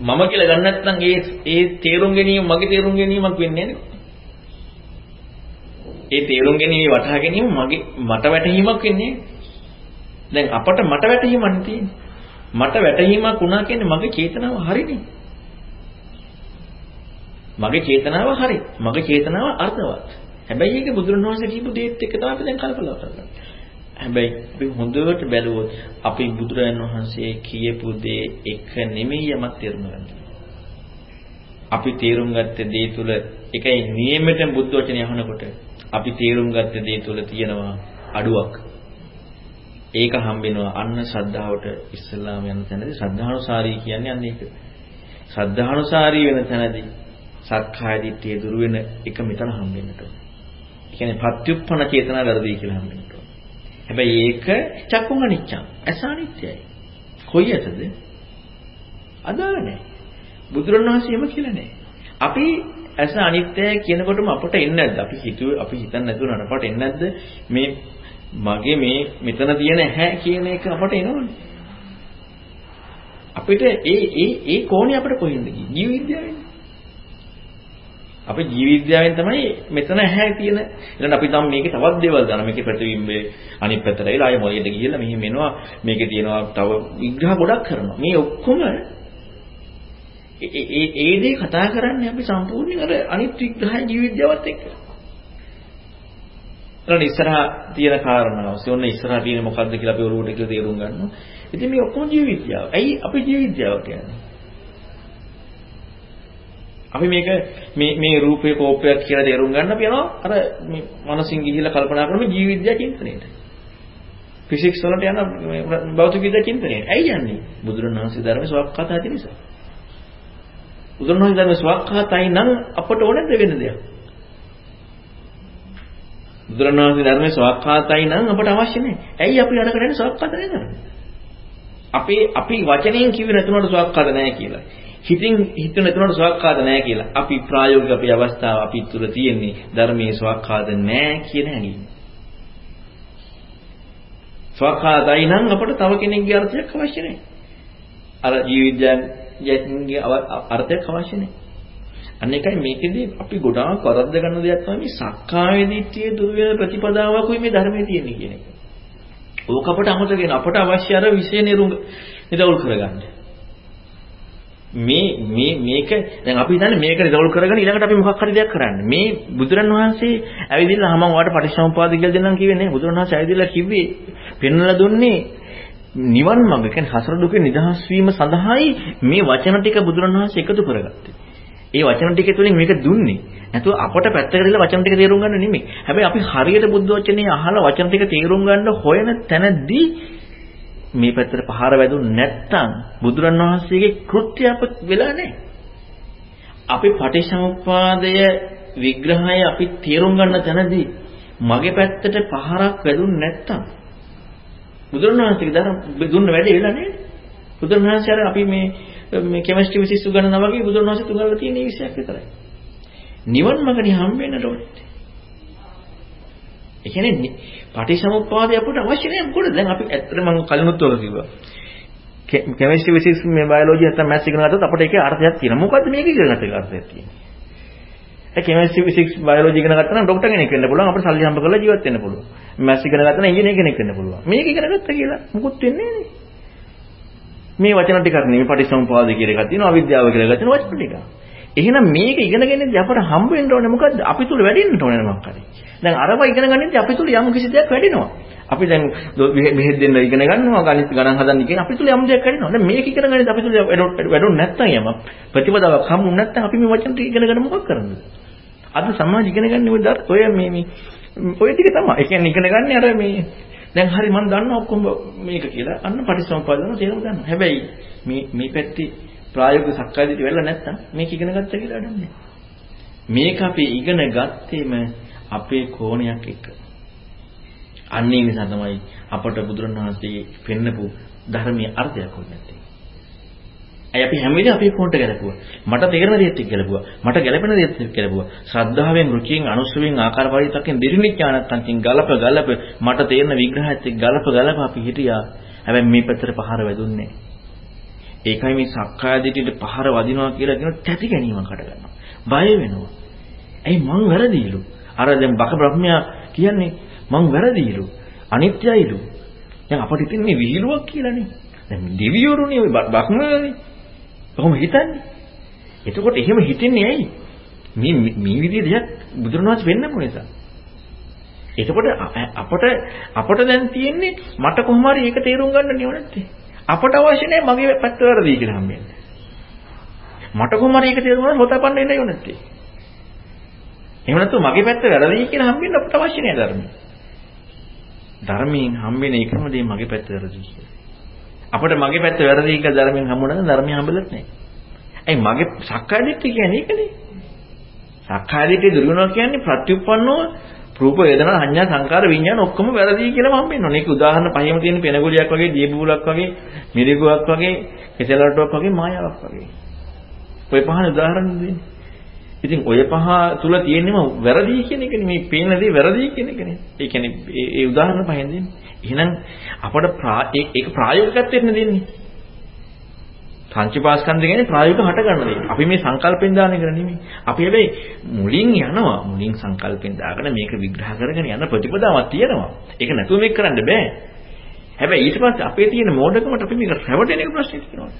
මම කියලා ගන්න නැත්නම් ඒ ඒ තේරුම් ගැනීම මගේ තේරුම් ගැනීමක් වෙන්නේ නැහැ ඒ තේරුම් ගැනීම වටහා ගැනීම මගේ මට වැටහීමක් වෙන්නේ දැන් අපට මට වැටහීමක් තියෙන්නේ. මට වැටහීමක් වුණා කියන්නේ මගේ චේතනාව හරිනේ. මගේ චේතනාව හරි. මගේ චේතනාව අර්ථවත්. හැබැයි ඒක බුදුරණවහන්සේ කියපු දේත් එක්ක තමයි අපි දැන් කල්පනා කරන්නේ. හැබැයි අපි හොඳට බැලුවොත් අපි බුදුරජාන් වහන්සේ කියපු දේ එක නෙමෙයි යමක් තේරුම් ගන්න. අපි තේරුම් ගත්ත දේ තුල එකයි නියමෙට බුද්ධ වචනය අහනකොට අපි තේරුම් ගත්ත දේ තුල තියෙනවා අඩුවක්. ඒක හම්බෙනවා අන්න ශ්‍රද්ධාවට ඉස්සලාම යන තැනදී ශ්‍රද්ධානුසාරී කියන්නේ අන්න ඒක. ශ්‍රද්ධානුසාරී වෙන තැනදී සක්කාය දිට්ඨිය දුරු වෙන එක මෙතන හම්බෙන්නට ඕනේ. කියන්නේ පත්‍යුප්පන චේතනා වැඩදී කියලා හම්බෙනවා. හැබැයි ඒක චක්කුං අනිච්චං. ඇස අනිත්‍යයි. කොයි ඇසද? අදාළ නැහැ. බුදුරණවහන්සේම කියලා නැහැ. අපි ඇස අනිත්‍යයි කියනකොටම අපට එන්නේ නැද්ද? අපි හිතුවේ අපි හිතන්නේ නැතුව නඩපට එන්නේ නැද්ද? මේ මගේ මේ මෙතන තියෙන ඇහැ කියන එක අපට එනවනේ. අපිට ඒ ඒ ඒ කෝණේ අපිට කොහෙන්ද ගියේ? ජීව විද්‍යාවෙන්. අපේ ජීව විද්‍යාවෙන් තමයි මෙතන ඇහැ තියෙන. ඊළඟ අපි තම මේකේ තවත් දේවල් දාන මේකේ ප්‍රතිබිම්බේ අනිත් පැත්තට ඇවිල්ලා ආයෙ මොළයට ගිහිල්ලා මෙහෙම එනවා මේකේ තියෙනවා තව විග්‍රහ ගොඩක් කරනවා. මේ ඔක්කොම ඒ ඒ දේ කතා කරන්නේ අපි සම්පූර්ණයෙන් අර අනිත් විග්‍රහය ජීව විද්‍යාවත් එක්ක. ඊළඟ ඉස්සරහා තියෙන කාරණාව. සෝන්න ඉස්සරහා තියෙන මොකද්ද කියලා අපි ඔරුවට කියලා තේරුම් ගන්නවා. ඉතින් මේ ඔක්කොම ජීව විද්‍යාව ඇයි අපි ජීව විද්‍යාව කියන්නේ? අපි මේක මේ මේ රූපේ කෝපයක් කියලා තේරුම් ගන්න අපි යනවා අර මේ මනසින් ගිහිල්ලා කල්පනා කරන ජීව විද්‍යා චින්තනයට. ෆිසික්ස් වලට යන භෞතික විද්‍යා චින්තනයට. ඇයි යන්නේ? බුදුරණවහන්සේ ධර්මයේ සවක්කාත ඇති නිසා. බුදුරණවහන්සේ ධර්මයේ සවක්කාතයි නම් අපට ඕනෙද වෙන දෙයක්? බුදුරණවහන්සේ ධර්මයේ සවක්කාතයි නම් අපට අවශ්‍ය නැහැ. ඇයි අපි අර කරන්නේ සවක්කාත නැහැ කරන්නේ? අපි අපි වචනයෙන් කිව්වේ නැතුනට සවක්කාත නැහැ කියලා. හිතින් හිතුන නැතුනට සවක්කාත නැහැ කියලා. අපි ප්‍රායෝගික අපේ අවස්ථාව අපි තුල තියෙන්නේ ධර්මයේ සවක්කාත නැහැ කියන හැඟීම. සවක්කාතයි නම් අපට තව කෙනෙක්ගේ අර්ථයක් අවශ්‍ය නැහැ. අර ජීවිතයන්ගේ අර්ථයක් අවශ්‍ය නැහැ. අන්න එකයි මේකෙදී අපි ගොඩාක් වරද්ද ගන්න දෙයක් තමයි මේ සක්කාය දිට්ඨිය දුර වෙන ප්‍රතිපදාවකුයි මේ ධර්මයේ තියෙන්නේ කියන එක. ඕක අපට අමතකගෙන අපට අවශ්‍ය අර විශේෂ නිරුංග නිරවුල් කරගන්න. මේ මේ මේක දැන් අපි හිතන්නේ මේක රිසෝල්ව් කරගෙන ඊළඟට අපි මොකක් හරි දෙයක් කරන්න. මේ බුදුරන් වහන්සේ ඇවිදින්න මම ඔයාලට පටිච්චසමුපාද කියලා දෙන්නම් කිව්වේ නේ. බුදුරන් වහන්සේ ඇවිදලා කිව්වේ පෙන්වලා දුන්නේ නිවන් මඟ කියන්නේ හසර දුකේ නිදහස් වීම සඳහායි මේ වචන ටික බුදුරන් වහන්සේ එකතු කරගත්තේ. ඒ වචන ටික තුලින් මේක දුන්නේ. නැතුව අපට පැත්තකට දාලා වචන ටික තේරුම් ගන්න නෙමෙයි. හැබැයි අපි හරියට බුද්ධ වචනේ අහලා වචන ටික තේරුම් ගන්න හොයන තැනදී මේ පැත්තට පහර වැදුනේ නැත්තම් බුදුරන් වහන්සේගේ කෘත්‍ය අප වෙලා නැහැ. අපි පටිච්චසමුප්පාදය විග්‍රහය අපි තේරුම් ගන්න තැනදී මගේ පැත්තට පහරක් වැදුනේ නැත්තම් බුදුරන් වහන්සේගේ ධර්ම දුන්න වැඩේ වෙලා නැහැ. බුදුරන් වහන්සේ අර අපි මේ මේ කෙමිස්ට්‍රි විශේෂ උගන්වනවා වගේ බුදුරන් වහන්සේ තුගල්ලා තියෙන මේ විශයක් විතරයි. නිවන් මඟදී හම්බෙන්නට ඕනේ. ඒ කියන්නේ පටිසමුප්පාදය අපට අවශ්‍ය නැහැ මොකද දැන් අපි ඇත්තට මම කලිනුත් ඔක කිව්වා. කෙමිස්ට්‍රි ෆිසික්ස් මේ බයොලොජි නැත්නම් මැත්ස් ඉගෙන ගත්තොත් අපිට ඒකේ අර්ථයක් තියෙනවා. මොකද්ද මේක ඉගෙන ගන්න එක අර්ථයක් තියෙන්නේ? ඒ කෙමිස්ට්‍රි ෆිසික්ස් බයොලොජි ඉගෙන ගත්තා නම් ડોක්ටර් කෙනෙක් වෙන්න පුළුවන්. අපිට සල්ලි හම්බ කරලා ජීවත් වෙන්න පුළුවන්. මැත්ස් ඉගෙන ගත්තා නම් ඉංජිනේර කෙනෙක් වෙන්න පුළුවන්. මේක ඉගෙන ගත්තා කියලා මුකුත් වෙන්නේ නැහැ මේ වචන ටිකක් නෙමෙයි පටිසමුපාද කියලා එකක් තියෙනවා. අවිද්‍යාව කියලා එකක් තියෙනවා. වචන ටික. එහෙනම් මේක ඉගෙනගෙනදී අපට හම්බ වෙන්න ඕනේ මොකද්ද? අපි තුල වැඩෙන්න ඕනේ මොකක් හරි. දැන් අරව ඉගෙන ගන්නදී අපි තුල යම් කිසි දෙයක් වැඩෙනවා. අපි දැන් මෙහෙත් දෙන්න ඉගෙන ගන්නවා ගණිත ගණන් හදන්න කියන අපි තුල යම් දෙයක් වැඩෙනවා. දැන් මේක ඉගෙන ගන්නදී අපි තුල වැඩුණ නැත්තම් යම ප්‍රතිපදාවක් හම්බුනේ නැත්තම් අපි මේ වචන ටික ඉගෙන ගන්න මොකක් කරන්නද? අද සමාජ ඉගෙන ගන්න ඔය මේ මේ ඔය ටික තමයි. ඒ කියන්නේ ඉගෙන ගන්න අර මේ දැන් හරි මම දන්නවා ඔක්කොම මේක කියලා. අන්න පටිසම්පාදන තේරුම් ගන්නවා. හැබැයි මේ මේ පැත්තේ ප්‍රායෝගික සක්කායදිට වෙලා නැත්තම් මේක ඉගෙන ගත්ත කියලා වැඩන්නේ මේක අපි ඉගෙන ගත්තේම අපේ කෝණයක් එක්ක. අන්නේ නිසා තමයි අපට බුදුරණවහන්සේ පෙන්නපු ධර්මයේ අර්ථයක් හොයන්නේ නැත්තේ. අය අපි හැම වෙලේම අපේ කෝණට ගැලපුවා. මට තේරෙන දේත් එක්ක ගැලපුවා. මට ගැලපෙන දේත් එක්ක ගැලපුවා. ශ්‍රද්ධාවෙන්, රුචියෙන්, අනුස්සවෙන්, ආකාර පරිවිතක්ෙන් දිරිනිඥානත්තන්කින් ගලප ගලප මට තේරෙන විග්‍රහයත් එක්ක ගලප ගලප අපි හිටියා. හැබැයි මේ පැත්තට පහර වැදුන්නේ නැහැ. ඒකයි මේ සක්කාය දිටියට පහර වදිනවා කියලා කියන තැති ගැනීමකට ගන්නවා. බය වෙනවා. ඇයි මං වැරදිලු? අර දැන් බක බ්‍රහ්මයා කියන්නේ මං වැරදිලු. අනිත්‍යයිලු. දැන් අපිට ඉතින් මේ විහිළුවක් කියලානේ. දැන් දෙවියෝරුනේ ඔය බක්මනේ. කොහොම හිතන්නේ? එතකොට එහෙම හිතන්නේ ඇයි? මේ මේ විදිහේ දෙයක් බුදුරණවහන්සේ වෙන්නම නිසා. එතකොට අපට අපට දැන් තියෙන්නේ මට කොහොම හරි ඒක තේරුම් ගන්න නෙවෙයි නැත්තේ. අපට අවශ්‍ය නැහැ මගේ පැත්ත වැරදි කියලා හම්බෙන්නේ. මට කොහොම හරි ඒක තේරුම් ගන්න හොතපන්න එන්නයි ඕන නැත්තේ. එහෙම නැත්නම් මගේ පැත්ත වැරදි කියලා හම්බෙන්න අපට අවශ්‍ය නැහැ ධර්මය. ධර්මයෙන් හම්බෙන එකම දේ මගේ පැත්ත වැරදි කියලා. අපිට මගේ පැත්ත වැරදි කියලා ධර්මයෙන් හම්බුනනම් ධර්මය හම්බෙලත් නැහැ. ඇයි මගේ සක්කාය දිට්ඨිය කියන්නේ ඒකනේ. සක්කාය දිට්ඨිය දුරු වෙනවා කියන්නේ ප්‍රත්‍යুৎපන්නව රූප වේදනා සංඥා සංකාර විඥාන ඔක්කොම වැරදි කියලා මම වෙනවා. මේක උදාහරණ පහේම තියෙන පෙනගුලියක් වගේ, දියබුලක් වගේ, මිරිගුවක් වගේ, කෙසෙලටුවක් වගේ මායාවක් වගේ. ඔය පහන උදාහරණ දෙන්නේ. ඉතින් ඔය පහ තුල තියෙන්නම වැරදි කියන එකනේ මේ පේන දේ වැරදි කියන එකනේ. ඒ කියන්නේ ඒ උදාහරණ පහෙන් දෙන්නේ. එහෙනම් අපට ඒක ප්‍රායෝගිකත්වෙන්න දෙන්නේ. පංචපාස්කන්ධ කියන්නේ ප්‍රායෝගික හට ගන්න දේ. අපි මේ සංකල්පෙන් දාන එක නෙමෙයි. අපි හැබැයි මුලින් යනවා. මුලින් සංකල්පෙන් දාගෙන මේක විග්‍රහ කරගෙන යන ප්‍රතිපදාවක් තියෙනවා. ඒක නැතුව මේක කරන්න බෑ. හැබැයි ඊට පස්සේ අපේ තියෙන මෝඩකමට අපි මේක රැවටෙන එක ප්‍රශ්නේ තියෙනවා.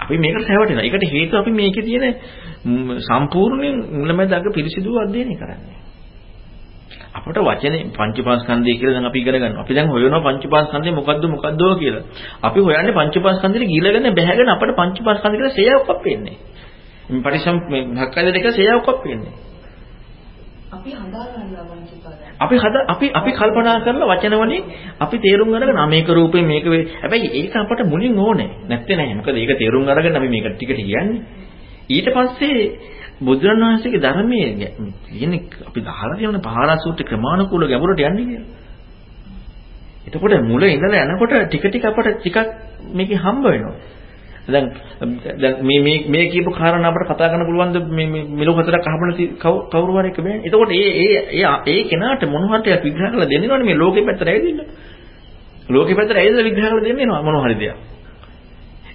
අපි මේක රැවටෙනවා. ඒකට හේතුව අපි මේකේ තියෙන සම්පූර්ණයෙන් මුලමඳ අග පිරිසිදු අධ්‍යයනය කරන්නේ. අපට වචනේ පංචපාස්කන්ධය කියලා දැන් අපි ඉගෙන ගන්නවා. අපි දැන් හොයනවා පංචපාස්කන්ධය මොකද්ද මොකද්ද කියලා. අපි හොයන්නේ පංචපාස්කන්ධෙට ගිලගෙන බැහැගෙන අපට පංචපාස්කන්ධ කියලා සේයාවක් පෙන්නේ. මේ පරිසම් මේ භක්කද දෙක සේයාවක් පෙන්නේ. අපි හදා ගන්නවා පංචපාද. අපි හද අපි අපි කල්පනා කරලා වචන වලින් අපි තේරුම් අරගෙන මේක රූපේ මේක වේ. හැබැයි ඒක අපට මුලින් ඕනේ. නැත්තේ නෑ. මොකද ඒක තේරුම් අරගෙන අපි මේක ටික ටික කියන්නේ. ඊට පස්සේ බුදුරණවහන්සේගේ ධර්මයේ කියන්නේ අපි දහලා තියෙන පහරා සූත්‍ර ක්‍රමානුකූල ගැඹුරට යන්නේ කියලා. එතකොට මුල ඉඳලා යනකොට ටික ටික අපට ටිකක් මේකේ හම්බ වෙනවා. දැන් දැන් මේ මේ මේ කියපු කාරණා අපිට කතා කරන්න පුළුවන්ද මේ මේ මෙලොව හතරක් අහබන කවුරු හරි එක බෑනේ. එතකොට ඒ ඒ ඒ ඒ කෙනාට මොන හරි විග්‍රහ කරලා දෙන්නවනේ මේ ලෝකෙ පැත්තට ඇවිදින්න. ලෝකෙ පැත්තට ඇවිදලා විග්‍රහ කරලා දෙන්නවා මොන හරි දෙයක්.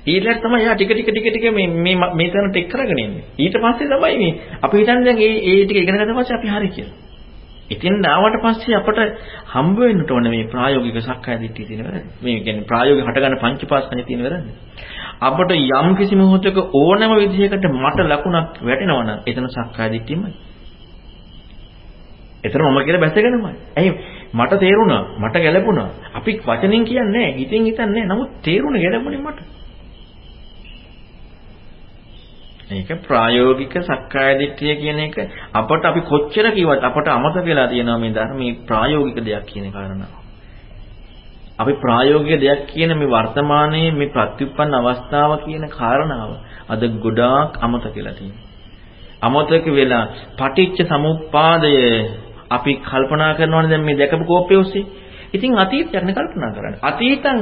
ඊළඟට තමයි යා ටික ටික ටික ටික මේ මේ මේ තැනට එක් කරගෙන ඉන්නේ. ඊට පස්සේ තමයි මේ අපි හිතන්නේ දැන් ඒ ඒ ටික ඉගෙන ගත්ත පස්සේ අපි හරි කියලා. ඉතින් ආවට පස්සේ අපට හම්බ වෙන්නට ඕනේ මේ ප්‍රායෝගික සක්කාය දිට්ඨිය තියෙන වැරද්ද. මේ කියන්නේ ප්‍රායෝගික හටගන්න පංචපාස්කන්නේ තියෙන වැරද්ද. අපට යම් කිසි මොහොතක ඕනම විදිහකට මට ලකුණක් වැටෙනවා නම් එතන සක්කාය දිට්ඨියමයි. එතන මම කියලා බැසගෙනමයි. ඇයි මට තේරුණා මට ගැළපුණා. අපි වචනෙන් කියන්නේ නැහැ. හිතෙන් හිතන්නේ නැහැ. නමුත් තේරුණ ගැළපුණේ මට. ඒක ප්‍රායෝගික සක්කාය දිට්ඨිය කියන එක අපට අපි කොච්චර කිව්වත් අපට අමතක වෙලා තියෙනවා මේ ධර්මයේ ප්‍රායෝගික දෙයක් කියන කාරණාව. අපි ප්‍රායෝගික දෙයක් කියන මේ වර්තමානයේ මේ ප්‍රත්‍යুৎපන්න අවස්ථාව කියන කාරණාව අද ගොඩාක් අමතක වෙලා තියෙනවා. අමතක වෙලා පටිච්ච සමුප්පාදය අපි කල්පනා කරනවානේ දැන් මේ දැකපු කෝපය ඔස්සේ. ඉතින් අතීතයක් නේ කල්පනා කරන්නේ. අතීතං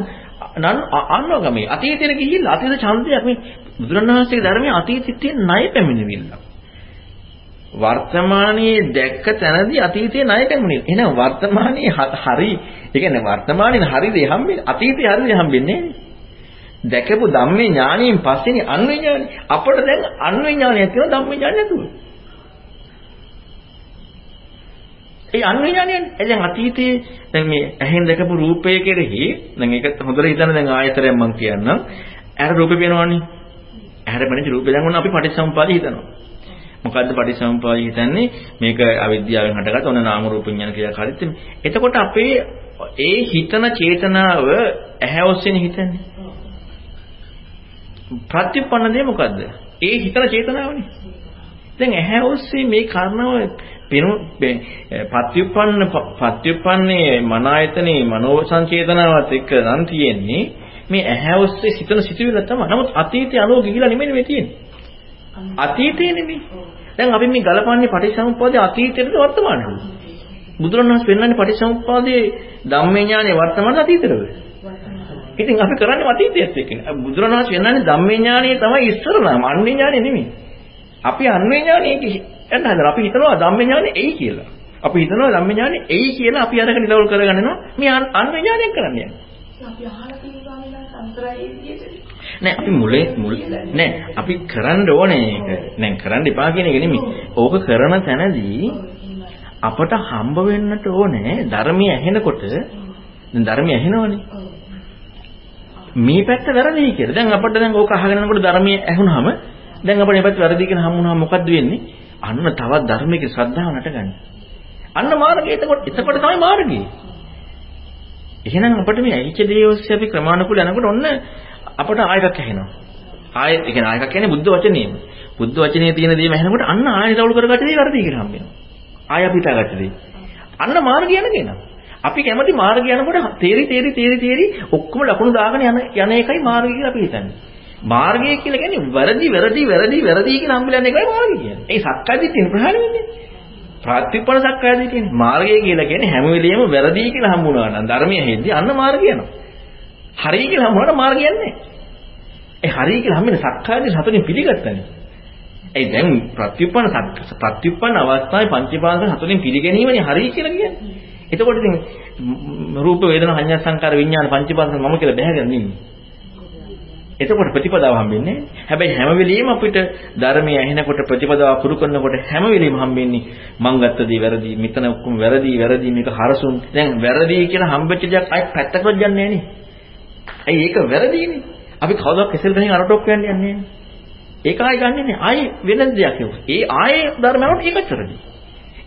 නන් අන්නෝගමේ අතීතයට ගිහිල්ලා අතීත ඡන්දයක් මේ බුදුරණවහන්සේගේ ධර්මයේ අතීතයේ තියෙන ණය පැමිණෙවිල්ල. වර්තමානයේ දැක්ක තැනදී අතීතයේ ණය පැමිණෙන. එහෙනම් වර්තමානයේ හරි, ඒ කියන්නේ වර්තමානයේ හරි දේ හම්බෙන්නේ අතීතයේ හරි දේ හම්බෙන්නේ දැකපු ධම්මේ ඥානියෙන් පස්සේනේ අන්වේ ඥානි. අපට දැන් අන්වේ ඥානයක් තියෙනවා ධම්මේ ඥානය නැතුව. ඒ අන්විඥානයනේ. දැන් අතීතයේ දැන් මේ ඇහෙන් දැකපු රූපය කෙරෙහි දැන් ඒක හොඳට හිතන්න දැන් ආයතරයක් මම කියන්නම්. ඇහැර රූපේ පේනවනේ. ඇහැර පෙනෙච්ච රූපේ දැන් ඔන්න අපි පටිච්චසමුපාදේ හිතනවා. මොකද්ද පටිච්චසමුපාදේ හිතන්නේ? මේක අවිද්‍යාවෙන් හටගත් ඔන්න නාම රූප විඥාන කියලා කාරිත්. එතකොට අපේ ඒ හිතන චේතනාව ඇහැ ඔස්සේනේ හිතන්නේ. ප්‍රතිපන්න දේ මොකද්ද? ඒ හිතන චේතනාවනේ. දැන් ඇහැ ඔස්සේ මේ කාරණාව පෙනු පත්‍යුප්පන්න පත්‍යුප්පන්නේ මන ආයතනේ මනෝ සංචේතනාවත් එක්ක නම් තියෙන්නේ මේ ඇහැ ඔස්සේ සිතන සිතුවිල්ල තමයි. නමුත් අතීතය අනුව ගිහිලා නෙමෙයි මේ තියෙන්නේ. අතීතේ නෙමෙයි. දැන් අපි මේ ගලපන්නේ පටිච්චසමුප්පාදයේ අතීතයේද වර්තමානයේද? බුදුරණවහන්සේ පෙන්වන්නේ පටිච්චසමුප්පාදයේ ධම්මේ ඥානේ වර්තමාන අතීතේද? ඉතින් අපි කරන්නේ අතීතයේත් එක්කනේ. බුදුරණවහන්සේ පෙන්වන්නේ ධම්මේ ඥානේ තමයි ඉස්සරලම අන්නේ ඥානේ නෙමෙයි. අපි අන්නේ ඥානේ යන්න හදලා අපි හිතනවා ධම්ම ඥානෙ එයි කියලා. අපි හිතනවා ධම්ම ඥානෙ එයි කියලා අපි අරගෙන ඉලවල් කරගෙන යනවා. මේ අන්ව ඥානයක් කරන්න යන්නේ. අපි අහලා තියෙනවා නේද අන්තරායේ විදියට. නෑ අපි මුලේ මුල් නෑ අපි කරන්න ඕනේ ඒක. නෑ කරන්න එපා කියන එක නෙමෙයි. ඕක කරන තැනදී අපට හම්බ වෙන්නට ඕනේ ධර්මයේ ඇහෙනකොට දැන් ධර්මයේ ඇහෙනවනේ. මේ පැත්ත වැරදි කියලා. දැන් අපිට දැන් ඕක අහගෙන යනකොට ධර්මයේ ඇහුනහම දැන් අපිට මේ පැත්ත වැරදි කියන හම්බුනහම මොකද්ද වෙන්නේ? අන්න තවත් ධර්මයක ශ්‍රද්ධාව නැටගන්න. අන්න මාර්ගය එතකොට එතකොට තමයි මාර්ගය. එහෙනම් අපිට මේ ඇහිච්ච දේ ඔස්සේ අපි ක්‍රමානුකූල යනකොට ඔන්න අපට ආයතක් ඇහෙනවා. ආයෙත් ඒ කියන්නේ ආයතක් කියන්නේ බුද්ධ වචනේම. බුද්ධ වචනේ තියෙන දේම ඇහෙනකොට අන්න ආයෙ රවුල් කරගත්ත දේ වර්ධි කියලා හම්බ වෙනවා. ආයෙ අපි හිතාගත්ත දේ. අන්න මාර්ගය යනගෙන. අපි කැමති මාර්ගය යනකොට තේරි තේරි තේරි තේරි ඔක්කොම ලකුණු දාගෙන යන යන එකයි මාර්ගය කියලා අපි හිතන්නේ. මාර්ගය කියලා කියන්නේ වැරදි වැරදි වැරදි වැරදි කියලා හම්බෙලා යන එකයි මාර්ගය කියන්නේ. ඒ සක්කාය දිට්ඨිය ප්‍රහාණය වෙන්නේ. ප්‍රාතිපල සක්කාය දිට්ඨිය. මාර්ගය කියලා කියන්නේ හැම වෙලෙම වැරදි කියලා හම්බුනා නම් ධර්මයේ හෙද්දී අන්න මාර්ගය යනවා. හරි කියලා හම්බුනට මාර්ගය යන්නේ. ඒ හරි කියලා හම්බෙන සක්කාය දිට්ඨිය හතරින් පිළිගත්තනේ. ඒ දැන් ප්‍රතිඋප්පන්න ප්‍රතිඋප්පන්න අවස්ථාවේ පංචපාද හතරින් පිළිගැනීමනේ හරි කියලා කියන්නේ. එතකොට ඉතින් රූප වේදනා සංඥා සංකාර විඥාන පංචපාද මම කියලා බැහැගෙන ඉන්නේ. එතකොට ප්‍රතිපදාව හම්බෙන්නේ. හැබැයි හැම වෙලෙම අපිට ධර්මයේ ඇහෙනකොට ප්‍රතිපදාව පුරු කරනකොට හැම වෙලෙම හම්බෙන්නේ මං ගත්ත දේ වැරදි, මෙතන ඔක්කොම වැරදි, වැරදි මේක හරසුන්. දැන් වැරදි කියන හම්බෙච්ච දයක් අය පැත්තකට යන්නේ නෑනේ. ඇයි ඒක වැරදිනේ? අපි කවදාවත් කෙසෙල් ගහින් අරටොක් කියන්නේ යන්නේ නෑනේ. ඒක ආයෙ ගන්නෙ නෑ. ආයෙ වෙන දෙයක් ඒක. ඒ ආයෙ ධර්මවලට ඒකත් වැරදි.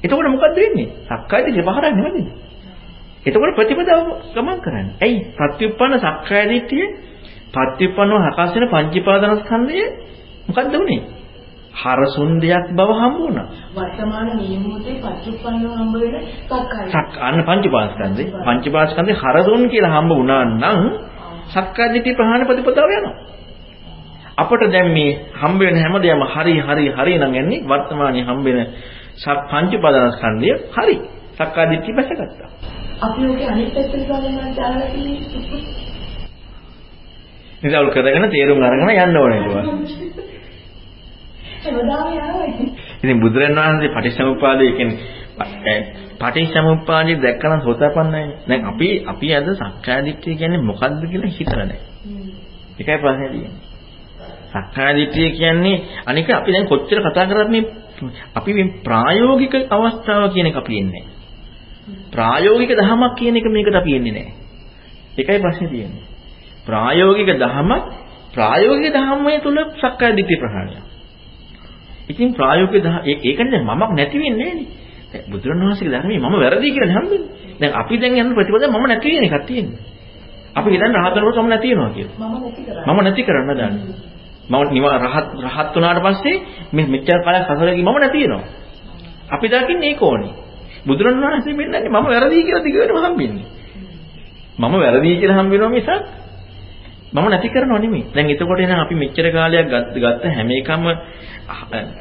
එතකොට මොකද වෙන්නේ? සක්කායද විවහාරය නෙමෙයි. එතකොට ප්‍රතිපදාව ගමන් කරන්නේ. ඇයි? ප්‍රත්‍යুৎপন্ন සක්කාය දිට්ඨිය ප්‍රත්‍යুৎপන්නව හකස් වෙන පංචීපාදනස්කන්ධය මොකද්ද උනේ? හරසුන් දෙයක් බව හම්බ වුණා. වර්තමාන මේ මොහොතේ පච්චුප්පන්නව හම්බ වෙන සක්කාය. සක් අන්න පංචපාස්කන්ධේ පංචපාස්කන්ධේ හරසුන් කියලා හම්බ වුණා නම් සක්කාය දිට්ඨිය ප්‍රහාණ ප්‍රතිපදාව යනවා. අපට දැන් මේ හම්බ වෙන හැමදේම හරි හරි හරි නම් යන්නේ වර්තමානයේ හම්බ වෙන පංචපාදනස්කන්ධය හරි. සක්කාය දිට්ඨිය බැසගත්තා. අපි ඔගේ අනිත් පැත්තට බලනවා දාලා තියෙන්නේ. නිරවුල් කරගෙන තේරුම් අරගෙන යන්න ඕනේ ඒක. හැමදාම යනවා ඉතින්. ඉතින් බුදුරන් වහන්සේ පටිච්චසමුප්පාදය කියන්නේ පටිච්චසමුප්පාදය දැක්කම සෝතාපන්නයි. දැන් අපි අපි අද සක්කාය දිට්ඨිය කියන්නේ මොකද්ද කියලා හිතලා නැහැ. ඒකයි ප්‍රශ්නේ තියෙන්නේ. සක්කාය දිට්ඨිය කියන්නේ අනික අපි දැන් කොච්චර කතා කරත් මේ අපි මේ ප්‍රායෝගික අවස්ථාව කියන එක අපි එන්නේ ප්‍රායෝගික දහමක් කියන එක මේකට අපි එන්නේ නැහැ. ඒකයි ප්‍රශ්නේ තියෙන්නේ. ප්‍රායෝගික දහමක් ප්‍රායෝගික ධර්මයේ තුල සක්කාය දිට්ඨිය ප්‍රහාණය. ඉතින් ප්‍රායෝගික ඒකනේ මමක් නැති වෙන්නේ නෑනේ. බුදුරණවහන්සේගේ ධර්මයේ මම වැරදි කියලා හම්බෙන්නේ. දැන් අපි දැන් යන ප්‍රතිපදාව මම නැති වෙන එකක් තියෙන්නේ. අපි හිතන්නේ රහතනකොට මම නැති වෙනවා කියලා. මම නැති කරන්න දන්නේ. මම නිවා රහත් රහත් වුණාට පස්සේ මේ මෙච්චර කාලයක් සසරේ මම නැති වෙනවා. අපි දකින්නේ ඒක ඕනේ. බුදුරණවහන්සේ මෙන්නන්නේ මම වැරදි කියලා දිගටම හම්බෙන්නේ. මම වැරදි කියලා හම්බ වෙනවා මිසක් මම නැති කරනව නෙමෙයි. දැන් එතකොට එන අපි මෙච්චර කාලයක් ගත්ත හැම එකම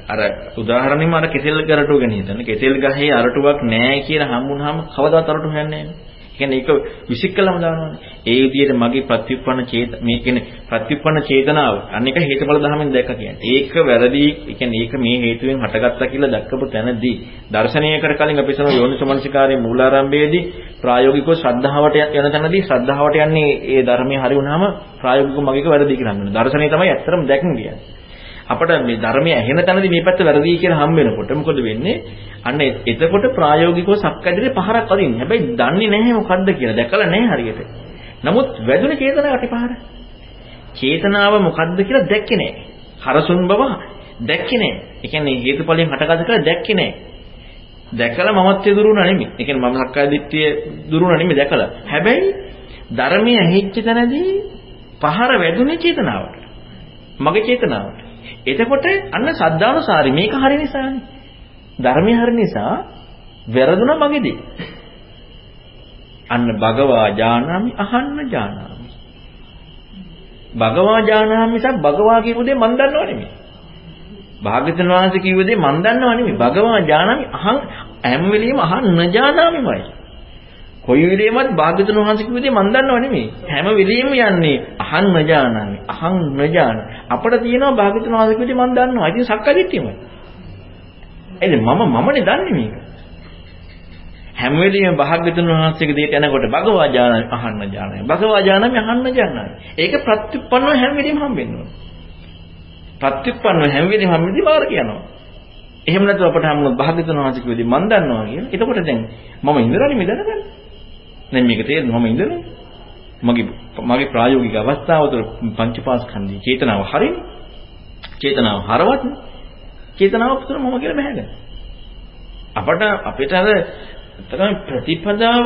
අර උදාහරණෙම අර කෙසෙල් කරටුව ගැන හිතන්න. කෙසෙල් ගහේ අරටුවක් නැහැ කියලා හම්බුනහම කවදාවත් අරටු හොයන්නේ නැහැ. කියන්නේ ඒක විසිකලම දානවානේ. ඒ විදිහට මගේ ප්‍රතිඋප්පන්න චේත මේ කියන්නේ ප්‍රතිඋප්පන්න චේතනාව අනික හේතුඵල ධර්මෙන් දැක්ක කියන්නේ. ඒක වැරදි. කියන්නේ ඒක මේ හේතුවෙන් හටගත්තා කියලා දැක්කපු තැනදී දර්ශනීයකට කලින් අපි සම යෝනිසමනසිකාරයේ මූලාරම්භයේදී ප්‍රායෝගිකව ශ්‍රද්ධාවට යන තැනදී ශ්‍රද්ධාවට යන්නේ ඒ ධර්මයේ හරි වුණාම ප්‍රායෝගිකව මගේක වැරදි කියලා හම්බෙනවා. දර්ශනීය තමයි ඇත්තටම දැක්ම කියන්නේ. අපිට මේ ධර්මයේ ඇහෙන තැනදී මේ පැත්ත වැරදි කියලා හම්බ වෙනකොට මොකද වෙන්නේ? අන්න එතකොට ප්‍රායෝගිකව සක්කඩේ පහරක් අදින්නේ. හැබැයි දන්නේ නැහැ මොකද්ද කියලා. දැකලා නැහැ හරියට. නමුත් වැදුනේ චේතනාවට පහර. චේතනාව මොකද්ද කියලා දැක්කේ නැහැ. හරසුන් බව දැක්කේ නැහැ. ඒ කියන්නේ හේතුඵලයෙන් හටගත්ත කියලා දැක්කේ නැහැ. දැකලා මමත්වයේ දුරුණා නෙමෙයි. ඒ කියන්නේ මම සක්කාය දිට්ඨිය දුරුණා නෙමෙයි දැකලා. හැබැයි ධර්මයේ ඇහිච්ච තැනදී පහර වැදුනේ චේතනාවට. මගේ චේතනාවට. එතකොට අන්න සද්ධානුසාරි මේක හරි නිසානේ. ධර්මය හරි නිසා වැරදුනා මගේදී. අන්න භගවා ජානාමි අහන්න ජානාමි. භගවා ජානාමි මිසක් භගවා කියපු දේ මන් දන්නව නෙමෙයි. භාග්‍යවතුන් වහන්සේ කිව්ව දේ මන් දන්නව නෙමෙයි. භගවා ජානාමි අහන් හැම වෙලෙම අහන්න ජානාමිමයි. කොයි වෙලෙමත් භාග්‍යතුන් වහන්සේ කිව්වේ මන් දන්නව නෙමෙයි. හැම වෙලෙම යන්නේ අහං නජානාමි. අහං නජාන. අපිට තියෙනවා භාග්‍යතුන් වහන්සේ කිව්වේ මන් දන්නවා. ඉතින් සක්කාදිට්ඨියම. එද මම මමනේ දන්නේ මේක. හැම වෙලෙම භාග්‍යතුන් වහන්සේගේ දෙයට යනකොට භගවා ජානාමි අහං නජානාමි. භගවා ජානාමි අහං නජානාමි. ඒක ප්‍රත්‍යুৎপন্ন හැම වෙලෙම හම්බෙන්නේ. ප්‍රත්‍යুৎপন্ন හැම වෙලෙම හම්බෙද්දී බාර කියනවා. එහෙම නැත්නම් අපට හම්බුනොත් භාග්‍යතුන් වහන්සේ කිව්වේ මන් දන්නවා කියලා. එතකොට දැන් මම ඉඳලානේ මෙතන දැන් මේක තේරෙන්නේ මම ඉඳලා මගේ මගේ ප්‍රායෝගික අවස්ථාව තුළ පංචපාස්කන්ධී චේතනාව හරිනේ. චේතනාව හරවත්නේ. චේතනාව තුළ මම කියලා බහැගෙන. අපට අපිට අර තමයි ප්‍රතිපදාව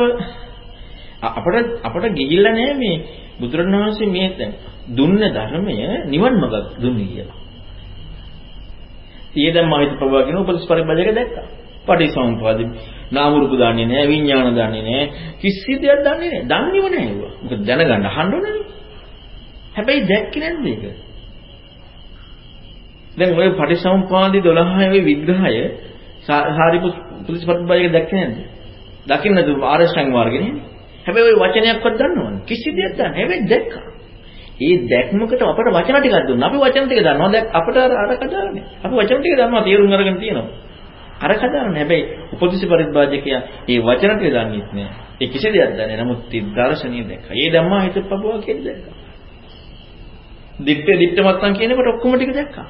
අපට අපට ගිහිල්ලා නැහැ මේ බුදුරණවහන්සේ මේ දැන් දුන්න ධර්මය නිවන් මඟ දුන්නේ කියලා. ඊයදම් මහිත ප්‍රභා කියන උපදේශ පරිබ්බජක දැක්කා. පටිසමුප්පාද නාම රූප දන්නේ නැහැ විඥාන දන්නේ නැහැ. කිසි දෙයක් දන්නේ නැහැ. දන්නේම නැහැ ඒවා. මොකද දැනගන්න අහන්න ඕනනේ හැබැයි දැක්කේ නැද්ද ඒක? දැන් ඔය පටිසමුපාදි 12 වේ විග්‍රහය සාරිපුත් ප්‍රතිපත්තියක දැක්කේ නැද්ද? දකින්න නේද ආරෂ්ඨංග මාර්ගේ නේ. හැබැයි ඔය වචනයක්වත් දන්නවද? කිසි දෙයක් දන්නේ හැබැයි දැක්කා. ඒ දැක්මකට අපට වචන ටිකක් දුන්නා. අපි වචන ටික දන්නවා. දැන් අපට අර කතාවනේ. අපි වචන ටික දන්නවා තේරුම් අරගෙන තියෙනවා. අර කතාවනේ. හැබැයි උපදිසි පරිබ්‍රාජකයා මේ වචන ටික දන්නේත් නෑ. ඒ කිසි දෙයක් දන්නේ නෑ. නමුත් ඒ දර්ශනීය දැක්කා. ඒ ධම්මා හිතපපුවා කියන දැක්කා. දිට්ඨ දිට්ඨ මත්තන් කියනකොට ඔක්කොම ටික දැක්කා.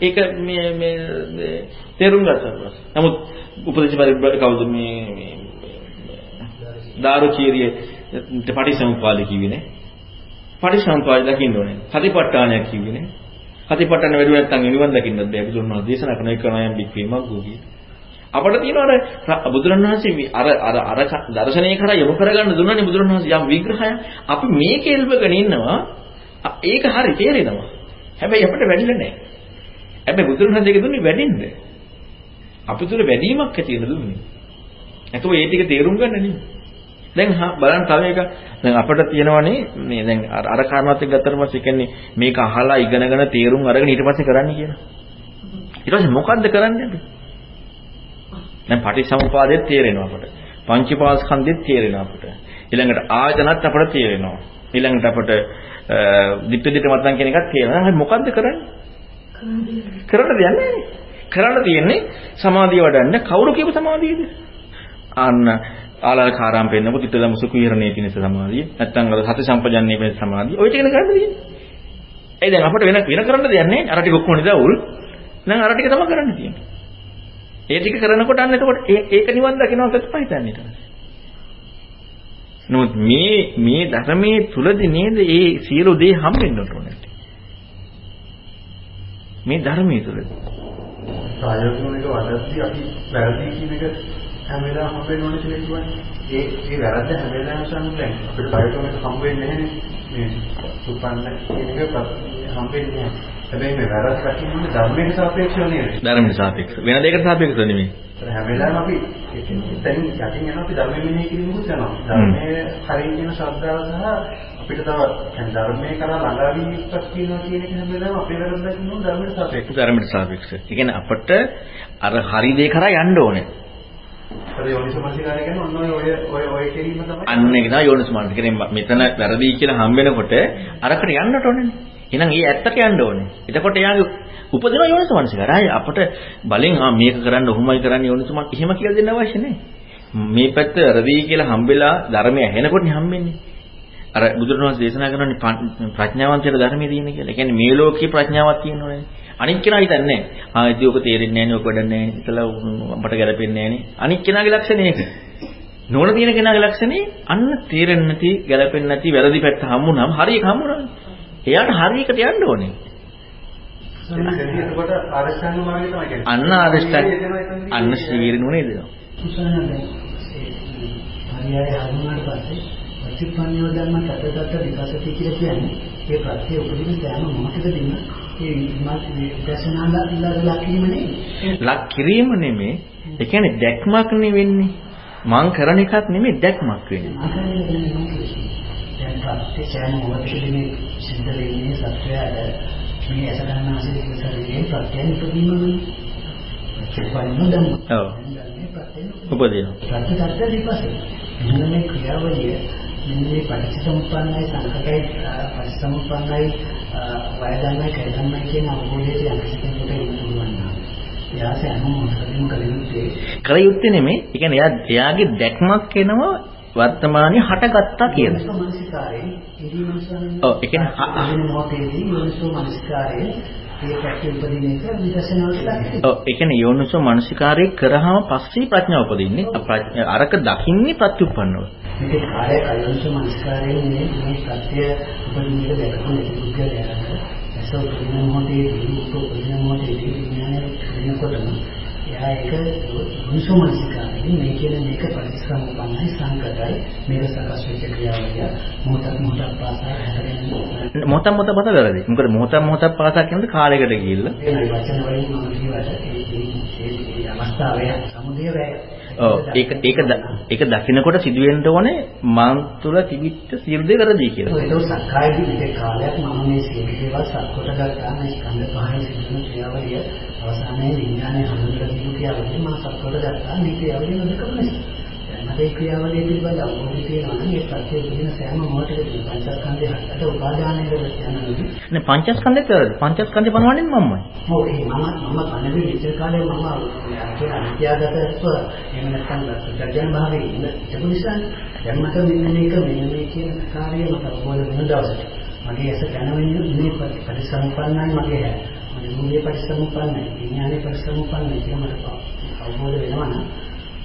ඒක මේ මේ තේරුම් ගත්තා. නමුත් උපදිසි පරිබ්‍රාජක කවුද මේ මේ දාරුචීරිය පටිසමුපාද කිව්වේ නේ. පටිසම්පාද දකින්න ඕනේ. සතිපට්ඨානයක් කිව්වේ නේ. සතිපට්ඨාන වැඩි නැත්නම් නිවන් දකින්නත් බෑ. බුදුන් වහන්සේ දේශනා කරන එක නයම් බික්වීමක් ගෝකී. අපිට තියෙනවා අර බුදුරණවහන්සේ මේ අර අර අර දර්ශනය කරා යොමු කරගන්න දුන්නනේ බුදුරණවහන්සේ යම් විග්‍රහයක්. අපි මේක එල්බගෙන ඉන්නවා. ඒක හරි තේරෙනවා. හැබැයි අපිට වැඩිලා නැහැ. හැබැයි බුදුරණවහන්සේ ඒක දුන්නේ වැඩින්ද? අපි තුල වැඩිමක් ඇති වෙන දුන්නේ. එතකොට ඒ ටික තේරුම් ගන්න නෙමෙයි. දැන් බලන්න තව එක දැන් අපිට තියෙනවනේ මේ දැන් අර කාරණාත් එක්ක ගත්තට පස්සේ කියන්නේ මේක අහලා ඉගෙනගෙන තේරුම් අරගෙන ඊට පස්සේ කරන්න කියන. ඊට පස්සේ මොකද්ද කරන්නේ අපි? දැන් පටිච්චසමුපාදෙත් තේරෙනවා අපට. පංචපාස්කන්ධෙත් තේරෙනවා අපට. ඊළඟට ආයතනත් අපට තේරෙනවා. ඊළඟට අපට දිට්ඨ දිට්ඨ මතන් කියන එකත් තේරෙනවා. හරි මොකද්ද කරන්නේ? කරන්න දෙයක් නැහැ. කරන්න තියෙන්නේ සමාධිය වඩන්න කවුරු කියපු සමාධියද? අන්න ආලාකාරම් පෙන්නපු තිතල මුසුකු විහරණයේ පිණිස සමාධිය. නැත්තම් අර සති සම්පජන්ණයේ පිණිස සමාධිය. ඔය ටිකන කරන්න තියෙන්නේ. ඒ දැන් අපිට වෙන වෙන කරන්න දෙයක් නැහැ. අර ටික ඔක්කොම නිදාවුල්. දැන් අර ටික තමයි කරන්න තියෙන්නේ. ඒ ටික කරනකොට අන්න එතකොට ඒක නිවන් දකින්නවත් තමයි හිතන්නේ ඊට පස්සේ. නමුත් මේ මේ ධර්මයේ තුලදී නේද ඒ සියලු දේ හම්බෙන්න ඕනේ. මේ ධර්මයේ තුලදී. ප්‍රායෝගිකව වඩද්දී අපි වැරදි කියන එක හැම වෙලාවෙම හම්බෙන්න ඕනේ කියලා කියන්නේ. ඒ ඒ වැරද්ද හැම වෙලාවෙම සම්බන්ධයි. අපිට බයෝකමෙන් හම්බ වෙන්නේ නැහැ මේ සුපන්න කියන එක හම්බෙන්නේ නැහැ. හැබැයි මේ වැරද්ද දකින්නේ ධර්මයට සාපේක්ෂව නේද? ධර්මයට සාපේක්ෂව. වෙන දෙයකට සාපේක්ෂව නෙමෙයි. හැම වෙලාවෙම අපි එතනින් යටින් යනවා අපි ධර්මෙ මෙහෙය කිරීමකුත් යනවා. ධර්මයේ හරිය කියන ශ්‍රද්ධාව සහ අපිට තව يعني ධර්මයේ කරා ළඟා වීමක් කියනවා කියන එක හැම වෙලාවෙම අපේ වැරද්ද දකින්න ධර්මයට සාපේක්ෂව. ධර්මයට සාපේක්ෂව. ඒ කියන්නේ අපිට අර හරි දේ කරා යන්න ඕනේ. අර යෝනිසමනසිකාරය කියන්නේ ඔන්න ඔය ඔය ඔය කිරීම තමයි. අන්න ඒක තමයි යෝනිසමනසිකාරය. කියන්නේ මෙතන වැරදි කියලා හම් වෙනකොට අරකට යන්නට ඕනේ. එහෙනම් ඒ ඇත්තට යන්න ඕනේ. එතකොට එයාගේ උපදින යෝනිසමනසිකාරය. ආයේ අපට බලෙන් ආ මේක කරන්න ඔහොමයි කරන්න යෝනිසමන එහෙම කියලා දෙන්න අවශ්‍ය නැහැ. මේ පැත්ත වැරදි කියලා හම්බෙලා ධර්මය ඇහෙනකොට හම්බෙන්නේ. අර බුදුරණවහන්සේ දේශනා කරන්නේ ප්‍රඥාවන්තයට ධර්මයේ තියෙන කියලා. ඒ කියන්නේ මේ ලෝකේ ප්‍රඥාවක් තියෙනවනේ. අනික් කෙනා හිතන්නේ ආ ඉතින් ඔක තේරෙන්නේ නැහැ නේ ඔක වැඩන්නේ නැහැ ඉතලා අපට ගැලපෙන්නේ නැහැ නේ. අනික් කෙනාගේ ලක්ෂණය ඒක. නෝන තියෙන කෙනාගේ ලක්ෂණේ අන්න තේරෙන්නේ නැති ගැලපෙන්නේ නැති වැරදි පැත්ත හම්බුනම හරි එක හම්බුනම එයාට හරියකට යන්න ඕනේ. එතකොට ආරෂ්ඨාංග මාර්ගය තමයි කියන්නේ. අන්න ආරෂ්ඨාංග අන්න ශීරිනුනේ දෙනවා. හරියට හඳුනාට පස්සේ ප්‍රතිපන්නව ධර්ම තතතත විකසති කියලා කියන්නේ ඒ ප්‍රත්‍ය උපදින සෑම මොහොතකදීම ඒ විදර්ශනාලා ඉල්ලලා කිරීම නෙවෙයි. ලක් කිරීම නෙමෙයි. ඒ කියන්නේ දැක්මක් නෙවෙන්නේ. මං කරන එකක් නෙමෙයි දැක්මක් වෙන්නේ. දැන් ප්‍රත්‍ය සෑම මොහොතකදීම සිද්ධ වෙන්නේ සත්‍යයට මේ ඇස ගන්න ආසේ ඉස්සරහේ ප්‍රත්‍යයන් ඉදීමනේ. ප්‍රතිපන්න ධර්ම. ඔව්. උපදිනවා. ප්‍රත්‍ය සත්‍ය විපස්සේ. මේ ක්‍රියාවලිය මෙන්න මේ පටිච්චසමුප්පන්නයි සංකතයි පටිච්චසමුප්පන්නයි වයදන්නයි කයදන්නයි කියන අවබෝධයේ යම්කිසි කෙනෙකුට ඉන්න පුළුවන් නම් එයා සෑම මොහොතකදීම කලියුත්තේ කලියුත්තේ නෙමෙයි. ඒ කියන්නේ එයා එයාගේ දැක්මක් එනවා වර්තමානයේ හටගත්තා කියලා. යෝනිසෝ මනසිකාරේ ඉදී මනසාරේ ඔව් ඒ කියන්නේ අදින මොහොතේදී යෝනිසෝ මනසිකාරේ ඒ පැත්තේ උපදින එක විදර්ශනාවට දක්වනවා. ඔව් ඒ කියන්නේ යෝනිසෝ මනසිකාරේ කරාම පස්සේ ප්‍රඥාව උපදින්නේ. අරක දකින්නේ ප්‍රත්‍යুৎපන්නව. මේක කාය අයෝනිසෝ මනසිකාරයෙන් මේ මේ සත්‍ය උපදින එක දැකපු පුද්ගලයාට ඇස උපදින මොහොතේදී උපදින මොහොතේදී විඥානය වෙනකොටම ඒක යෝනිසෝ මනසිකාරයෙන් මේ කියන මේක පරිස්සම්පන්නයි සංකතයි. මේක සකස් වෙච්ච ක්‍රියාවලිය. මොහොතක් මොහොතක් පාසා හැදෙන මොහොතක් මොහොතක් පාසා වැරදි. මොකද මොහොතක් මොහොතක් පාසා කියනකොට කාලයකට ගිහිල්ලා මේ වචන වලින් මම කියවට ඒ ඒ අවස්ථාවේ සමුදය වේ ඔව් ඒක ඒක ඒක දකිනකොට සිදුවෙන්න ඕනේ මන් තුල තිබිච්ච සියලු දේ වැරදි කියලා. ඒක සක්කාය දිට්ඨිය කාලයක් මම මේ සියලු දේවල් සක්කොට ගත්තා මේ ස්කන්ධ පහේ සිදුවන ක්‍රියාවලිය අවසානයේ විඥානයේ හඳුන්වලා දීපු ක්‍රියාවලිය මම සක්කොට ගත්තා මේ ක්‍රියාවලිය නොදකම නිසා. ඒ ක්‍රියාවලිය පිළිබඳ අවබෝධය තියෙනවා නම් ඒ ප්‍රත්‍ය උපදින සෑම මොහොතකදී පංචස්කන්ධය හතට උපාදානය කරලා යනවාදී නේ පංචස්කන්ධෙත් වැරදි. පංචස්කන්ධය පනවන්නේ මමමයි. ඔව් ඒ මම මම කනදී ඉස්සර කාලේ මම කියන අනිත්‍යගතව එහෙම නැත්නම් ප්‍රත්‍යඥ භාවයේ ඉන්න ඒක නිසානේ දැන් මට මෙන්න මේක මෙන්න මේ කියන කාර්යය මට අවබෝධ වෙන දවසට මගේ ඇස දැනවෙන්නේ මේ පරිසම්පන්නයි මගේ මගේ මුලේ පරිසම්පන්නයි විඥානේ පරිසම්පන්නයි කියලා මට අවබෝධ වෙනවා නම්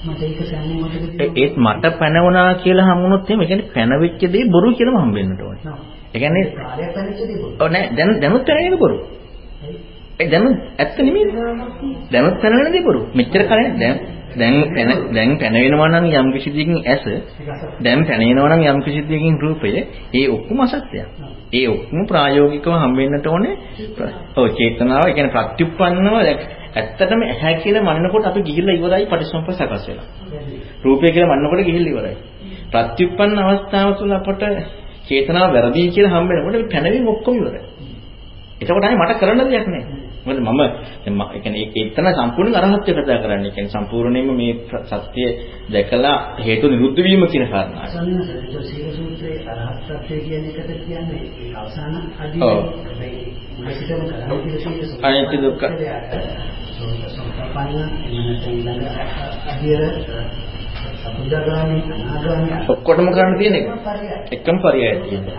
මට ඒක මොහොතකදී ඒත් මට පැනවුණා කියලා හම්බුනොත් එහෙම ඒ කියන්නේ පැනවෙච්ච දේ බොරු කියලාම හම්බෙන්නට ඕනේ. ඒ කියන්නේ කාර්යයක් පැනච්ච දේ බොරු. ඔව් නෑ දැන් දැනුත් පැනගෙන බොරු. ඒ දැනුත් ඇත්ත නෙමෙයි. දැනුත් පැනගෙන දේ බොරු. මෙච්චර කලින් දැන් දැන් පැන දැන් පැනවෙනවා නම් යම් කිසි දෙයකින් ඇස දැන් පැනවෙනවා නම් යම් කිසි දෙයකින් රූපය ඒ ඔක්කොම අසත්‍යයක්. ඒ ඔක්කොම ප්‍රායෝගිකව හම්බෙන්නට ඕනේ. ඔව් චේතනාව ඒ කියන්නේ ප්‍රත්‍යুৎපන්නව ඇත්තටම ඇහැ කියලා මනනකොට අපි ගිහිල්ලා ඉවරයි පටිසම්ප සකස් වෙලා. රූපය කියලා මනනකොට ගිහිල්ලා ඉවරයි. ප්‍රත්‍යুৎපන්න අවස්ථාව තුළ අපට චේතනාව වැරදි කියලා හම්බෙනකොට පැනවීම ඔක්කොම ඉවරයි. එතකොට ආයේ මට කරන්න දෙයක් නැහැ. මොකද මම ඒ කියන්නේ ඒක තමයි සම්පූර්ණ අරහත්ත්වය කතා කරන්නේ. කියන්නේ සම්පූර්ණයෙන්ම මේ සත්‍ය දැකලා හේතු නිරුද්ධ වීම කියන කාරණාව. සම්මාන සීල සූත්‍රයේ අරහත්ත්වය කියන එකට කියන්නේ ඒ අවසාන අදී මේ මුලින්ම කරන්නේ අනිත්‍ය දුක්ඛ සෝතපන්න එන්නත ඊළඟ අනාගාමි ඔක්කොටම කරන්න තියෙන එක. එකම පරියයයි තියෙන්නේ.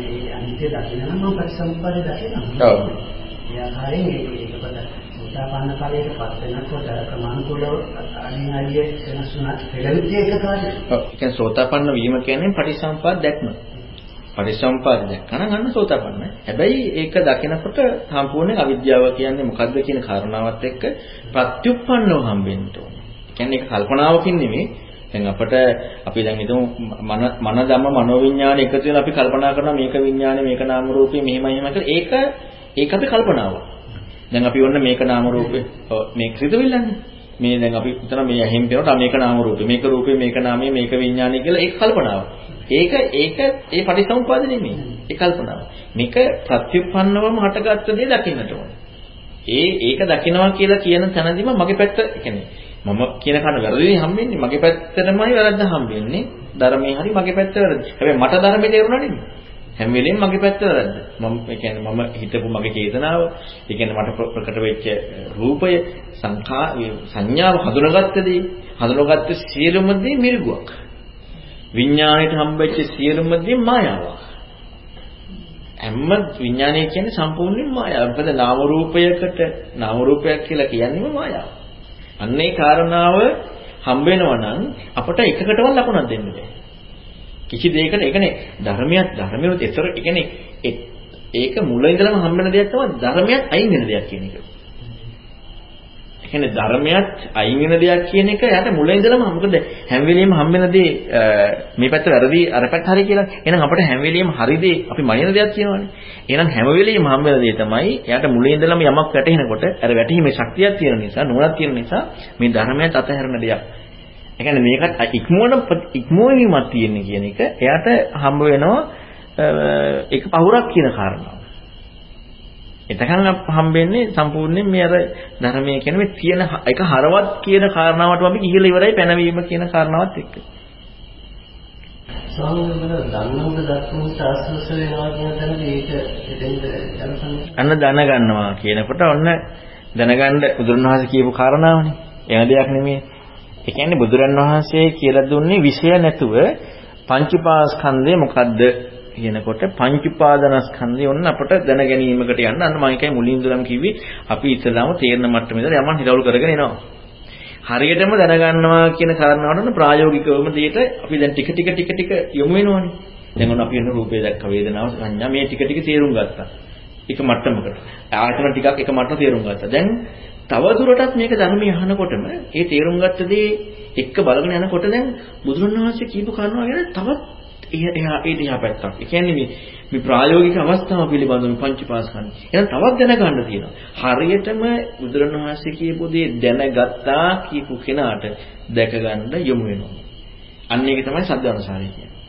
ඒ අනිත්‍ය දකින්න නම් පරිසම්පාදේ දකිනවා. ඔව්. ඒ ආකාරයෙන් ඒකපද සෝතාපන්න ඵලයට පත් වෙනකොට ක්‍රමානුකූලව අනින් අයියේ වෙනස් වුණා. පෙළවිච්ච එක කාර්යය. ඔව්. ඒ කියන්නේ සෝතාපන්න වීම කියන්නේ පටිසම්පාද දැක්ම. පටිසම්පාද දැක්කම අන්න සෝතාපන්න. හැබැයි ඒක දකිනකොට සම්පූර්ණ අවිද්‍යාව කියන්නේ මොකද්ද කියන කාරණාවත් එක්ක ප්‍රත්‍යুৎපන්නව හම්බෙන්න ඕනේ. කියන්නේ ඒක කල්පනාවකින් නෙමෙයි දැන් අපට අපි දැන් හිතමු මන මන ධම්ම මනෝවිඤ්ඤාණ එකතු වෙලා අපි කල්පනා කරනවා මේක විඤ්ඤාණය මේක නාම රූපේ මෙහෙමයි එහෙම කියලා ඒක ඒක අපි කල්පනාව. දැන් අපි ඔන්න මේක නාම රූපේ මේක සිදුවිල්ලන්නේ. මේ දැන් අපි හිතන මේ ඇහෙන් පේනකොට මේක නාම රූපේ මේක රූපේ මේක නාමය මේක විඤ්ඤාණය කියලා ඒක කල්පනාව. ඒක ඒක ඒ පටිසමුපාද නෙමෙයි. ඒ කල්පනාව. මේක ප්‍රත්‍යুৎපන්නවම හටගත්ත දේ දකින්නට ඕනේ. ඒ ඒක දකිනවා කියලා කියන තැනදීම මගේ පැත්ත කියන්නේ මම කියන කන වැරදිනේ හම්බෙන්නේ. මගේ පැත්තටමයි වැරද්ද හම්බෙන්නේ. ධර්මයේ හරි මගේ පැත්ත වැරදි. හැබැයි මට ධර්මයේ තේරුණා නෙමෙයි. හැම වෙලෙම මගේ පැත්ත වැරද්ද. මම ඒ කියන්නේ මම හිතපු මගේ චේතනාව ඒ කියන්නේ මට ප්‍රකට වෙච්ච රූපය සංඛා සංඥාව හඳුනාගත්තදී හඳුනාගත්ත සියලුම දේ මිරිගුවක්. විඥාණයට හම්බෙච්ච සියලුම දේ මායාවක්. හැම විඥානය කියන්නේ සම්පූර්ණයෙන්ම මායාවක් මොකද නාම රූපයකට නාම රූපයක් කියලා කියන්නේම මායාවක්. අන්න ඒ කාරණාව හම්බ වෙනවා නම් අපට එකකටවත් ලකුණක් දෙන්න බෑ. කිසි දෙයකට ඒ කියන්නේ ධර්මයක් ධර්මියොත් ඒතර ඒ කියන්නේ ඒක මුල ඉඳලම හම්බ වෙන දෙයක් තමයි ධර්මයක් අයින් වෙන දෙයක් කියන එක. ඒ කියන්නේ ධර්මයක් අයින් වෙන දෙයක් කියන එක එයාට මුල ඉඳලම මොකද හැම වෙලෙම හම්බ වෙන දේ මේ පැත්ත වැරදි අර පැත්ත හරි කියලා. එහෙනම් අපිට හැම වෙලෙම හරි දේ අපි මනින දෙයක් කියනවනේ. එහෙනම් හැම වෙලෙම හම්බ වෙන දේ තමයි එයාට මුල ඉඳලම යමක් වැටහෙනකොට අර වැටීමේ ශක්තියක් තියෙන නිසා නුවණක් තියෙන නිසා මේ ධර්මයට අතහැරන දෙයක්. ඒ කියන්නේ මේකට ඉක්මවන ඉක්මවීමක් තියෙන කියන එක එයාට හම්බ වෙනවා ඒක පහුරක් කියන කාරණාව. එතකන් හම්බෙන්නේ සම්පූර්ණයෙන් මේ අර ධර්මයේ කියන මේ තියෙන එක හරවත් කියන කාරණාවට අපි ගිහිලා ඉවරයි පැනවීම කියන කාරණාවත් එක්ක. අන්න දැනගන්නවා කියනකොට ඔන්න දැනගන්න බුදුරණවහන්සේ කියපු කාරණාවනේ. එන දෙයක් නෙමෙයි. ඒ කියන්නේ බුදුරණවහන්සේ කියලා දුන්නේ විෂය නැතුව පංචපාස්කන්ධය මොකද්ද කියනකොට පංච උපාදානස්කන්ධය ඔන්න අපට දැන ගැනීමකට යන්න අන්න මම එකයි මුලින් ඉඳලම කිව්වේ අපි ඉස්සලාම තේරෙන මට්ටමේ ඉඳලා යමන් හිතවලු කරගෙන එනවා. හරියටම දැනගන්නවා කියන කාරණාවට ප්‍රායෝගිකවම දෙයට අපි දැන් ටික ටික ටික ටික යොමු වෙනවනේ. දැන් ඔන්න අපි වෙන රූපේ දැක්ක වේදනාව සංඥා මේ ටික ටික තේරුම් ගත්තා. එක මට්ටමකට. ආයතන ටිකක් එක මට්ටම තේරුම් ගත්තා. දැන් තව දුරටත් මේක ධර්මයේ අහනකොටම ඒ තේරුම් ගත්ත දේ එක්ක බලගෙන යනකොට දැන් බුදුරණවහන්සේ කියපු කාරණා ගැන තවත් එහා ඒ දිහා පැත්තක්. ඒ කියන්නේ මේ මේ ප්‍රායෝගික අවස්ථාව පිළිබඳව මේ පංචපාස්කන්ධ. එහෙනම් තවත් දැනගන්න තියෙනවා. හරියටම බුදුරණවහන්සේ කියපු දේ දැනගත්තා කියපු කෙනාට දැකගන්න යොමු වෙනවා. අන්න ඒක තමයි සද්ධානුසාරය කියන්නේ.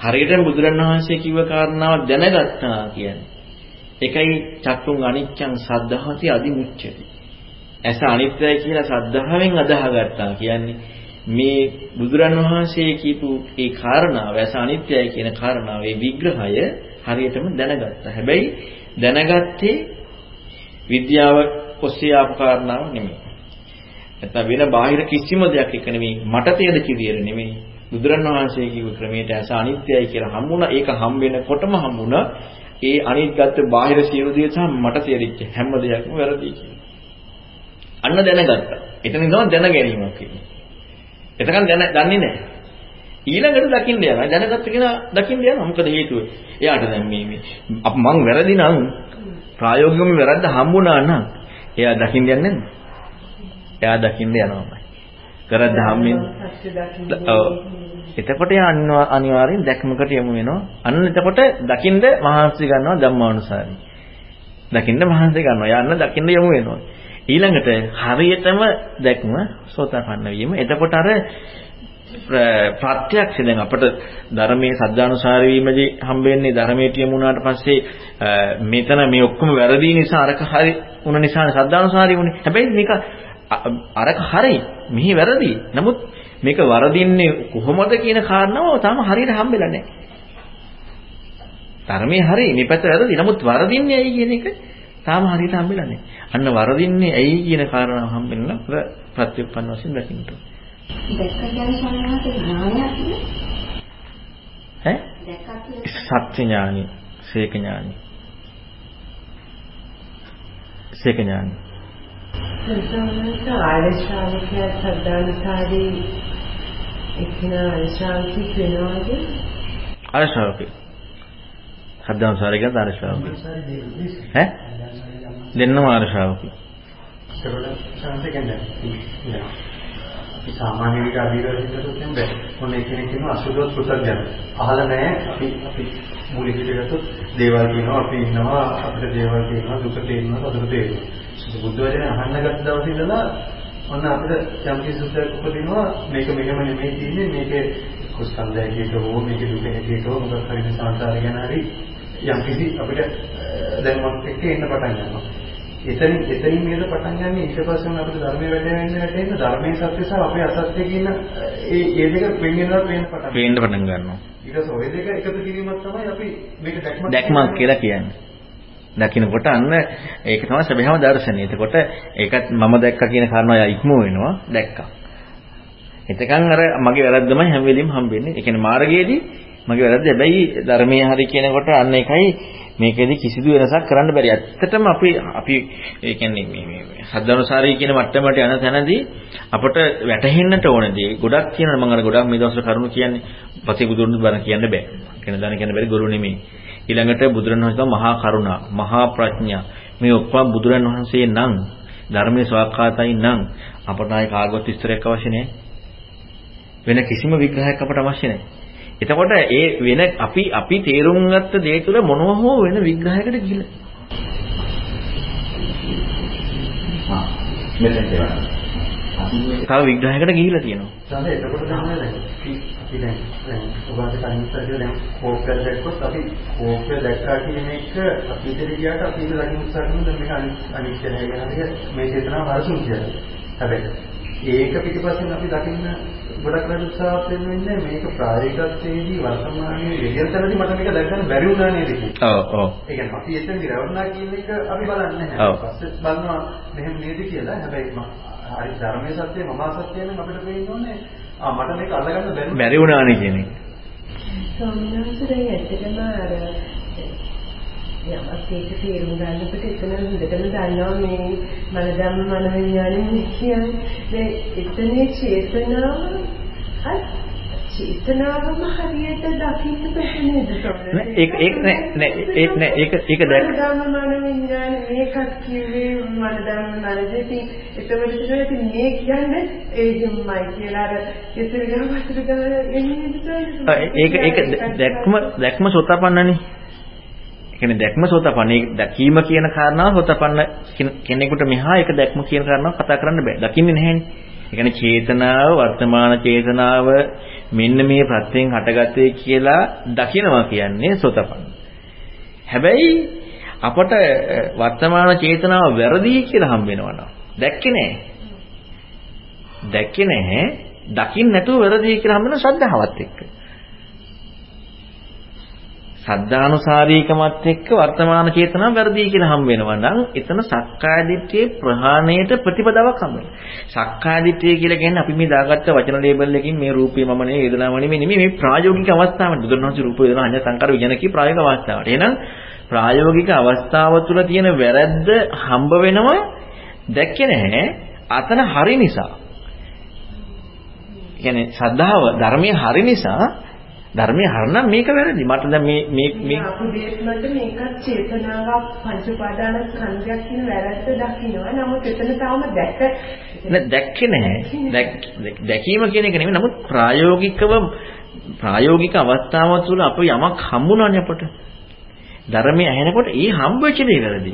හරියටම බුදුරණවහන්සේ කිව්ව කාරණාව දැනගත්තා කියන්නේ. ඒකයි චක්කුං අනිච්ඡං සද්ධාහති අදිමුච්ඡති. ඇස අනිත්‍යයි කියලා සද්ධාවෙන් අදාහගත්තා කියන්නේ මේ බුදුරන් වහන්සේ කියපු ඒ කාරණාව ඇස අනිත්‍යයි කියන කාරණාවේ විග්‍රහය හරියටම දැනගත්තා. හැබැයි දැනගත්තේ විද්‍යාව ඔස්සේ ආපු කාරණාව නෙමෙයි. නැත්නම් වෙන බාහිර කිසිම දෙයක් එක නෙමෙයි මට තේරෙච්ච විදියට නෙමෙයි. බුදුරන් වහන්සේ කියපු ක්‍රමයට ඇස අනිත්‍යයි කියලා හම්බුණා. ඒක හම් වෙනකොටම හම්බුණා. ඒ අනිත්‍යත් බාහිර සියලු දේ සහ මට තේරිච්ච හැම දෙයක්ම වැරදි කියලා. අන්න දැනගත්තා. එතන ඉඳන් දැන ගැනීමක් කියන්නේ. එතකන් දැන දන්නේ නැහැ. ඊළඟට දකින්න යනවා. දැනගත්ත කෙනා දකින්න යනවා. මොකද හේතුව? එයාට දැන් මේ මේ මං වැරදි නම් ප්‍රායෝගිකවම වැරද්ද හම්බුණා නම් එයා දකින්න යන්නේ නැහැ. එයා දකින්න යනවාමයි. කරද්ද හම්බෙන් සත්‍ය දකින්න ඔව්. එතකොට එයා අනිවා- අනිවාර්යෙන් දැක්මකට යමු වෙනවා. අන්න එතකොට දකින්ද මහන්සි ගන්නවා ධම්මානුසාරී. දකින්න මහන්සි ගන්නවා. යන්න දකින්න යමු වෙනවා. ඊළඟට හරියටම දැක්ම සෝතාපන්න වීම. එතකොට අර ප්‍ර- ප්‍රත්‍යක්ෂ දැන් අපට ධර්මයේ සද්ධානුසාරී වීමදී හම්බෙන්නේ ධර්මයට යමුනාට පස්සේ අ, මෙතන මේ ඔක්කොම වැරදි නිසා අරක හරි උන නිසා සද්ධානුසාරී වුනේ. හැබැයි මේක අ- අරක හරි මෙහි වැරදි. නමුත් මේක වරදින්නේ කොහොමද කියන කාරණාව තාම හරියට හම්බෙලා නැහැ. ධර්මයේ හරි මේ පැත්ත වැරදි. නමුත් වරදින්නේ ඇයි කියන එක තාම හරියට හම්බෙලා නැහැ. අන්න වරදින්නේ ඇයි කියන කාරණාව හම්බෙන්න අර ප්‍රත්‍යুৎපන්න වශයෙන් දකින්න ඕනේ. දැක්ක දැන් සමහරවිට ඥානයක් නේ. ඈ දැක්කා කියලා සත්‍ය ඥානි, සේක ඥානි. සේක ඥානි. සම්මත ආර්ය ශ්‍රාවකයා සද්ධානුසාරී එක්න ආර්ය ශ්‍රාවකෙක් වෙනවාද? අර ශ්‍රාවකේ. සද්ධානුසාරී කියන අර ශ්‍රාවකේ. ඈ දෙන්නම අර ශ්‍රාවකේ. ඒකට සංසය කියන්නේ අපි සාමාන්‍ය විදිහට අධිරහිතට කියන්නේ මොන කෙනෙක් කියනවා අසුදොත් පුතග්ජන. අහලා නැහැ අපි අපි මූලික විදිහට දේවල් කියනවා අපි ඉන්නවා අපිට දේවල් කියනවා දුක තේරෙනවා සතුට තේරෙනවා. ඒක බුද්ධ වචනේ අහන්න ගත්ත දවසේ ඉඳලා ඔන්න අපිට යම් කිසි සුද්ධයක් උපදිනවා මේක මෙහෙම නෙමෙයි තියෙන්නේ මේකේ කුස්කන්ධය කියතෝ හෝ මේකේ දුක කියතෝ මොකක් හරි සංසාරය ගැන හරි යම් කිසි අපිට දැනුමක් එක්ක එන්න පටන් ගන්නවා. එතන එතනින් නේද පටන් ගන්න ඊට පස්සේ අපිට ධර්මයේ වැඩ වෙන්න වැටෙන්න ධර්මයේ සත්‍ය සහ අපේ අසත්‍ය කියන ඒ ඒ දෙක වෙන්ගෙනවත් වෙන්න පටන් පේන්න පටන් ගන්නවා. ඊට පස්සේ ওই දෙක එකතු කිරීමක් තමයි අපි මේක දැක්මක් දැක්මක් කියලා කියන්නේ. දකින්නකොට අන්න ඒක තමයි සැබෑම දර්ශනය. එතකොට ඒකත් මම දැක්කා කියන කාරණාව ඉක්ම වෙනවා දැක්කා. එතකන් අර මගේ වැරද්දමයි හැම වෙලෙම හම්බෙන්නේ. ඒ කියන්නේ මාර්ගයේදී මගේ වැරද්ද හැබැයි ධර්මයේ හරි කියනකොට අන්න ඒකයි මේකෙදි කිසිදු වෙනසක් කරන්න බැරි. ඇත්තටම අපි අපි ඒ කියන්නේ මේ මේ සද්ධානුසාරී කියන මට්ටමට යන තැනදී අපට වැටහෙන්නට ඕනදී ගොඩක් කියනවා මම අර ගොඩක් මේ දවස්වල කරුණු කියන්නේ පසේ බුදුරුන් බණ කියන්න බෑ. කියන දණ කියන්න බැරි ගුරු නෙමෙයි. ඊළඟට බුදුරණවහන්සේ මහා කරුණා, මහා ප්‍රඥා මේ ඔක්කොම බුදුරණවහන්සේ නම් ධර්මයේ ස්වාක්ඛාතයි නම් අපට ආයි කාගවත් විස්තරයක් අවශ්‍ය නැහැ. වෙන කිසිම විග්‍රහයක් අපට අවශ්‍ය නැහැ. එතකොට ඒ වෙන අපි අපි තේරුම් ගත්ත දේ තුළ මොනවා හෝ වෙන විග්‍රහයකට ගිහිල්ලා. ආ මෙතෙන් දෙනවා. තව විග්‍රහයකට ගිහිල්ලා තියෙනවා. සංසය එතකොට තමයි දැන් අපි දැන් ඔබට කලින් ඉස්සරහ දැන් කෝපය දැක්කොත් අපි කෝපය දැක්කා කියන එක අපි ඉදිරි ගියාට අපි ලගින් උත්සාහ කරන දැන් මේක අනිත්‍ය නැහැ කියන එක මේ චේතනාව හරසුන් කියලා. හැබැයි ඒක පිටිපස්සෙන් අපි දකින්න ගොඩක් වෙන උත්සාහත් වෙන්නේ මේක ප්‍රායෝගිකත්වයේදී වර්තමානයේ විද්‍යාවතනදී මට මේක දැක් ගන්න බැරි වුණා නේද කියලා. ඔව් ඔව්. ඒ කියන්නේ අපි එතනදී රැවුණා කියන එක අපි බලන්නේ. නැහැ. පස්සේ බලනවා මෙහෙම නේද කියලා. හැබැයි මම හරි ධර්මයේ සත්‍යය මම අසත්‍යය නම් අපිට පේන්න ඕනේ. ආ මට මේක අල්ලගන්න බැරි. බැරි වුණානේ කියන එක. ස්වාමීන් වහන්සේ දැන් ඇත්තටම අර යමක් ඒක තේරුම් ගන්නකොට එතන හොඳටම දන්නවා මේ මන ධම්ම මන විඥානෙ කියන්නේ දැන් එතනේ චේතනාව චේතනාවම හරියට දකින්න බැහැ නේද? ඒක ඒක නෑ නෑ ඒක නෑ ඒක ඒක දැක් ධම්ම මන විඥානෙ මේකත් කිව්වේ මන ධම්ම මන දෙති එතකොට ඉතින් මේ කියන්නේ ඒ හිම්මයි කියලා. අර ඉතින් ගම වතුර ගම එන්නේ ඒක ඒක දැක්ම දැක්ම සෝතාපන්නනේ. ඒ කියන්නේ දැක්ම සෝතාපන්න. ඒ දැකීම කියන කාරණාව සෝතාපන්න කෙන- කෙනෙකුට මෙහා ඒක දැක්ම කියන කාරණාව කතා කරන්න බෑ. දකින්නේ නැහැනේ. ඒ කියන්නේ චේතනාව වර්තමාන චේතනාව මෙන්න මේ ප්‍රත්‍යයෙන් හටගත්තේ කියලා දකිනවා කියන්නේ සෝතාපන්න. හැබැයි අපට අ, වර්තමාන චේතනාව වැරදි කියලා හම්බ වෙනවා නම් දැක්කේ නැහැ. දැක්කේ නැහැ. දකින්න නැතුව වැරදි කියලා හම්බ වෙන ශ්‍රද්ධාවත් එක්ක. සද්ධානුසාරීකමත් එක්ක වර්තමාන චේතනාව වැරදි කියලා හම්බ වෙනවා නම් එතන සක්කාය දිට්ඨියේ ප්‍රහාණයට ප්‍රතිපදාවක් හම්බ වෙනවා. සක්කාය දිට්ඨිය කියලා කියන්නේ අපි මේ දාගත්ත වචන ලේබල් එකකින් මේ රූපේ මම නෙවෙයි වේදනාව නෙවෙයි නෙමෙයි මේ ප්‍රායෝගික අවස්ථාවට බුදුරණවහන්සේ රූප වේදනා අඤ්ඤ සංකාර විඥාන කී ප්‍රායෝගික අවස්ථාවට. එහෙනම් ප්‍රායෝගික අවස්ථාව තුළ තියෙන වැරද්ද හම්බ වෙනවා දැක්කේ නැහැ. අතන හරි නිසා. කියන්නේ ශ්‍රද්ධාව ධර්මයේ හරි නිසා ධර්මයේ හරනම් මේක වැරදි. මට දැන් මේ මේ මේ අපු දේත් මට මේකත් චේතනාවක් පංච උපාදාන ස්කන්ධයක් කියන වැරද්ද දකින්නවා. නමුත් එතන තාම දැක නෑ දැක්කේ. දැක්- දැකීම කියන එක නෙමෙයි. නමුත් ප්‍රායෝගිකව ප්‍රායෝගික අවස්ථාව තුළ අප යමක් හම්බුනානේ අපට. ධර්මයේ ඇහෙනකොට ඒ හම්බෙච්ච දේ වැරදි.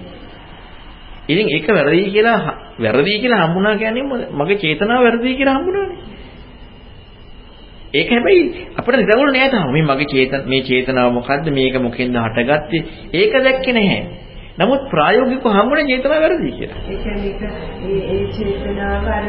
ඉතින් ඒක වැරදි කියලා වැරදි කියලා හම්බුණා කියන්නේ මගේ චේතනාව වැරදි කියලා හම්බුණානේ. ඒක හැබැයි අපිට නිදගුණ නෑ තාම. මේ මගේ චේතන මේ චේතනාව මොකද්ද? මේක මොකෙන්ද හටගත්තේ? ඒක දැක්කේ නැහැ. නමුත් ප්‍රායෝගිකව හම්බුනේ චේතනාව වැරදි කියලා. ඒ කියන්නේ ඒ චේතනාව අර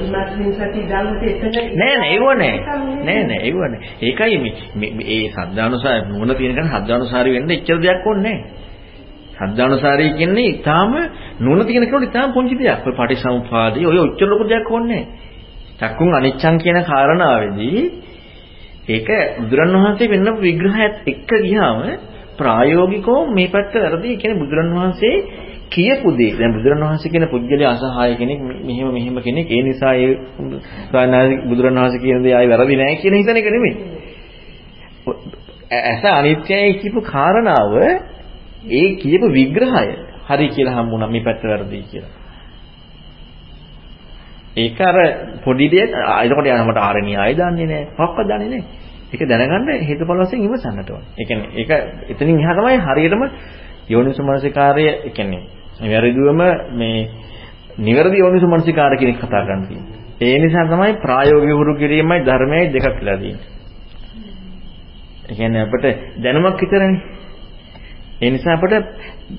ඉමත්මින් සති දාමුට එතන නෑ නෑ ඒව නෑ. නෑ නෑ ඒව නෑ. ඒකයි මේ මේ ඒ සද්ධානුසාර නුවණ තියෙන කෙනා සද්ධානුසාරී වෙන්න එච්චර දෙයක් ඕනේ නෑ. සද්ධානුසාරී කියන්නේ ඊටාම නුවණ තියෙන කෙනෙකුට ඊටාම පුංචි දෙයක්. ඔය පටිසමුපාදේ ඔය ඔච්චර ලොකු දෙයක් ඕනේ නෑ. චක්කුන් අනිච්ඡං කියන කාරණාවේදී ඒක බුදුරණවහන්සේ වෙන්න විග්‍රහයත් එක්ක ගියාම ප්‍රායෝගිකව මේ පැත්ත වැරදි. ඒ කියන්නේ බුදුරණවහන්සේ කියපු දේ දැන් බුදුරණවහන්සේ කියන පුජ්‍යලේ අසහාය කෙනෙක් මෙහෙම මෙහෙම කෙනෙක් ඒ නිසා ඒ බුදුරණවහන්සේ කියන දේ ආයි වැරදි නෑ කියන හිතන එක නෙමෙයි. ඇස අනිත්‍යයි කියපු කාරණාව ඒ කියපු විග්‍රහය හරි කියලා හම්බුණා මේ පැත්ත වැරදි කියලා. ඒක අර පොඩි දෙයක් එතකොට යනකොට ආරණිය ආය දන්නේ නැහැ. මොකක්වත් දන්නේ නැහැ. ඒක දැනගන්න හේතුඵල වශයෙන් ඉවසන්නට ඕනේ. ඒ කියන්නේ ඒක එතනින් එහා තමයි හරියටම යෝනිසමනසිකාරය ඒ කියන්නේ වැරදිවම මේ නිවැරදි යෝනිසමනසිකාර කියන එක කතා කරන්න තියෙන්නේ. ඒ නිසා තමයි ප්‍රායෝගික හුරු කිරීමයි ධර්මයයි දෙකක් කියලා තියෙන්නේ. ඒ කියන්නේ අපිට දැනුමක් විතරනේ. ඒ නිසා අපිට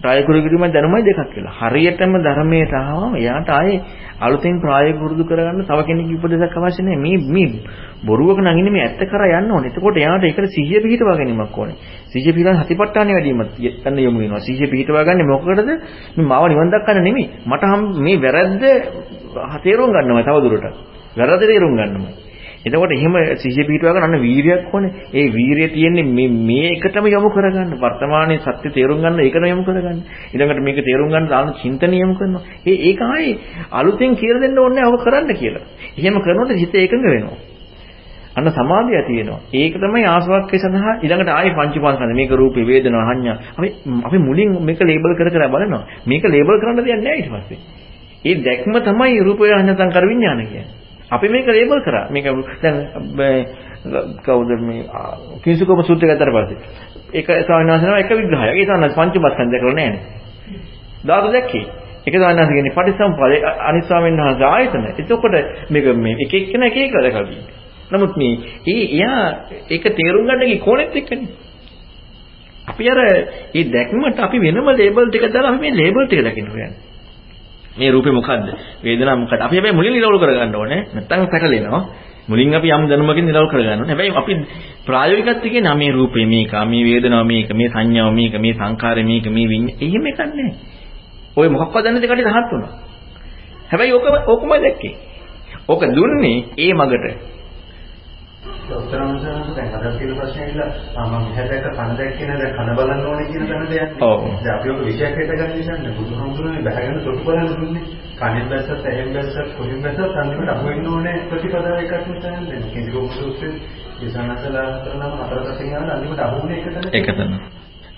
ප්‍රායෝගික කිරීමයි දැනුමයි දෙකක් කියලා. හරියටම ධර්මයට ආවම එයාට ආයේ අලුතෙන් ප්‍රායෝගික වෘදු කරගන්න තව කෙනෙක්ගේ උපදෙසක් අවශ්‍ය නැහැ. මේ මේ බොරුවක නම් ඉන්නේ මේ ඇත්ත කරා යන්න ඕනේ. එතකොට එයාට ඒකට සිහිය පිහිටවා ගැනීමක් ඕනේ. සිහිය පිහිටවන හතිපට්ඨානෙ වැඩිමත් යන්න යොමු වෙනවා. සිහිය පිහිටවා ගන්න මොකටද? මේ මාව නිවන් දක්කන්න නෙමෙයි. මට මේ වැරද්ද තේරුම් ගන්නවා තව දුරටත්. වැරද්ද තේරුම් ගන්නවා. එතකොට එහෙම සිහිය පිටවා ගන්න අන්න වීරියක් ඕනේ. ඒ වීරිය තියෙන්නේ මේ මේ එකටම යොමු කරගන්න. වර්තමානයේ සත්‍ය තේරුම් ගන්න ඒකම යොමු කරගන්න. ඊළඟට මේක තේරුම් ගන්න දාන චින්තනය යොමු කරනවා. ඒ ඒක ආයේ අලුතෙන් කියලා දෙන්න ඕනේ අව කරන්න කියලා. එහෙම කරනකොට හිත එකඟ වෙනවා. අන්න සමාධිය ඇති වෙනවා. ඒක තමයි ආසවක්කේ සඳහා ඊළඟට ආයේ පංචපාස්කන්ධ මේක රූපේ වේදනා සංඥා. අපි අපි මුලින් මේක ලේබල් කර කර බලනවා. මේක ලේබල් කරන්න දෙයක් නැහැ ඊට පස්සේ. ඒ දැක්ම තමයි රූපය සංඥා සංකාර විඥාන කියන්නේ. අපි මේක ලේබල් කරා. මේක දැන් කවුද මේ කිසිකෝම සූත්‍රය ගත්තාට පස්සේ ඒක ස්වාමීන් වහන්සේනම එක විග්‍රහයක්. ඒ ස්වාමීන් වහන්සේ පංචමස්කන්ධ කරලා නැහැ නේ. ධාතු දැක්කේ. ඒක ස්වාමීන් වහන්සේ කියන්නේ පටිසම්පාද අනිත් ස්වාමීන් වහන්සේ ආයතන. එතකොට මේක මේ එක එක්කෙනා එක එක දැකලා තියෙනවා. නමුත් මේ ඒ එයා ඒක තේරුම් ගන්න ගිය කෝණෙත් එක්කනේ. අපි අර මේ දැක්මට අපි වෙනම ලේබල් ටික දාලා අපි මේ ලේබල් ටික දකින්න හොයන්නේ. මේ රූපේ මොකද්ද? වේදනාව මොකද්ද? අපි හැබැයි මුලින් නිරවුල් කරගන්න ඕනේ. නැත්තම් පැටලෙනවා. මුලින් අපි යම් දැනුමකින් නිරවුල් කරගන්න ඕනේ. හැබැයි අපි ප්‍රායෝගිකත්වය කියන්නේ මේ රූපේ මේක, මේ වේදනාව මේක, මේ සංඥාව මේක, මේ සංකාරය මේක, මේ විඤ්ඤාණය. එහෙම එකක් නැහැ. ඔය මොකක්වත් දන්නේ දෙකට රහත් වුණා. හැබැයි ඕක ඕකමයි දැක්කේ. ඕක දුන්නේ ඒ මගට. උත්තරම සරණ දැන් අද තියෙන ප්‍රශ්නේ ඉල්ල මම මෙහෙට කන දැක්කේ නේද කන බලන්න ඕනේ කියන තැන දෙයක්. ඔව්. දැන් අපි ඔක විශේෂ හිත ගන්න නිසා බුදුහාමුදුරනේ බහගෙන තොටු බලන්න දුන්නේ. කනෙන් බැස්සත් ඇහෙන් බැස්සත් කොහෙන් බැස්සත් අන්තිමට අහු වෙන්න ඕනේ ප්‍රතිපදාව එකක් නිසා දැන් කිසිකෝ සූත්‍රයේ ඒ සනසලා කරනම හතර පහෙන් යන අන්තිමට අහු වෙන එක තමයි. ඒක තමයි.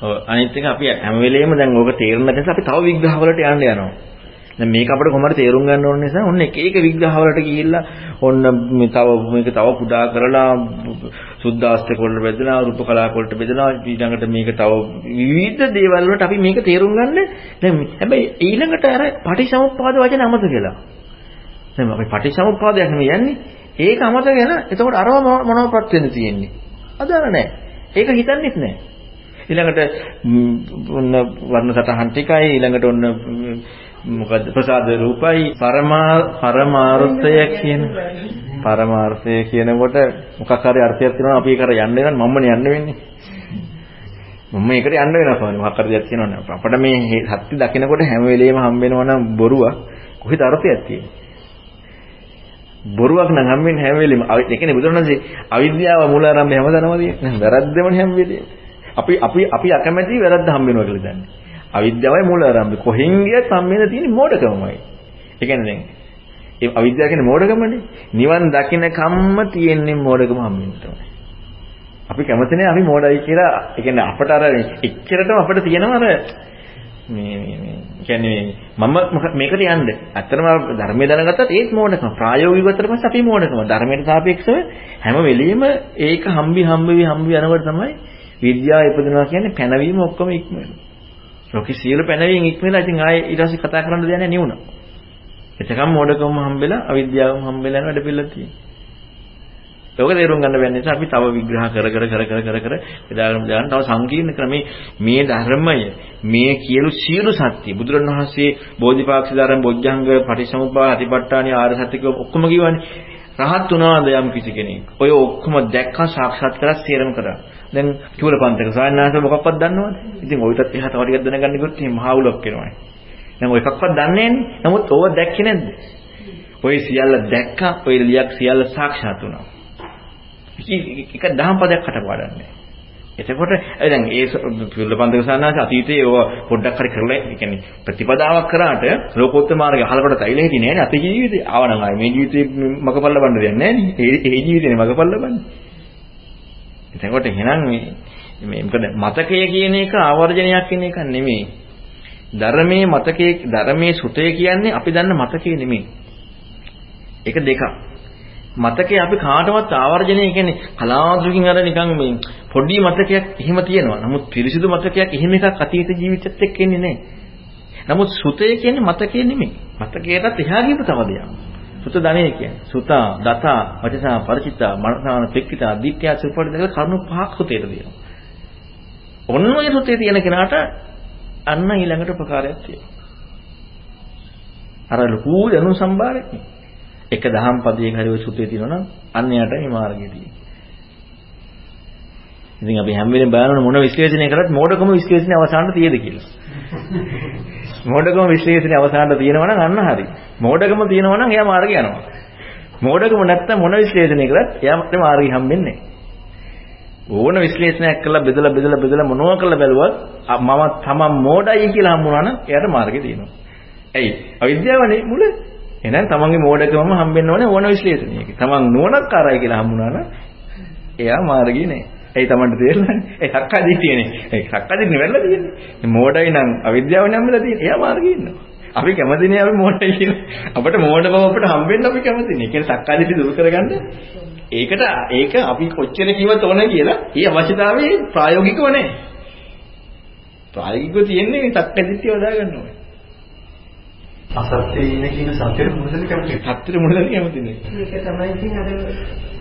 ඔව් අනිත් එක අපි හැම වෙලෙම දැන් ඕක තේරුම් නැත්නම් අපි තව විග්‍රහ වලට යන්න යනවා. දැන් මේක අපිට කොහොමද තේරුම් ගන්න ඕන නිසා ඔන්න එක එක විග්‍රහ වලට ගිහිල්ලා ඔන්න මේ තව මේක තව කුඩා කරලා සුද්ධාස්තක වලට බෙදලා රූප කලාප වලට බෙදලා ඊළඟට මේක තව විවිධ දේවල් වලට අපි මේක තේරුම් ගන්න. දැන් හැබැයි ඊළඟට අර පටිසමුප්පාද වචන අමතක වෙලා. දැන් අපි පටිසමුප්පාදයක් නෙමෙයි යන්නේ. ඒක අමතක වෙලා එතකොට අරව මොනවපත් වෙන්න තියෙන්නේ? අදාළ නැහැ ඒක හිතන්නෙත් නැහැ ඊළඟට ඔන්න වර්ණ සටහන් ටිකයි ඊළඟට ඔන්න මොකද්ද? ප්‍රසාද රූපයි. පරමා පරමාර්ථය කියන පරමාර්ථය කියනකොට මොකක් හරි අර්ථයක් තියෙනවා අපි ඒකට යන්න වෙනවා මම්මනේ යන්න වෙන්නේ. මම මේකට යන්න වෙනවා කොහොමද මොකක් හරි දෙයක් තියෙනවනේ. අපිට මේ සත්‍ය දකිනකොට හැම වෙලෙම හම් වෙනවා නම් බොරුවක්. කොහෙද අර්ථයක් තියෙන්නේ? බොරුවක් නම් හම් වෙන්නේ හැම වෙලෙම. ඒ කියන්නේ බුදුරණන්සේ අවිද්‍යාව මූල ආරම්භය හැමදාම තියෙන්නේ. වැරද්දමනේ හැම වෙලෙම. අපි අපි අපි අකමැති වැරද්ද හම් වෙනවා කියලා දන්නේ අවිද්‍යාවයි මූල ආරම්භය. කොහෙන් ගියත් සම්මේන තියෙන මෝඩකමයි. ඒ කියන්නේ දැන් ඒ අවිද්‍යාව කියන්නේ මෝඩකමනේ. නිවන් දකින්න කම්ම තියෙන්නේ මෝඩකම හම්බෙන්න තමයි. අපි කැමති නෑ අපි මෝඩයි කියලා. ඒ කියන්නේ අපට අර එච්චරටම අපිට තියෙනවා අර මේ මේ මේ කියන්නේ මම මේකට යන්න. ඇත්තටම ධර්මයේ දැනගත්තත් ඒත් මෝඩකම. ප්‍රායෝගිකව ගත්තට පස්සේ අපි මෝඩකම. ධර්මයට සාපේක්ෂව හැම වෙලෙම ඒක හම්බි හම්බවි හම්බි යනකොට තමයි විද්‍යාව ඉපදෙනවා කියන්නේ පැනවීම ඔක්කොම ඉක්ම වෙනවා. ලෝකේ සියලු පැනවීම ඉක්ම වෙලා ඉතින් ආයේ ඊට පස්සේ කතා කරන්න දෙයක් නැහැ නිවුණා. එතකම් මෝඩකම හම්බෙලා අවිද්‍යාවම හම්බෙලා යන වැඩ පිළිලා තියෙනවා. ඒක තේරුම් ගන්න බැරි නිසා අපි තව විග්‍රහ කර කර කර කර කර කර බෙදාගෙන දාන තව සංකීර්ණ ක්‍රමේ මේ ධර්මය මේ කියලු සියලු සත්‍ය බුදුරණවහන්සේ බෝධිපාක්ෂි ධර්ම බොජ්ජංග පටිසමුප්පාද අතිපට්ඨාන ආර්ය සත්‍ය කිව්ව ඔක්කොම කියවනේ රහත් වුණාද යම් කිසි කෙනෙක් ඔය ඔක්කොම දැක්කා සාක්ෂාත් කරලා සේරම කරා දැන් චූලපන්තක සායනාස මොකක්වත් දන්නවද? ඉතින් ඔයිටත් එහා තව ටිකක් දැනගන්න ගියොත් එහෙනම් මහා උලක් වෙනවානේ. දැන් ඔය එකක්වත් දන්නේ නැන්නේ. නමුත් ඕව දැක්කේ නැද්ද? ඔය සියල්ල දැක්කා ඔය ලියක් සියල්ල සාක්ෂාත් වුණා. එක දහම් පදයක් කටපාඩන්නේ. එතකොට දැන් ඒ පිළිබඳව සානාස අතීතයේ ඔය පොඩ්ඩක් හරි කරලා ඒ කියන්නේ ප්‍රතිපදාවක් කරාට ලෝකෝත්තර මාර්ගය අහලකට තයිලා හිටියේ නෑනේ. අතේ ජීවිතේ. ආවනම් ආයේ මේ ජීවිතේ මගපල් ලබන්න දෙයක් නෑනේ. ඒ ඒ ජීවිතේනේ මගපල් ලබන්නේ එතකොට එහෙනම් මේ මේ මොකද මතකය කියන එක ආවර්ජනයක් කියන එක නෙමෙයි ධර්මයේ මතකයේ ධර්මයේ සුතය කියන්නේ අපි දන්න මතකයේ නෙමෙයි ඒක දෙකක් මතකේ අපි කාටවත් ආවර්ජනය කියන්නේ කලාතුරකින් අර නිකන් මේ පොඩි මතකයක් එහෙම තියෙනවා. නමුත් පිරිසිදු මතකයක් එහෙම එකක් අතීත ජීවිතෙත් එක්ක එන්නේ නැහැ. නමුත් සුතය කියන්නේ මතකේ නෙමෙයි. මතකයටත් එහා ගියපු තව දෙයක්. සුත ධනෙ කියන්නේ සුතා, දතා, වචසා, ಪರಿචිතා, මනසාන, පෙක්කිතා, දිට්ඨිය, සුපරිදක කරුණු පහක් සුතේට තියෙනවා. ඔන්න ඔය සුතේ තියෙන කෙනාට අන්න ඊළඟට ප්‍රකාරයක් තියෙනවා. අර ලකූ දනු සම්භාරයක් නේ. එක දහම් පදයක හරි ඔය සුතේ තියෙනවා නම් අන්න යට මේ මාර්ගය තියෙන්නේ. ඉතින් අපි හැම වෙලේම බලන මොන විශ්ලේෂණය කරත් මෝඩකම විශ්ලේෂණය අවසානට තියෙද කියලා. මෝඩකම විශ්ලේෂණය අවසානට තියෙනවා නම් අන්න හරි. මෝඩකම තියෙනවා නම් එයා මාර්ගය යනවා. මෝඩකම නැත්තම් මොන විශ්ලේෂණය කරත් එයාට මාර්ගය හම්බෙන්නේ ඕන විශ්ලේෂණයක් කළා බෙදලා බෙදලා බෙදලා මොනවා කළා බැලුවත් මම තමන් මෝඩයි කියලා හම්බුනා නම් එයාට මාර්ගය තියෙනවා. ඇයි? අවිද්‍යාවනේ මුල. එහෙනම් තමන්ගේ මෝඩකමම හම්බෙන්න ඕනේ ඕන විශ්ලේෂණයක. තමන් නුවණක්කාරයි කියලා හම්බුනා නම් එයා මාර්ගී නෑ. ඒ තමන්ට තේරෙන්නේ. ඒ සක්කාදිට්ඨියනේ. ඒ සක්කාදිට්ඨිය වෙලා තියෙන්නේ. මෝඩයි නම් අවිද්‍යාව නම් වෙලා තියෙන්නේ. එයා මාර්ගී ඉන්නවා. අපි කැමතිනේ අපි මෝඩයි කියලා. අපිට මෝඩ බව අපිට හම්බෙන්න අපි කැමතිනේ. ඒ කියන්නේ සක්කාදිට්ඨිය දුරු කරගන්න ඒකට ඒක අපි කොච්චර කිව්වත් ඕනේ කියලා ඒ අවශ්‍යතාවය ප්‍රායෝගිකව නැහැ. ප්‍රායෝගිකව තියෙන්නේ සක්කාදිට්ඨිය වදා ගන්න ඕනේ. අසත්‍යයේ ඉන්න කියන සත්‍යෙට මුලදී කැමති. සත්‍යෙට මුලදී කැමති නේ. මේක තමයි ඉතින් අර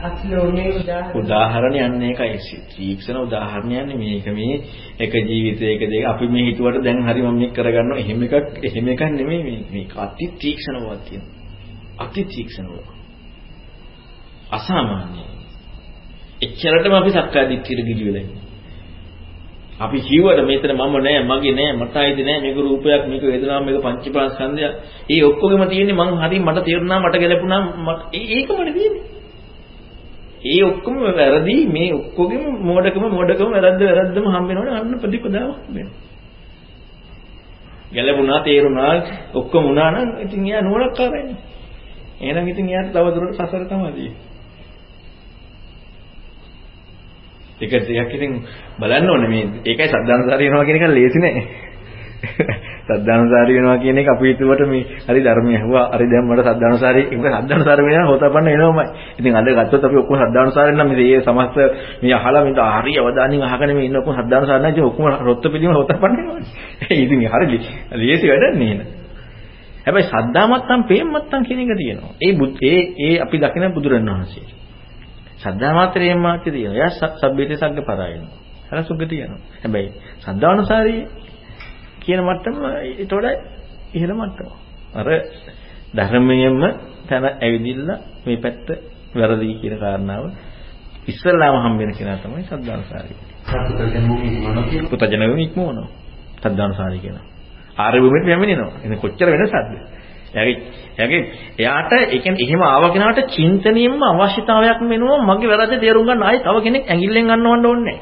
අස්ලෝනේ උදාහරණ. උදාහරණ යන්නේ ඒකයි. තීක්ෂණ උදාහරණයන්නේ මේක මේ එක ජීවිතයක දෙක අපි මේ හිතුවට දැන් හරි මම මේක කරගන්නවා. එහෙම එකක් එහෙම එකක් නෙමෙයි මේ. මේක අති තීක්ෂණවක් තියෙනවා. අති තීක්ෂණව. අසාමාන්‍යයි. එච්චරටම අපි සක්කාය දිට්ඨියට ගිජු වෙලා ඉන්නේ. අපි කිව්වට මෙතන මම නෑ මගේ නෑ මට ආයිද නෑ මේක රූපයක් මේක වේදනාවක් මේක පංචපාස්කන්ධය. ඒ ඔක්කොගෙම තියෙන්නේ මං හරි මට තේරුණා මට ගැලපුණා මට ඒකමනේ තියෙන්නේ. ඒ ඔක්කොම වැරදි මේ ඔක්කොගෙම මෝඩකම මෝඩකම වැරද්ද වැරද්දම හම්බ වෙනවනේ අන්න ප්‍රතිපදාව හම්බ වෙනවා. ගැලපුණා තේරුණා ඔක්කොම වුණා නම් ඉතින් එයා නුවණක්කාරයිනේ. එහෙනම් ඉතින් එයාට තව දුරට සසර තමයි තියෙන්නේ. ඒක ටිකක් ඉතින් බලන්න ඕනේ මේ ඒකයි සද්ධානුසාරී වෙනවා කියන එක ලේසි නෑ. සද්ධානුසාරී වෙනවා කියන එක අපි හිතුවට මේ හරි ධර්මය ඇහුවා හරි දැන් මට සද්ධානුසාරී ඒක සද්ධානුසාරී වෙනවා හොතපන්න වෙනවමයි. ඉතින් අද ගත්තොත් අපි ඔක්කොම සද්ධානුසාරී නම් මේ සමස්ත මේ අහලා මේ හරි අවධානයෙන් අහගෙන මේ ඉන්න ඔක්කොම සද්ධානුසාරී නැති ඔක්කොම රොත්ත පිළිම හොතපන්න වෙනවනේ. ඉතින් හරි ලේසි වැඩක් නේ නේද? හැබැයි සද්ධාමත්තම් පේමත්තම් කියන එක තියෙනවා. ඒ ඒ ඒ අපි දකින බුදුරණවහන්සේ. සද්ධා මාත්‍රයෙන් මාත්‍ය තියෙනවා. එයා සබ්බේතේ සග්ග පරායන. අර සුගති යනවා. හැබැයි සද්ධානුසාරී කියන මට්ටම ඊට වඩා ඉහළ මට්ටම. අර ධර්මයෙන්ම තන ඇවිදින්න මේ පැත්ත වැරදි කියන කාරණාව ඉස්සල්ලාම හම්බ වෙන කෙනා තමයි සද්ධානුසාරී. පුතජන වෙමින් ඉක්මවනවා. සද්ධානුසාරී කියනවා. ආර්ය භූමියට පැමිණෙනවා. එතන කොච්චර වෙනසක්ද? එයාගේ එයාගේ එයාට ඒ කියන්නේ එහෙම ආව කෙනාට චින්තනයෙන්ම අවශ්‍යතාවයක් වෙනවා මගේ වැරද්ද තේරුම් ගන්න ආයි තව කෙනෙක් ඇඟිල්ලෙන් ගන්නවන්න ඕනේ නැහැ.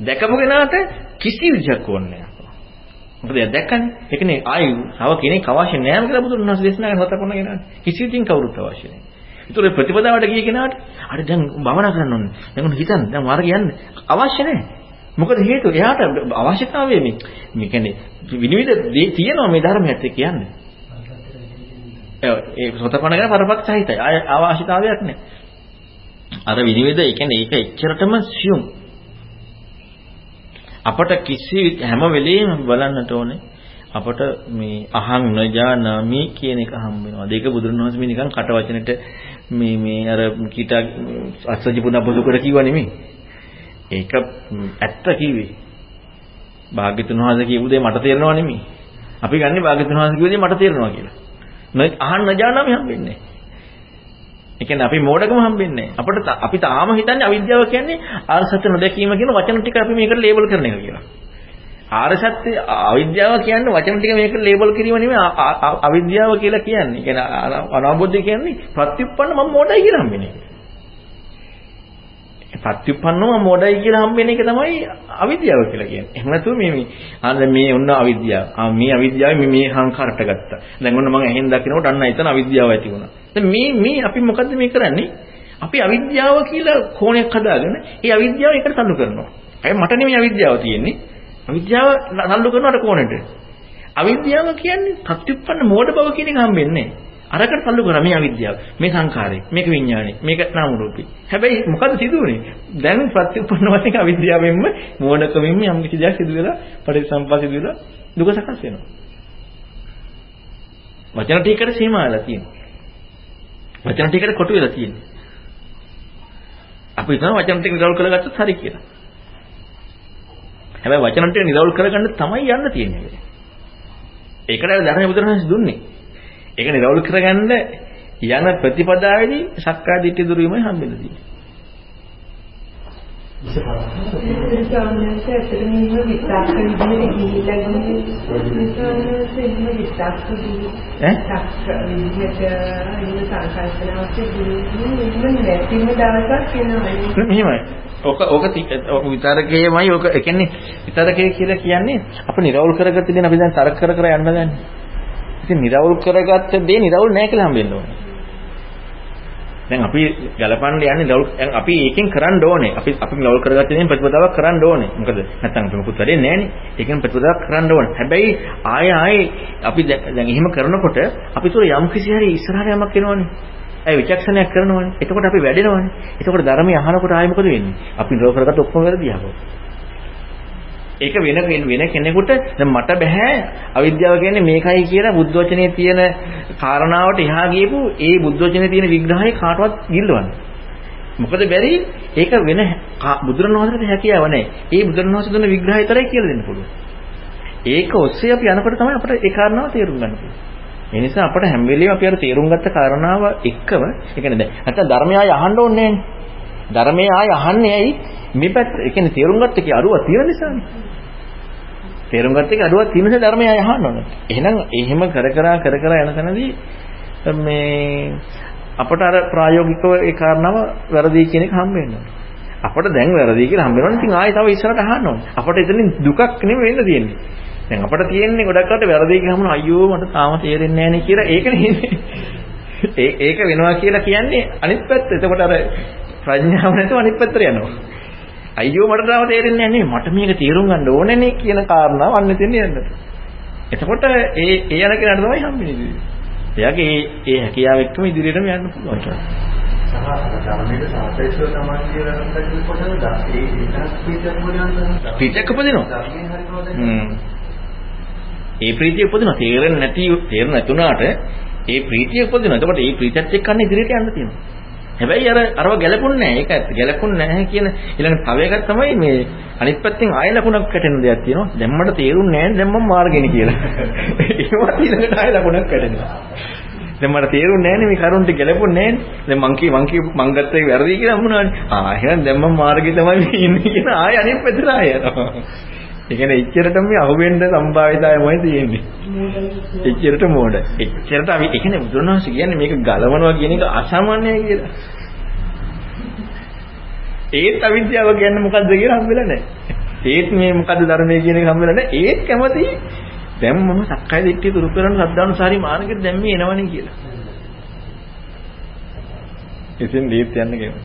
දැකපු කෙනාට කිසි විදිහක් ඕනේ නැහැ. මොකද එයා දැක්කනේ. ඒ කියන්නේ ආයි තව කෙනෙක් අවශ්‍ය නැහැ කියලා බුදුන් වහන්සේ දේශනා කරන හතපොන්න කෙනාට. කිසි විදිහින් කවුරුත් අවශ්‍ය නැහැ. ඒතකොට ප්‍රතිපදාවට ගිය කෙනාට අර දැන් භවනා කරන්න ඕනේ. දැන් උන් හිතන්න දැන් මාර්ගය යන්න අවශ්‍ය නැහැ. මොකද හේතුව එයාට අවශ්‍යතාවය මේ මේ කියන්නේ විනිවිද තියෙනවා මේ ධර්මයත් එක්ක කියන්නේ. ඒ සෝතපණ ගැන පරපක්ෂයිතයි. ආය අවශ්‍යතාවයක් නැහැ. අර විනිවිද ඒ කියන්නේ ඒක එච්චරටම සියුම්. අපට කිසි හැම වෙලෙම බලන්නට ඕනේ අපට මේ අහං නජානාමි කියන එක හම්බ වෙනවා. දෙක බුදුරණවහන්සේ මේ නිකන් කට වචනෙට මේ මේ අර කීට අස්සජි පුනපොසු කර කිව්වා නෙමෙයි. ඒක ඇත්ත කිව්වේ. භාග්‍යතුන් වහන්සේ කියපු දේ මට තේරෙනව නෙමෙයි. අපි ගන්නේ භාග්‍යතුන් වහන්සේ කියපු දේ මට තේරෙනවා කියලා. අහන්න නොජානම හම්බෙන්නේ නැහැ. ඒ කියන්නේ අපි මෝඩකම හම්බෙන්නේ නැහැ. අපිට අපි තාම හිතන්නේ අවිද්‍යාව කියන්නේ ආර්සත්‍ය නොදැකීම කියන වචන ටික අපි මේකට ලේබල් කරන එක කියලා. ආර්සත්‍ය අවිද්‍යාව කියන්නේ වචන ටික මේකට ලේබල් කිරීම නෙමෙයි අවිද්‍යාව කියලා කියන්නේ. ඒ කියන්නේ අනවබෝධය කියන්නේ ප්‍රතිඋප්පන්න මම මෝඩයි කියලා හම්බෙන්නේ. ප්‍රත්‍යুৎපන්නව මොඩයි කියලා හම්බෙන එක තමයි අවිද්‍යාව කියලා කියන්නේ. එහෙම නැතුව මේ මේ ආ මේ ඔන්න අවිද්‍යාව. ආ මේ අවිද්‍යාව මේ මේ සංකාරට ගත්තා. දැන් ඔන්න මම ඇහෙන් දකිනකොට අන්න එතන අවිද්‍යාව ඇති වුණා. දැන් මේ මේ අපි මොකද්ද මේ කරන්නේ? අපි අවිද්‍යාව කියලා කෝණයක් හදාගෙන ඒ අවිද්‍යාව එකට තල්ලු කරනවා. අය මට නෙමෙයි අවිද්‍යාව තියෙන්නේ. අවිද්‍යාව තල්ලු කරනවට කෝණයට. අවිද්‍යාව කියන්නේ ප්‍රත්‍යুৎපන්න මෝඩ බව කියන එක හම්බෙන්නේ නැහැ. අරකට තල්ලු කරා මේ අවිද්‍යාව මේ සංඛාරය මේක විඥානය මේක නාම රූපී. හැබැයි මොකද සිදුවුනේ? දැන් ප්‍රතිඋපන්න වශයෙන් අවිද්‍යාවෙන්ම මෝඩකමින්ම යම් කිසි දෙයක් සිදු වෙලා පරිසම්පා සිදු වෙලා දුක සකස් වෙනවා. වචන ටිකට සීමා වෙලා තියෙනවා. වචන ටිකට කොටු වෙලා තියෙනවා. අපි හිතනවා වචන ටික නිරවුල් කරගත්තොත් හරි කියලා. හැබැයි වචන ටික නිරවුල් කරගන්න තමයි යන්න තියෙන්නේ. ඒකට ධර්ම බුදුරජාණන් දුන්නේ. ඒක නිරවුල් කරගන්න යන ප්‍රතිපදාවේදී සක්කාය දිට්ඨිය දුරු වීමයි හම්බෙන්නේ තියෙන්නේ. ස්වාමීන් ඇත්තටම මේ විස්තර විදිහට ගිහිල්ලා ගන්නේ ස්වාමීන් විස්තර විදිහට ඉන්න සංකල්පනාවක් ගිහින් නැතිම දවසක් එනවා. මෙහෙමයි. ඔක ඔක විතරකේමයි ඔක කියන්නේ විතරකේ කියලා කියන්නේ අප නිරවුල් කරගත්ත දේ අපි දැන් තරක කර කර යන්න ගන්නේ. ඉතින් නිරවුල් කරගත්ත දේ නිරවුල් නැහැ කියලා හම්බෙන්න ඕනේ. දැන් අපි ගලපන්න යන්නේ නිරවුල් දැන් අපි ඒකෙන් කරන්න ඕනේ. අපි අපි නිරවුල් කරගත්ත දේ ප්‍රතිපදාවක් කරන්න ඕනේ. මොකද නැත්තම් අපි මොකුත් වැඩේ නැහනේ. ඒකෙන් ප්‍රතිපදාවක් කරන්න ඕනේ. හැබැයි ආයෙ ආයෙ අපි දැන් එහෙම කරනකොට අපි තුර යම් කිසි හරි ඉස්සරහට යමක් එනවනේ. ඒ විචක්ෂණයක් කරනවනේ. එතකොට අපි වැඩෙනවනේ. එතකොට ධර්මය අහනකොට ආයෙ මොකද වෙන්නේ? අපි නිරවුල් කරගත්ත ඔක්කොම වැරදි යහපො. ඒක වෙන වෙන කෙනෙකුට දැන් මට බෑ අවිද්‍යාව කියන්නේ මේකයි කියලා බුද්ධ වචනේ තියෙන කාරණාවට එහා ගියපු ඒ බුද්ධ වචනේ තියෙන විග්‍රහය කාටවත් ගිල්ලවන්න. මොකද බැරි ඒක වෙන බුදුරණවහන්සේට හැකියාව නැහැ. ඒ බුදුරණවහන්සේ දුන්න විග්‍රහය තරයි කියලා දෙන්න පුළුවන්. ඒක ඔස්සේ අපි යනකොට තමයි අපිට ඒ කාරණාව තේරුම් ගන්න පුළුවන්. ඒ නිසා අපිට හැම වෙලෙම අපි අර තේරුම් ගත්ත කාරණාව එක්කම ඒ කියන්නේ දැන් නැත්නම් ධර්මය ආය අහන්න ඕනේ නැහැ. ධර්මය ආය අහන්නේ ඇයි? මේ පැත්ත ඒ කියන්නේ තේරුම් ගත්ත කී අරුව තියෙන නිසානේ. තේරුම් ගත්ත එක අඩුවක් තියෙන නිසා ධර්මය අහන්න ඕන. එහෙනම් එහෙම කර කර කර කර යන තැනදී මේ අපට අර ප්‍රායෝගිකව ඒ කාරණාව වැරදි කියන එක හම්බ වෙනවා. අපට දැන් වැරදි කියලා හම්බ වෙනවා. ඉතින් ආයෙ තව ඉස්සරහට අහන්න ඕනේ. අපට එතනින් දුකක් නෙමෙයි වෙන්න තියෙන්නේ. දැන් අපට තියෙන්නේ ගොඩක් අට වැරදි කියලාම අයියෝ මට තාම තේරෙන්නේ නැහැ නේ කියලා ඒකනේ ඒ ඒක වෙනවා කියලා කියන්නේ අනිත් පැත්ත. එතකොට අර ප්‍රඥාව නැතුව අනිත් පැත්තට යනවා. අයියෝ මට තාම තේරෙන්නේ නැහැ මට මේක තේරුම් ගන්න ඕනේනේ කියන කාරණාව අන්න එතෙන් යන්න. එතකොට ඒ ඒ යන කෙනාට තමයි හම්බෙන්නේ. එයාගේ ඒ හැකියාව එක්කම ඉදිරියටම යන්න පුළුවන්. ප්‍රීතියක් උපදිනවා. ඒ ප්‍රීතිය උපදිනවා. තේරෙන්නේ නැති තේරෙන්නේ නැතුණාට ඒ ප්‍රීතිය උපදිනවා. එතකොට ඒ ප්‍රීතියත් එක්ක අන්න ඉදිරියට යන්න තියෙනවා. හැබැයි අර අරව ගැලපුන්නේ නැහැ. ඒක ඇත්ත. ගැලපුන්නේ නැහැ කියන ඊළඟ තව එකක් තමයි මේ අනිත් පැත්තෙන් ආය ලකුණක් කැටෙන දෙයක් තියෙනවා. දැන් මට තේරුන්නේ නැහැ දැන් මම මාර්ගෙනි කියලා. ඒවත් ඊළඟට ආය ලකුණක් කැටෙනවා. දැන් මට තේරුන්නේ නැහැ මේ කරුණට ගැලපුන්නේ නැහැ. දැන් මං කී මං කී මං ගත්ත එක වැරදි කියලා හම්බුණානේ. ආ එහෙනම් දැන් මම මාර්ගේ තමයි ඉන්නේ කියන ආය අනිත් පැත්තට ආය යනවා. ඒ කියන්නේ එච්චරටම මේ අහුවෙන්න සම්භාවිතාවයමයි තියෙන්නේ. එච්චරට මෝඩ. එච්චරට අපි ඒ කියන්නේ බුදුරණවහන්සේ කියන්නේ මේක ගලවනවා කියන එක අසාමාන්‍යයි කියලා. ඒත් අවිද්‍යාව කියන්නේ මොකද්ද කියලා හම්බෙලා නැහැ. ඒත් මේ මොකද්ද ධර්මයේ කියන එක හම්බෙලා නැහැ. ඒත් කැමති දැන් මම සක්කාය දිට්ඨිය දුරු කරන සද්ධානුසාරී මාර්ගෙට දැන් මේ එනවනේ කියලා. ඉතින් දීප්ත යන්න කියමු.